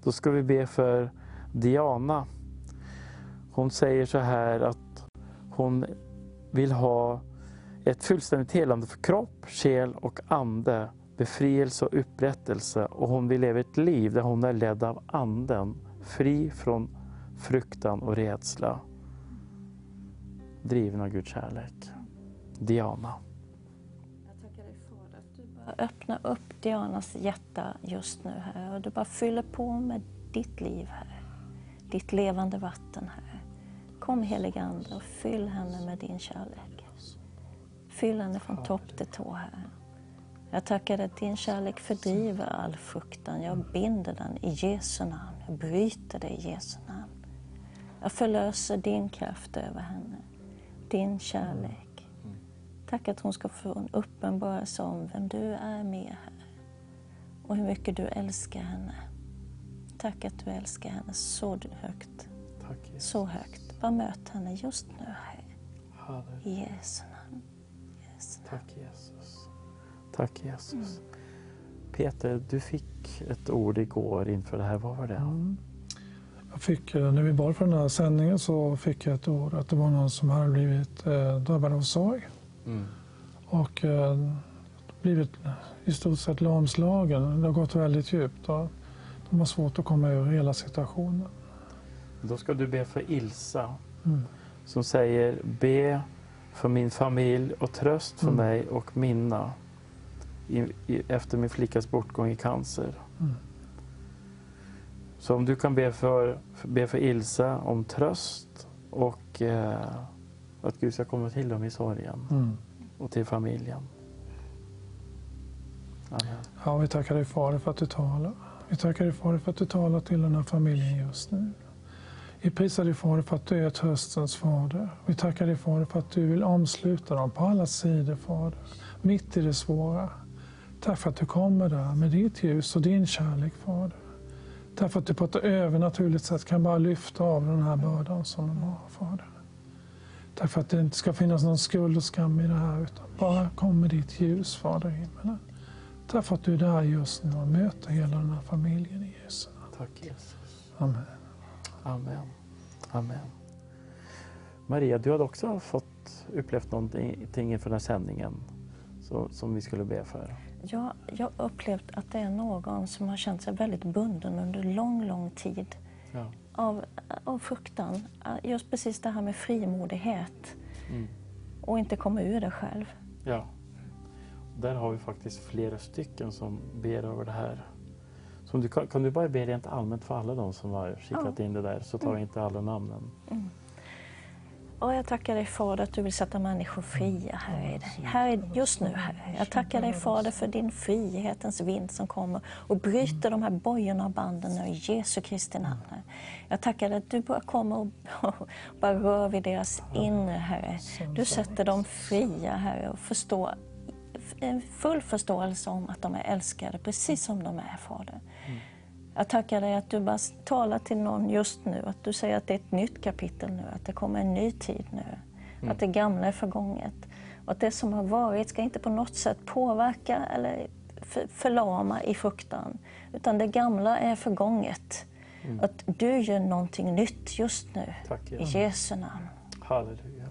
Då ska vi be för Diana. Hon säger så här att hon vill ha ett fullständigt helande för kropp, själ och ande, befrielse och upprättelse. Och hon vill leva ett liv där hon är ledd av anden, fri från fruktan och rädsla. Driven av Guds kärlek. Diana. Jag tackar dig för att du bara öppnar upp Dianas hjärta just nu här och du bara fyller på med ditt liv här. Ditt levande vatten här. Kom helige Ande och fyll henne med din kärlek. Fyll henne från topp till tå här. Jag tackar dig att din kärlek fördriver all fruktan. Jag binder den i Jesu namn. Jag bryter det i Jesu namn. Jag förlöser din kraft över henne. Din kärlek. Tack att hon ska få en uppenbarelse om vem du är med här. Och hur mycket du älskar henne. Tack att du älskar henne så högt. Tack. Så högt. Bara möt henne just nu här. Halleluja. I Jesu namn. Tack Jesus. Tack Jesus. Peter, du fick ett ord igår inför det här. Vad var det? Jag fick, eh, när vi bad för den här sändningen så fick jag ett ord att det var någon som hade blivit eh, drabbad av sorg Mm. och eh, blivit i stort sett lamslagen. Det har gått väldigt djupt och de har svårt att komma ur hela situationen. Då ska du be för Ilsa Mm. som säger be för min familj och tröst för Mm. mig och mina i, i, efter min flickas bortgång i cancer. Mm. Så om du kan be för, för- be för Ilsa om tröst och eh, att Gud ska komma till dem i sorgen Mm. och till familjen. Amen. Ja, vi tackar dig Fader för att du talar. Vi tackar dig Fader för att du talar till den här familjen just nu. Vi prisar dig Fader för att du är tröstens Fader. Vi tackar dig Fader för att du vill omsluta dem på alla sidor Fader. Mitt i det svåra. Tack för att du kommer där med ditt ljus och din kärlek Fader. Tack för att du på ett övernaturligt sätt kan bara lyfta av den här bördan som de har Fader. Tack för att det inte ska finnas någon skuld och skam i det här utan bara kom med ditt ljus Fader i himmelen. Tack för att du är där just nu och möter hela den här familjen i Jesu namn. Tack Jesus. Amen. Amen. Amen. Maria, du hade också fått upplevt någonting inför den här sändningen så, som vi skulle be för. Ja, jag har upplevt att det är någon som har känt sig väldigt bunden under lång, lång tid Ja. av, av fruktan. Just precis det här med frimodighet. Mm. och inte komma ur det själv. Ja. Där har vi faktiskt flera stycken som ber över det här. Så om du, kan, du bara be rent allmänt för alla de som har skickat in det där så tar jag inte alla namnen. Och jag tackar dig Fader att du vill sätta människor fria här, här just nu. Herre. Jag tackar dig Fader för din frihetens vind som kommer och bryter de här bojorna och banden nu i Jesu Kristi namn. Herre. Jag tackar dig att du bara kommer och bara rör vid deras inre Herre. Du sätter dem fria Herre och förstår en full förståelse om att de är älskade precis som de är Fader. Jag tackar dig att du bara talar till någon just nu, att du säger att det är ett nytt kapitel nu, att det kommer en ny tid nu. Att det gamla är förgånget. Och att det som har varit ska inte på något sätt påverka eller för- förlama i fruktan. Utan det gamla är förgånget. Att du gör någonting nytt just nu. Tack I. Jesu namn. Halleluja.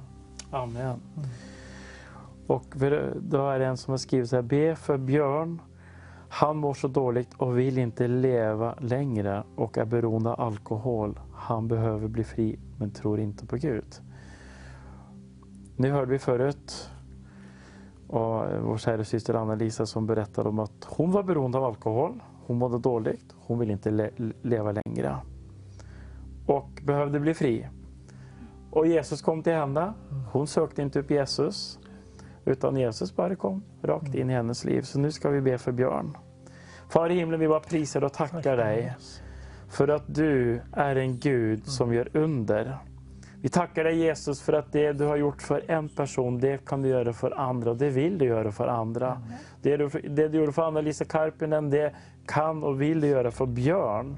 Amen. Och för- då är det en som har skrivit så här, be för Björn. Han mår så dåligt och vill inte leva längre och är beroende av alkohol. Han behöver bli fri men tror inte på Gud. Nu hörde vi förut och vår kära syster Anna-Lisa som berättade om att hon var beroende av alkohol. Hon mådde dåligt. Hon ville inte le- leva längre. Och behövde bli fri. Och Jesus kom till henne. Hon sökte inte upp Jesus. Utan Jesus bara kom rakt in i hennes liv. Så nu ska vi be för Björn. Far i himlen, vi bara prisar och tackar dig. För att du är en Gud som gör under. Vi tackar dig Jesus för att det du har gjort för en person, det kan du göra för andra. Och det vill du göra för andra. Det du, det du gjorde för Anna-Lisa Karpinen, det kan och vill du göra för Björn.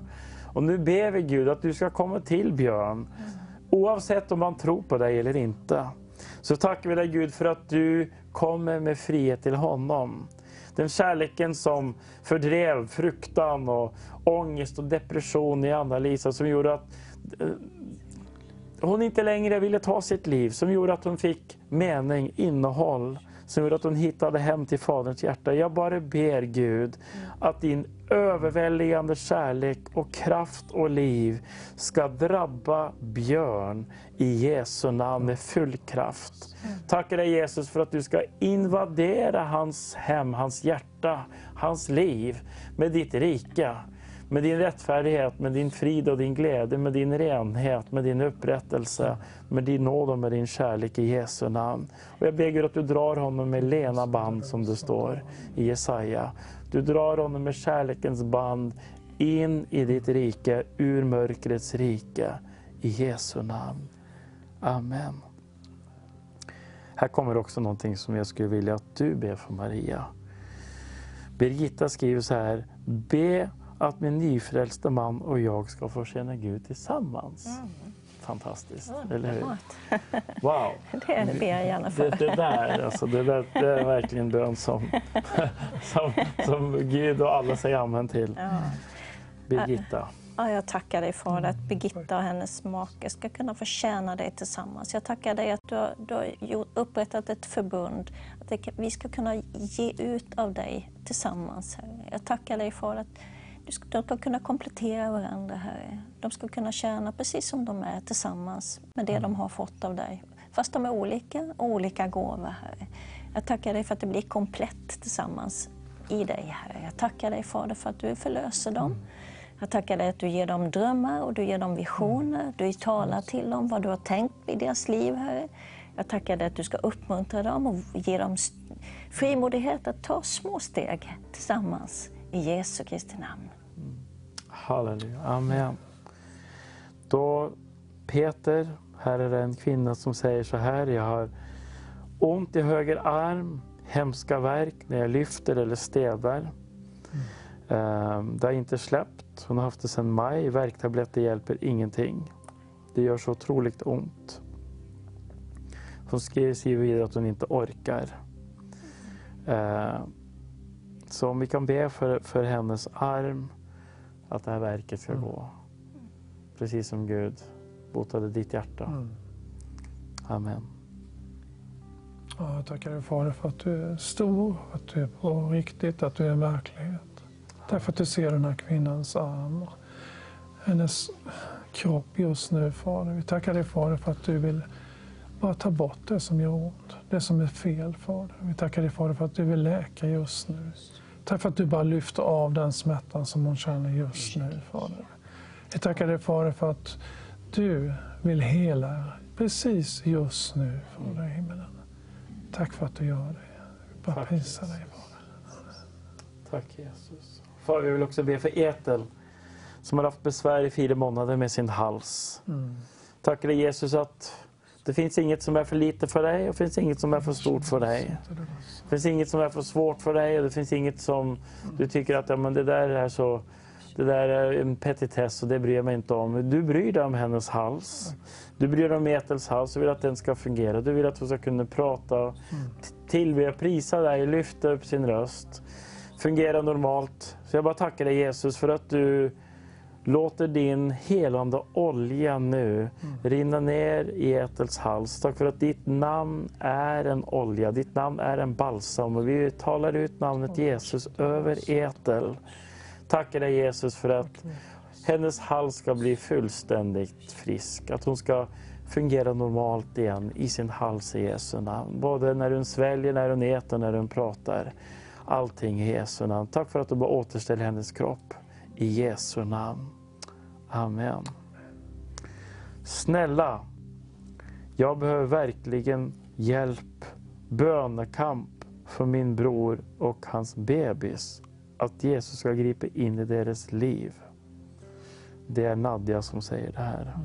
Och nu ber vi Gud att du ska komma till Björn. Oavsett om man tror på dig eller inte. Så tackar vi dig Gud för att du kommer med frihet till honom. Den kärleken som fördrev fruktan och ångest och depression i Anna-Lisa som gjorde att eh, hon inte längre ville ta sitt liv, som gjorde att hon fick mening, innehåll, som gjorde att hon hittade hem till Faderns hjärta. Jag bara ber Gud att din överväldigande kärlek och kraft och liv ska drabba Björn i Jesu namn med full kraft. Tackar dig Jesus för att du ska invadera hans hem, hans hjärta, hans liv med ditt rike med din rättfärdighet, med din frid och din glädje, med din renhet, med din upprättelse, med din nåd och med din kärlek i Jesu namn. Och jag ber Gud att du drar honom med lena band som det står i Jesaja. Du drar honom med kärlekens band in i ditt rike, ur mörkrets rike, i Jesu namn. Amen. Här kommer också någonting som jag skulle vilja att du ber för Maria. Birgitta skriver så här. Be att min nyfrälste man och jag ska få känna Gud tillsammans. Mm. Fantastiskt, eller hur? Wow! Det ber jag gärna för. Det, det, där, alltså, det, där, det är verkligen bön som, som, som Gud och alla säger amen till. Ja. Birgitta. Ja, jag tackar dig Fader att Birgitta och hennes make ska kunna få tjäna dig tillsammans. Jag tackar dig att du har, du har gjort- upprättat ett förbund, att det, vi ska kunna ge ut av dig tillsammans. Jag tackar dig Fader att de ska kunna komplettera varandra. Herre. De ska kunna tjäna precis som de är tillsammans med det de har fått av dig. Fast de är olika och olika gåvor. Herre. Jag tackar dig för att det blir komplett tillsammans i dig, Herre. Jag tackar dig Fader för att du förlöser dem. Jag tackar dig att du ger dem drömmar och du ger dem visioner. Du talar till dem vad du har tänkt i deras liv, Herre. Jag tackar dig att du ska uppmuntra dem och ge dem frimodighet att ta små steg tillsammans i Jesu Kristi namn. Halleluja, amen. Då Peter, här är det en kvinna som säger så här. Jag har ont i höger arm, hemska värk när jag lyfter eller städar. Mm. Det har inte släppt. Hon har haft det sedan maj. Värktabletter hjälper ingenting. Det gör så otroligt ont. Hon skriver skriver vidare att hon inte orkar. Ehm, så om vi kan be för, för hennes arm, att det här verket ska gå. Precis som Gud botade ditt hjärta. Amen. Ja, jag tackar dig Fader för att du är stor, att du är på riktigt, att du är verklighet. Därför att du ser den här kvinnans arm hennes kropp just nu Fader. Vi tackar dig Fader för att du vill bara ta bort det som gör ont. det som är fel, Fader. Vi tackar dig, Fader, för att du vill läka just nu. Tack för att du bara lyfter av den smärtan som hon känner just nu, Fader. Vi tackar dig, Fader, för att du vill hela precis just nu, Fader i himmelen. Tack för att du gör det. Vi bara prisar dig. Fader. Tack Jesus. Far, vi vill också be för Etel som har haft besvär i fyra månader med sin hals. Mm. Tackar dig Jesus att det finns inget som är för lite för dig och det finns inget som är för stort för dig. Det finns inget som är för svårt för dig och det finns inget som du tycker att ja, men det där är så det där är en petitess och det bryr jag mig inte om. Du bryr dig om hennes hals. Du bryr dig om Etels hals. Du vill att den ska fungera. Du vill att hon ska kunna prata, tillbe, prisa dig, lyfta upp sin röst. Fungera normalt. Så jag bara tackar dig Jesus för att du låter din helande olja nu rinna ner i Etels hals. Tack för att ditt namn är en olja, ditt namn är en balsam och vi talar ut namnet Jesus över Etel. Tackar dig Jesus för att hennes hals ska bli fullständigt frisk, att hon ska fungera normalt igen i sin hals i Jesu namn. Både när hon sväljer, när hon äter, när hon pratar. Allting i Jesu namn. Tack för att du bara återställer hennes kropp i Jesu namn. Amen. Snälla, jag behöver verkligen hjälp, bönekamp för min bror och hans bebis. Att Jesus ska gripa in i deras liv. Det är Nadja som säger det här.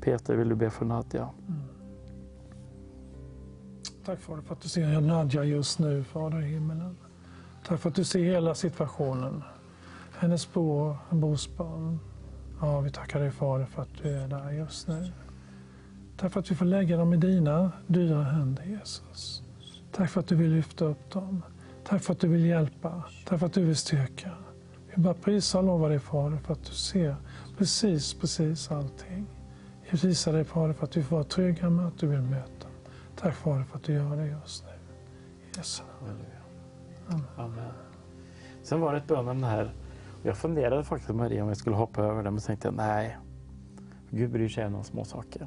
Peter, vill du be för Nadja? Tack Fader för att du ser Nadja just nu, Fader i himmelen. Tack för att du ser hela situationen. Hennes bror, borsbarn. Ja, vi tackar dig Fader för att du är där just nu. Tack för att vi får lägga dem i dina dyra händer Jesus. Tack för att du vill lyfta upp dem. Tack för att du vill hjälpa. Tack för att du vill styrka. Vi bara prisar och lovar dig Fader för att du ser precis, precis allting. Vi prisar dig Fader för att vi får vara trygga med att du vill möta. Tack Fader för att du gör det just nu. Jesu namn. Amen. Sen var det ett bönämne här. Jag funderade faktiskt Maria om jag skulle hoppa över det men tänkte jag nej. Gud bryr sig även om små saker.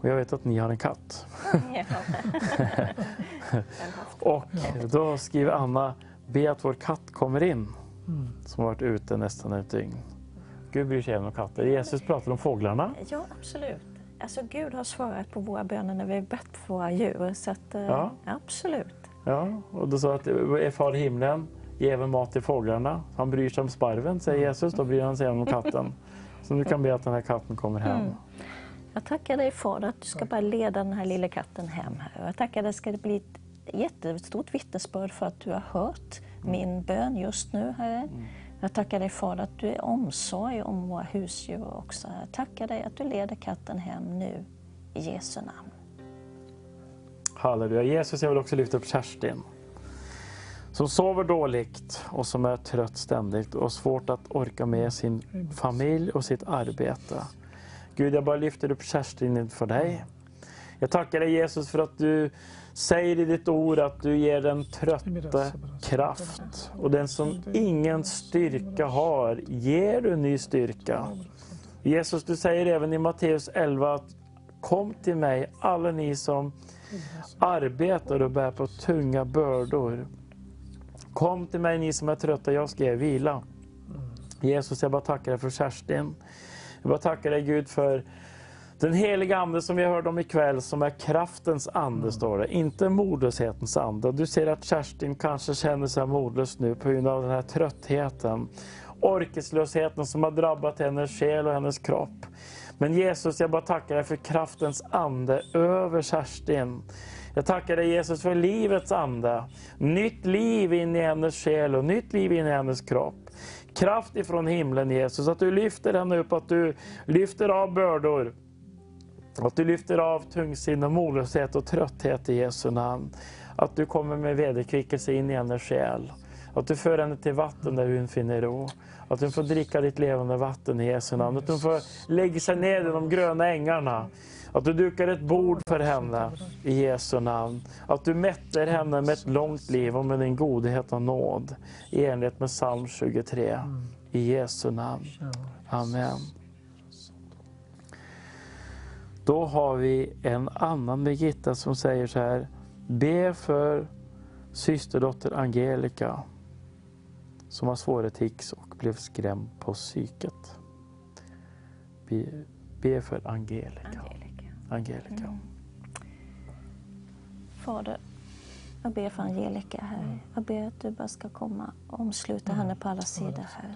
Och jag vet att ni har en katt. Och då skriver Anna, be att vår katt kommer in. Som har varit ute nästan ett dygn. Gud bryr sig även om katter. Jesus pratar om fåglarna. Ja, absolut. Alltså Gud har svarat på våra böner när vi har bett för våra djur. Så att, eh, Ja. Absolut. Ja, och då sa att är far i himlen, ge även mat till fåglarna. Han bryr sig om sparven, säger Jesus. Då bryr han sig om katten. Så du kan be att den här katten kommer hem. Mm. Jag tackar dig Fader att du ska bara leda den här lilla katten hem. Här. Jag tackar dig ska det bli ett jättestort vittnesbörd för att du har hört min bön just nu, Herre. Jag tackar dig Fader att du är omsorg om våra husdjur också. Jag tackar dig att du leder katten hem nu, i Jesu namn. Halleluja. Jesus, jag vill också lyfta upp Kerstin. Som sover dåligt och som är trött ständigt och har svårt att orka med sin familj och sitt arbete. Gud, jag bara lyfter upp Kerstin inför dig. Jag tackar dig Jesus för att du säger i ditt ord att du ger den trötte kraft. Och den som ingen styrka har, ger du ny styrka. Jesus, du säger även i Matteus 11 att kom till mig alla ni som arbetar och bär på tunga bördor. Kom till mig ni som är trötta, jag ska ge vila. Jesus, jag bara tackar dig för Kerstin. Jag bara tackar dig Gud för den heliga Ande som vi hörde om ikväll, som är kraftens ande, står det. Inte modlöshetens ande. Du ser att Kerstin kanske känner sig modlös nu på grund av den här tröttheten. Orkeslösheten som har drabbat hennes själ och hennes kropp. Men Jesus, jag bara tackar dig för kraftens ande över Kerstin. Jag tackar dig Jesus för livets ande. Nytt liv in i hennes själ och nytt liv in i hennes kropp. Kraft ifrån himlen Jesus, att du lyfter henne upp, att du lyfter av bördor. Att du lyfter av tungsinne, modlöshet och trötthet i Jesu namn. Att du kommer med vederkvickelse in i hennes själ. Att du för henne till vatten där hon finner ro. Att hon får dricka ditt levande vatten i Jesu namn. Att hon får lägga sig ner i de gröna ängarna. Att du dukar ett bord för henne i Jesu namn. Att du mätter henne med ett långt liv och med din godhet och nåd. I enlighet med psalm 23. I Jesu namn. Amen. Då har vi en annan Birgitta som säger så här. Be för systerdotter Angelica som har svåra tics och blev skrämd på psyket. Be, be för Angelica. Angelica. Angelica. Mm. Fader, jag ber för Angelica här. Jag ber att du bara ska komma och omsluta henne på alla sidor här.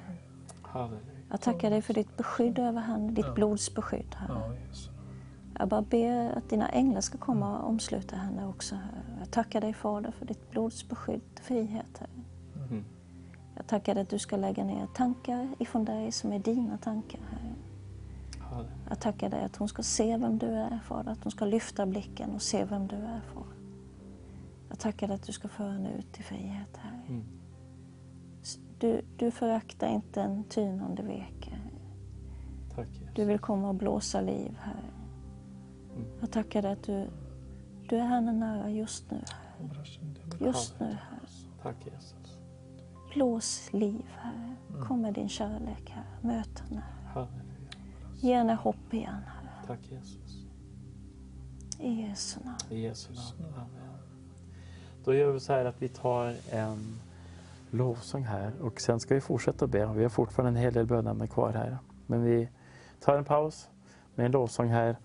Halleluja. Jag tackar dig för ditt beskydd över henne, ditt blods beskydd här. Ja. Jag bara ber att dina änglar ska komma och omsluta henne också. Här. Jag tackar dig Fader för ditt blods beskydd, frihet. Här. Mm. Jag tackar dig att du ska lägga ner tankar ifrån dig som är dina tankar. Här. Jag tackar dig att hon ska se vem du är Fader, att hon ska lyfta blicken och se vem du är Fader. Jag tackar dig att du ska föra henne ut i frihet här. Mm. Du, du föraktar inte en tynande veke. Tack Jesus. Du vill komma och blåsa liv här. Mm. Jag tackar dig att du, du är henne nära just nu. Här. Just nu här. Tack Jesus. Blås liv här. Kom med din kärlek här. Möt henne. här. Ge henne hopp igen här. Tack Jesus. I Jesu namn. I Jesu namn. Amen. Då gör vi så här att vi tar en lovsång här och sen ska vi fortsätta be. Vi har fortfarande en hel del bönämnen kvar här. Men vi tar en paus med en lovsång här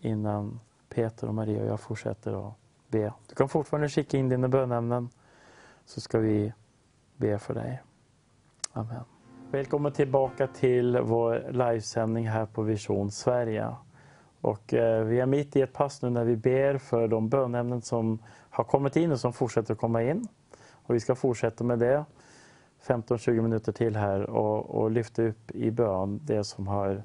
innan Peter och Maria och jag fortsätter att be. Du kan fortfarande skicka in dina bönämnen så ska vi be för dig. Amen. Välkommen tillbaka till vår livesändning här på Vision Sverige. Och eh, vi är mitt i ett pass nu när vi ber för de bönämnen som har kommit in och som fortsätter att komma in. Och vi ska fortsätta med det 15-20 minuter till här och, och lyfta upp i bön det som har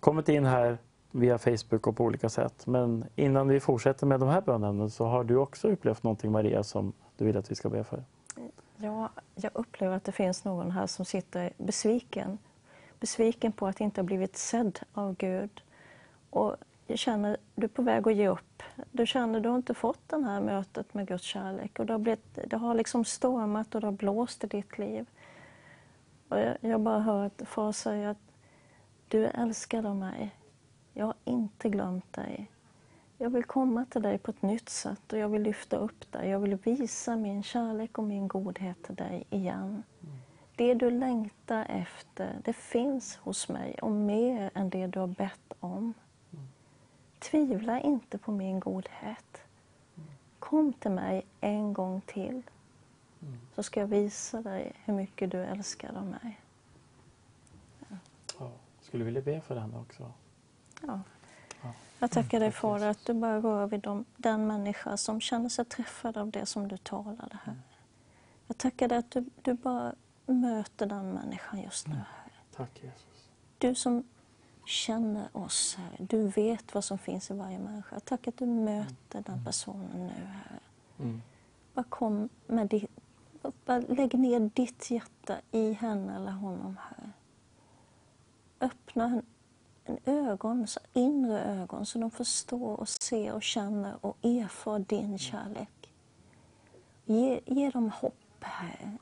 kommit in här via Facebook och på olika sätt. Men innan vi fortsätter med de här bönämnen så har du också upplevt någonting Maria som du vill att vi ska be för. Ja, jag upplever att det finns någon här som sitter besviken. Besviken på att inte ha blivit sedd av Gud. Och jag känner att du är på väg att ge upp. Du känner att du har inte fått det här mötet med Guds kärlek. Och det, har blivit, det har liksom stormat och det har blåst i ditt liv. Och jag, jag bara hör att far säga att du är älskad av mig. Jag har inte glömt dig. Jag vill komma till dig på ett nytt sätt och jag vill lyfta upp dig. Jag vill visa min kärlek och min godhet till dig igen. Det du längtar efter, det finns hos mig och mer än det du har bett om. Tvivla inte på min godhet. Kom till mig en gång till så ska jag visa dig hur mycket du älskar av mig. Ja. Skulle vilja be för henne också. Ja. Ja. Jag tackar dig Fader att du bara rör vid dem, den människa som känner sig träffad av det som du talade här. Jag tackar dig att du, du bara möter den människan just nu. Här. Tack Jesus. Du som känner oss här, du vet vad som finns i varje människa. Tack att du möter den personen nu här. Mm. Bara kom med ditt, bara lägg ner ditt hjärta i henne eller honom här. Öppna en, ögon, så inre ögon så de förstår och ser och känner och erfar din kärlek. Ge, ge dem hopp här.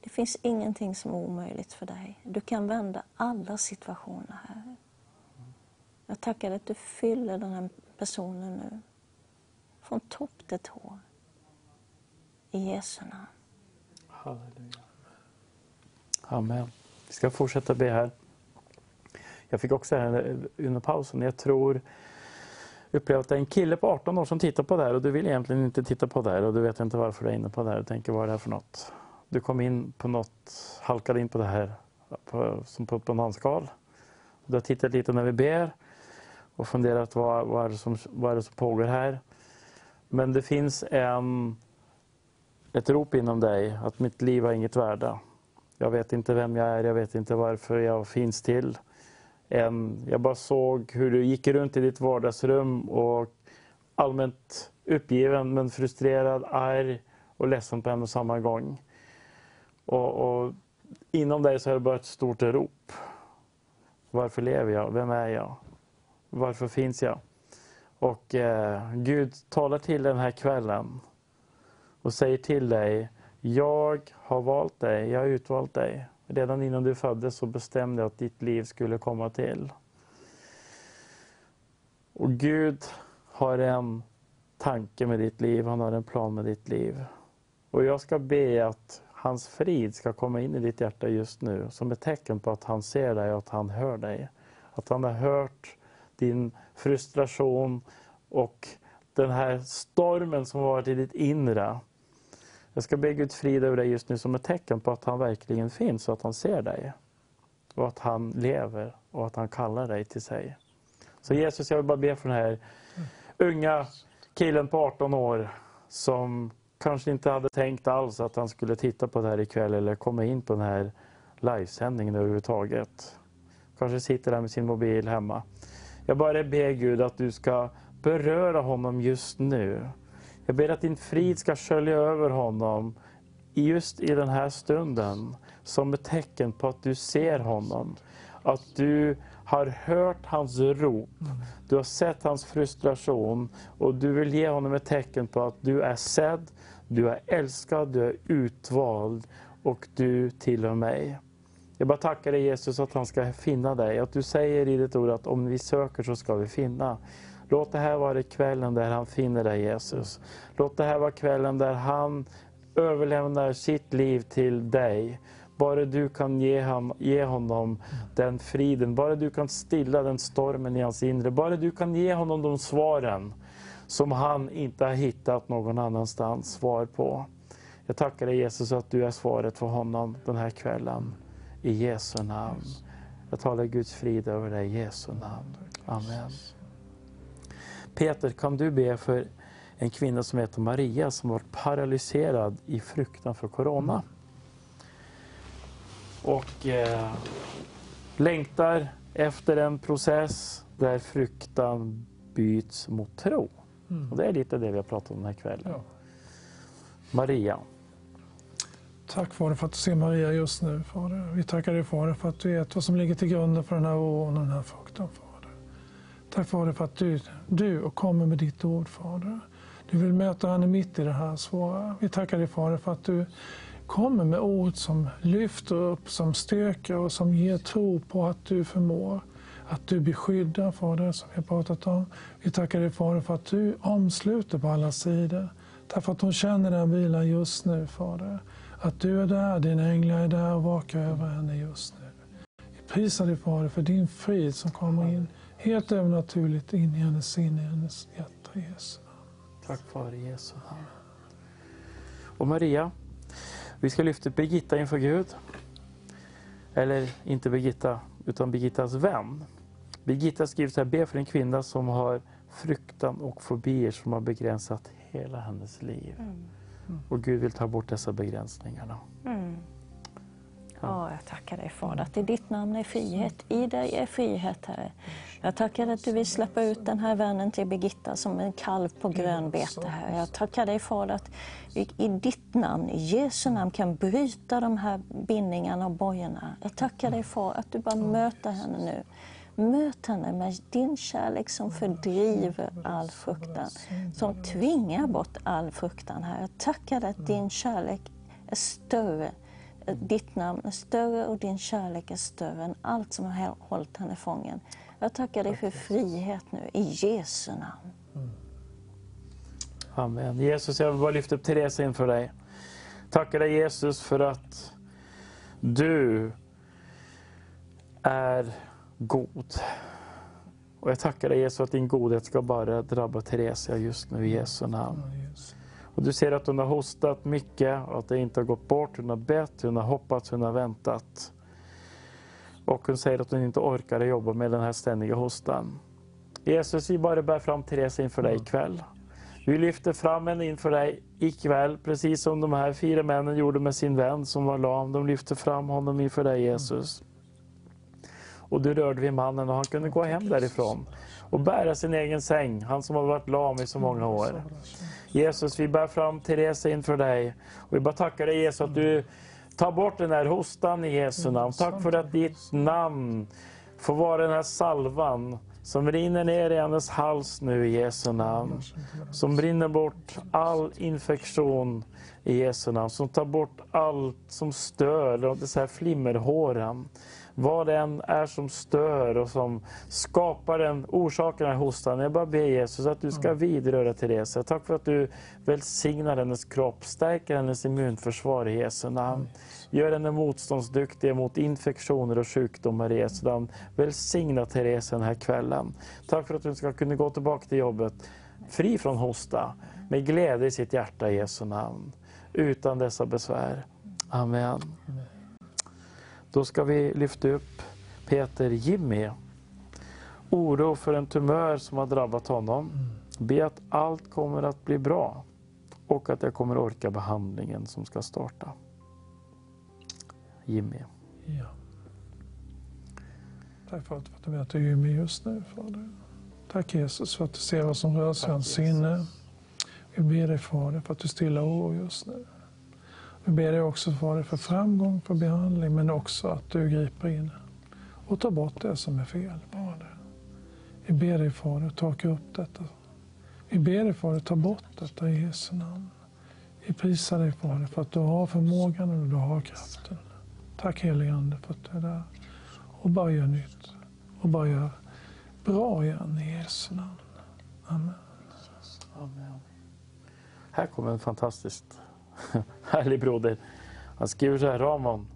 Det finns ingenting som är omöjligt för dig. Du kan vända alla situationer här. Jag tackar dig att du fyller den här personen nu. Från topp till tå. I Jesu namn. Halleluja. Amen. Vi ska fortsätta be här. Jag fick också här under pausen, jag tror upplevt att det är en kille på 18 år som tittar på det här och du vill egentligen inte titta på det här och du vet inte varför du är inne på det här och tänker vad är det här för något? Du kom in på något, halkade in på det här på, som på ett bananskal. Du har tittat lite när vi ber och funderat vad, vad, är det som, vad är det som pågår här? Men det finns en, ett rop inom dig att mitt liv har inget värde. Jag vet inte vem jag är, jag vet inte varför jag finns till. Jag bara såg hur du gick runt i ditt vardagsrum och allmänt uppgiven men frustrerad, arg och ledsen på en och samma gång. Och, och inom dig så är det bara ett stort rop. Varför lever jag? Vem är jag? Varför finns jag? Och eh, Gud talar till den här kvällen och säger till dig, jag har valt dig, jag har utvalt dig. Redan innan du föddes så bestämde jag att ditt liv skulle komma till. Och Gud har en tanke med ditt liv, han har en plan med ditt liv. Och jag ska be att hans frid ska komma in i ditt hjärta just nu som ett tecken på att han ser dig och att han hör dig. Att han har hört din frustration och den här stormen som har varit i ditt inre. Jag ska be Gud frid över dig just nu som ett tecken på att han verkligen finns och att han ser dig. Och att han lever och att han kallar dig till sig. Så Jesus, jag vill bara be för den här unga killen på 18 år som kanske inte hade tänkt alls att han skulle titta på det här ikväll eller komma in på den här livesändningen överhuvudtaget. Kanske sitter där med sin mobil hemma. Jag bara ber Gud att du ska beröra honom just nu. Jag ber att din frid ska skölja över honom just i den här stunden som ett tecken på att du ser honom. Att du har hört hans rop, du har sett hans frustration och du vill ge honom ett tecken på att du är sedd, du är älskad, du är utvald och du tillhör mig. Jag bara tackar dig Jesus att han ska finna dig, att du säger i ditt ord att om vi söker så ska vi finna. Låt det här vara kvällen där han finner dig Jesus. Låt det här vara kvällen där han överlämnar sitt liv till dig. Bara du kan ge, han, ge honom den friden, bara du kan stilla den stormen i hans inre, bara du kan ge honom de svaren som han inte har hittat någon annanstans svar på. Jag tackar dig Jesus att du är svaret för honom den här kvällen. I Jesu namn. Jag talar Guds frid över dig i Jesu namn. Amen. Peter, kan du be för en kvinna som heter Maria som varit paralyserad i fruktan för Corona? Och eh, längtar efter en process där fruktan byts mot tro. Och det är lite det vi har pratat om den här kvällen. Ja. Maria, Tack Fader för att du ser Maria just nu Fader. Vi tackar dig Fader för att du vet vad som ligger till grunden för den här oron och den här fruktan Fader. Tack Fader för att du, du och kommer med ditt ord Fader. Du vill möta henne mitt i det här svåra. Vi tackar dig Fader för att du kommer med ord som lyfter upp, som styrker och som ger tro på att du förmår. Att du beskyddar Fader, som vi har pratat om. Vi tackar dig Fader för att du omsluter på alla sidor. Tack för att hon känner den vilan just nu Fader. Att du är där, dina änglar är där och vakar över henne just nu. Vi prisar dig Fader för din frid som kommer in helt övernaturligt in i hennes sinne, i hennes hjärta Jesu namn. tack Fader i Jesu namn. Och Maria, vi ska lyfta Birgitta inför Gud. Eller inte Birgitta, utan Birgittas vän. Birgitta skriver så här, be för en kvinna som har fruktan och fobier som har begränsat hela hennes liv. Och Gud vill ta bort dessa begränsningarna. Mm. Ja, jag tackar dig Fader att i ditt namn är frihet, i dig är frihet Herre. Jag tackar att du vill släppa ut den här vännen till Birgitta som en kalv på grönbete Herre. Jag tackar dig Fader att vi i ditt namn, i Jesu namn kan bryta de här bindningarna och bojorna. Jag tackar dig Fader att du bara möter henne nu. Möt henne med din kärlek som fördriver all fruktan, som tvingar bort all fruktan. Här. Jag tackar dig att din kärlek är större ditt namn är större och din kärlek är större än allt som har hållit henne fången. Jag tackar dig för frihet nu, i Jesu namn. Amen. Jesus, jag vill bara lyfta upp Therese inför dig. Tackar dig Jesus för att du är god. Och jag tackar dig Jesus att din godhet ska bara drabba Theresia just nu i Jesu namn. Och du ser att hon har hostat mycket och att det inte har gått bort. Hon har bett, hon har hoppats, hon har väntat. Och hon säger att hon inte orkar jobba med den här ständiga hostan. Jesus, vi bara bär fram Therese inför dig ikväll. Vi lyfter fram henne inför dig ikväll, precis som de här fyra männen gjorde med sin vän som var lam. De lyfte fram honom inför dig Jesus. Och du rörde vid mannen och han kunde gå hem därifrån och bära sin egen säng, han som har varit lam i så många år. Jesus, vi bär fram Therese inför dig och vi bara tackar dig Jesus att du tar bort den här hostan i Jesu namn. Tack för att ditt namn får vara den här salvan som rinner ner i hennes hals nu i Jesu namn. Som brinner bort all infektion i Jesu namn. Som tar bort allt som stör, och det så här flimmerhåren. Vad det än är som stör och som skapar den, orsakar den här hostan. Jag bara ber Jesus att du ska vidröra Therese. Tack för att du välsignar hennes kropp, stärker hennes immunförsvar i Jesu namn. Gör henne motståndsduktig mot infektioner och sjukdomar i Jesu namn. Välsigna Therese den här kvällen. Tack för att hon ska kunna gå tillbaka till jobbet fri från hosta, med glädje i sitt hjärta i Jesu namn. Utan dessa besvär. Amen. Då ska vi lyfta upp Peter Jimmy. Oro för en tumör som har drabbat honom. Be att allt kommer att bli bra och att jag kommer orka behandlingen som ska starta. Jimmy. Ja. Tack för att du möter Jimmy just nu, Fader. Tack Jesus för att du ser vad som rör sig i hans sinne. Vi ber dig Fader för att du stillar oro just nu. Vi ber dig också Fader för framgång för behandling men också att du griper in och tar bort det som är fel. Fader. Vi ber dig Fader, torka upp detta. Vi ber dig Fader, ta bort detta i Jesu namn. Vi prisar dig Fader för att du har förmågan och du har kraften. Tack helige Ande för att du är där och bara gör nytt och bara gör bra igen i Jesu namn. Amen. Amen. Här kommer en fantastiskt härlig broder. Han skriver så här, Ramon.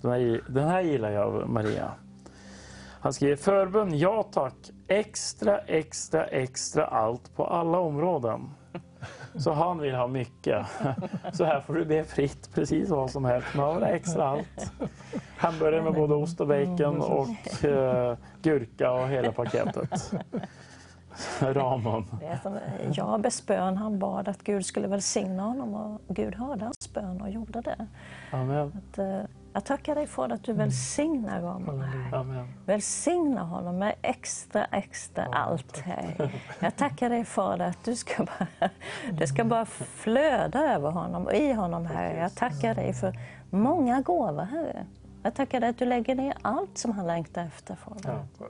Den här, den här gillar jag, Maria. Han skriver förbön, ja tack. Extra, extra, extra allt på alla områden. Så han vill ha mycket. Så här får du be fritt, precis vad som helst. Men bara extra allt. Hamburgare med både ost och bacon och eh, gurka och hela paketet. Ramon. Jabes bön, han bad att Gud skulle välsigna honom och Gud hörde hans bön och gjorde det. Amen. Att, eh, jag tackar dig för att du välsignar honom. Amen. Välsigna honom med extra, extra allt. Herre. Jag tackar dig för att du ska bara, det ska bara flöda över honom och i honom, Herre. Jag tackar dig för många gåvor, Herre. Jag tackar dig att du lägger ner allt som han längtar efter, Fader. Ja.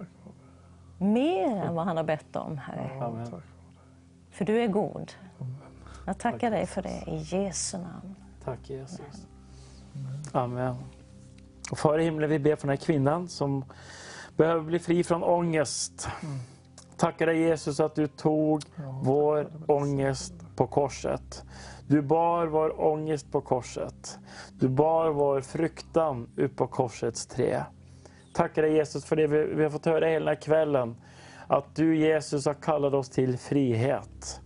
Mer än vad han har bett om, Herre. Amen. För du är god. Jag tackar dig för det i Jesu namn. Tack Jesus. Amen. Och Far i himlen, vi ber för den här kvinnan som behöver bli fri från ångest. Tackar dig Jesus att du tog vår ångest på korset. Du bar vår ångest på korset. Du bar vår fruktan upp på korsets trä. Tackar dig Jesus för det vi, har fått höra hela den här kvällen. Att du Jesus har kallat oss till frihet.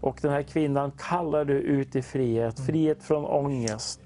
Och den här kvinnan kallar du ut i frihet. Frihet från ångest.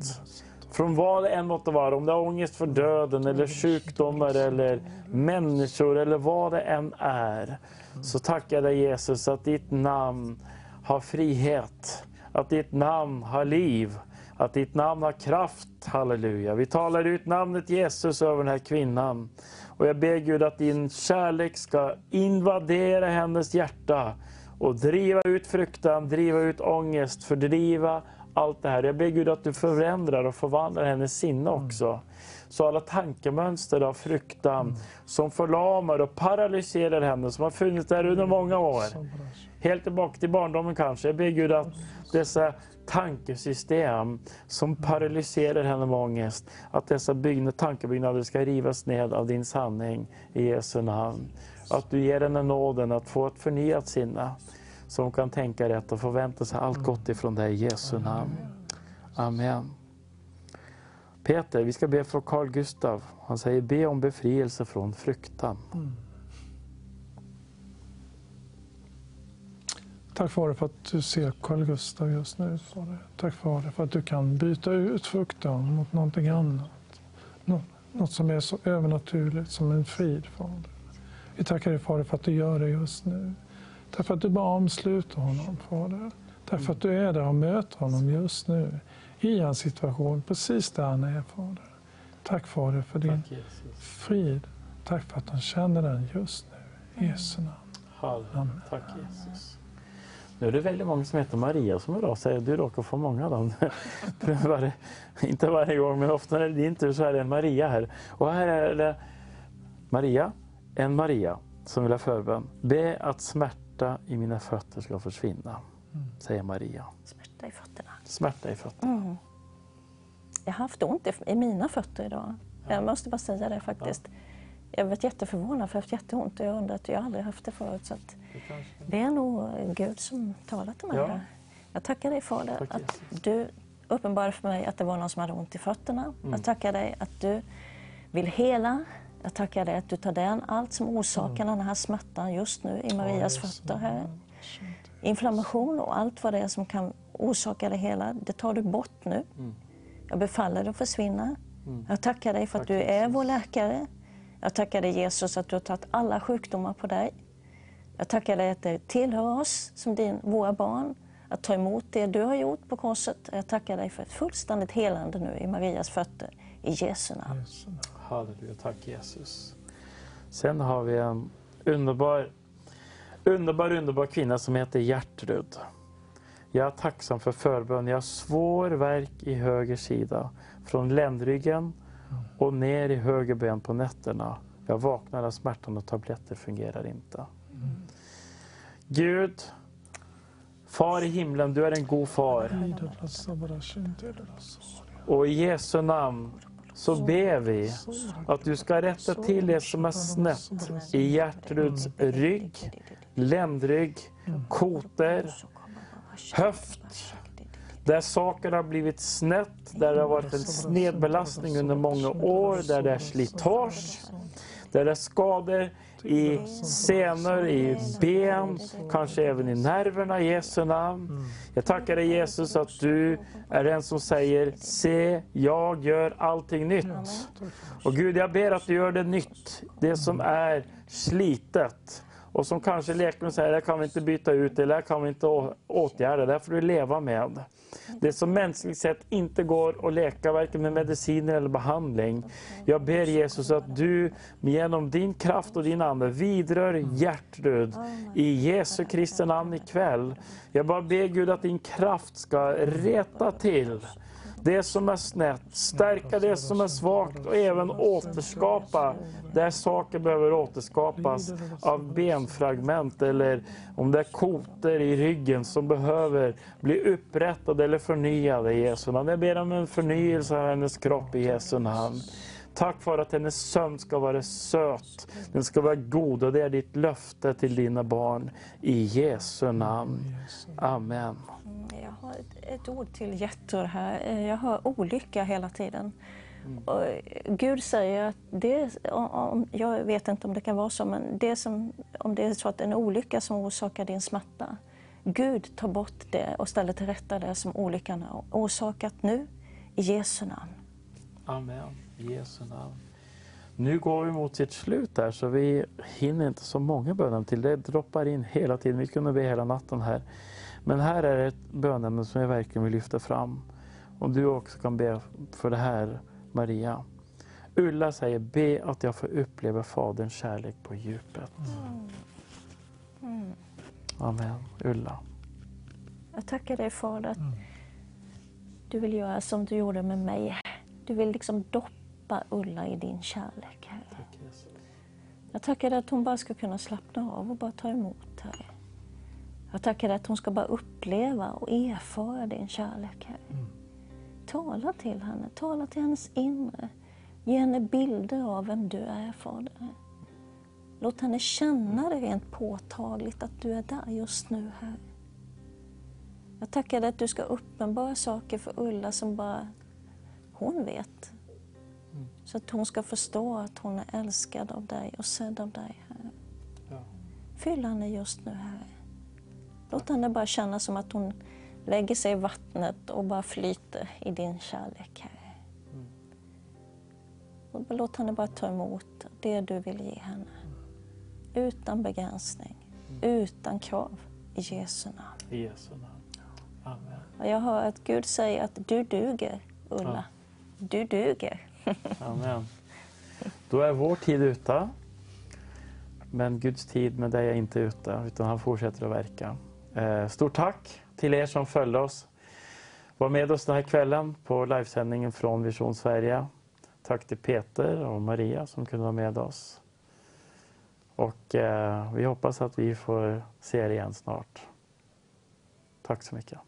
Från vad det än måtte vara. Om det är ångest för döden eller sjukdomar eller människor eller vad det än är. Så tackar jag dig Jesus att ditt namn har frihet. Att ditt namn har liv. Att ditt namn har kraft. Halleluja. Vi talar ut namnet Jesus över den här kvinnan. Och jag ber Gud att din kärlek ska invadera hennes hjärta och driva ut fruktan, driva ut ångest, fördriva allt det här. Jag ber Gud att du förändrar och förvandlar hennes sinne också. Så alla tankemönster av fruktan som förlamar och paralyserar henne, som har funnits där under många år. Helt tillbaka till barndomen kanske. Jag ber Gud att dessa tankesystem som paralyserar henne med ångest, att dessa byggnad, tankebyggnader ska rivas ned av din sanning i Jesu namn. Att du ger henne nåden att få ett förnyat sinne som kan tänka rätt och förvänta sig allt gott ifrån dig i Jesu namn. Amen. Peter, vi ska be för Carl Gustav. Han säger be om befrielse från fruktan. Mm. Tack Fader för att du ser Carl Gustav just nu. Tack Fader för att du kan byta ut fruktan mot någonting annat. Nå- Något som är så övernaturligt som en frid Fader. Vi tackar dig Fader för att du gör det just nu. Tack för att du bara omsluter honom Fader. Tack för att du är där och möter honom just nu i hans situation, precis där han är Fader. Tack Fader för din Tack frid. Tack för att han känner den just nu. I Jesu namn. Halleluja. Tack Jesus. Nu är det väldigt många som heter Maria som hör av sig. Du råkar få många av dem. Varje- Inte varje gång, men ofta när det är din tur så är det en Maria här. Och här är det Maria, en Maria som vill ha förbön. Be att smärta i mina fötter ska försvinna, säger Maria. Smärta i fötterna. Smärta i fötterna. Mm. Jag har haft ont i, mina fötter idag. Jag måste bara säga det faktiskt. Jag var jätteförvånad för jag har haft jätteont och jag undrar att jag aldrig haft det förut. Så att det är nog Gud som talat till mig. Ja. Jag tackar dig Fader Tack, att du uppenbarade för mig att det var någon som hade ont i fötterna. Mm. Jag tackar dig att du vill hela. Jag tackar dig att du tar den allt som orsakar den här smärtan just nu i Marias fötter här. Inflammation och allt vad det är som kan orsaka det hela, det tar du bort nu. Jag befaller det att försvinna. Jag tackar dig för att du är vår läkare. Jag tackar dig Jesus att du har tagit alla sjukdomar på dig. Jag tackar dig att det tillhör oss som din, våra barn att ta emot det du har gjort på korset. Jag tackar dig för ett fullständigt helande nu i Marias fötter. I Jesu namn. Halleluja, tack Jesus. Sen har vi en underbar, underbar, underbar kvinna som heter Gertrud. Jag är tacksam för förbön. Jag har svår värk i höger sida. Från ländryggen och ner i höger ben på nätterna. Jag vaknar av smärtan och tabletter fungerar inte. Gud, Far i himlen, du är en god far. Och i Jesu namn så ber vi att du ska rätta till det som är snett i Gertruds rygg, ländrygg, kotor, höft. Där saker har blivit snett, där det har varit en snedbelastning under många år, där det är slitage, där det är skador i senor, i ben, kanske även i nerverna i Jesu namn. Jag tackar dig Jesus att du är den som säger Se, jag gör allting nytt. Och Gud, jag ber att du gör det nytt, det som är slitet. Och som kanske läkaren säger, det kan vi inte byta ut, eller det kan vi inte åtgärda, det får du leva med. Det som mänskligt sett inte går att läka, varken med mediciner eller behandling. Jag ber Jesus att du genom din kraft och din ande vidrör Gertrud i Jesu Kristi namn ikväll. Jag bara ber Gud att din kraft ska rätta till det som är snett, stärka det som är svagt och även återskapa där saker behöver återskapas av benfragment eller om det är kotor i ryggen som behöver bli upprättade eller förnyade i Jesu namn. Jag ber om en förnyelse av hennes kropp i Jesu namn. Tack för att hennes sömn ska vara söt, den ska vara god och det är ditt löfte till dina barn i Jesu namn. Amen. Mm, Jag har ett, ett ord till Gertrud här. Eh, Jag hör olycka hela tiden. Och eh, Gud säger att det, om- jag vet inte om det kan vara så, men det som, om det är så att en olycka som orsakar din smärta, Gud tar bort det och ställer till rätta det som olyckan har orsakat nu, i Jesu namn. Amen. I Jesu namn. Nu går vi mot sitt slut där så vi hinner inte så många böner till. Det droppar in hela tiden. Vi kunde be hela natten här. Men här är ett bönämne som jag verkligen vill lyfta fram. Om du också kan be för det här Maria. Ulla säger be att jag får uppleva Faderns kärlek på djupet. Amen. Ulla. Jag tackar dig Fader att du vill göra som du gjorde med mig. Du vill liksom doppa Ulla i din kärlek. Herre. Jag tackar dig att hon bara ska kunna slappna av och bara ta emot. Herre. Jag tackar att hon ska bara uppleva och erfara din kärlek. Herre. Tala till henne, tala till hennes inre. Ge henne bilder av vem du är, Fader. Låt henne känna det rent påtagligt att du är där just nu, Herre. Jag tackar dig att du ska uppenbara saker för Ulla som bara hon vet. Så att hon ska förstå att hon är älskad av dig och sedd av dig, Herre. Fyll henne just nu, Herre. Låt henne bara känna som att hon lägger sig i vattnet och bara flyter i din kärlek, Herre. Och låt henne bara ta emot det du vill ge henne. Utan begränsning, utan krav, i Jesu namn. I Jesu namn. Amen. Och jag hör att Gud säger att du duger, Ulla. Du duger. Amen. Då är vår tid ute. Men Guds tid med dig är inte ute, utan han fortsätter att verka. Eh, stort tack till er som följde oss. Var med oss den här kvällen på livesändningen från Vision Sverige. Tack till Peter och Maria som kunde vara med oss. Och eh, vi hoppas att vi får se er igen snart. Tack så mycket.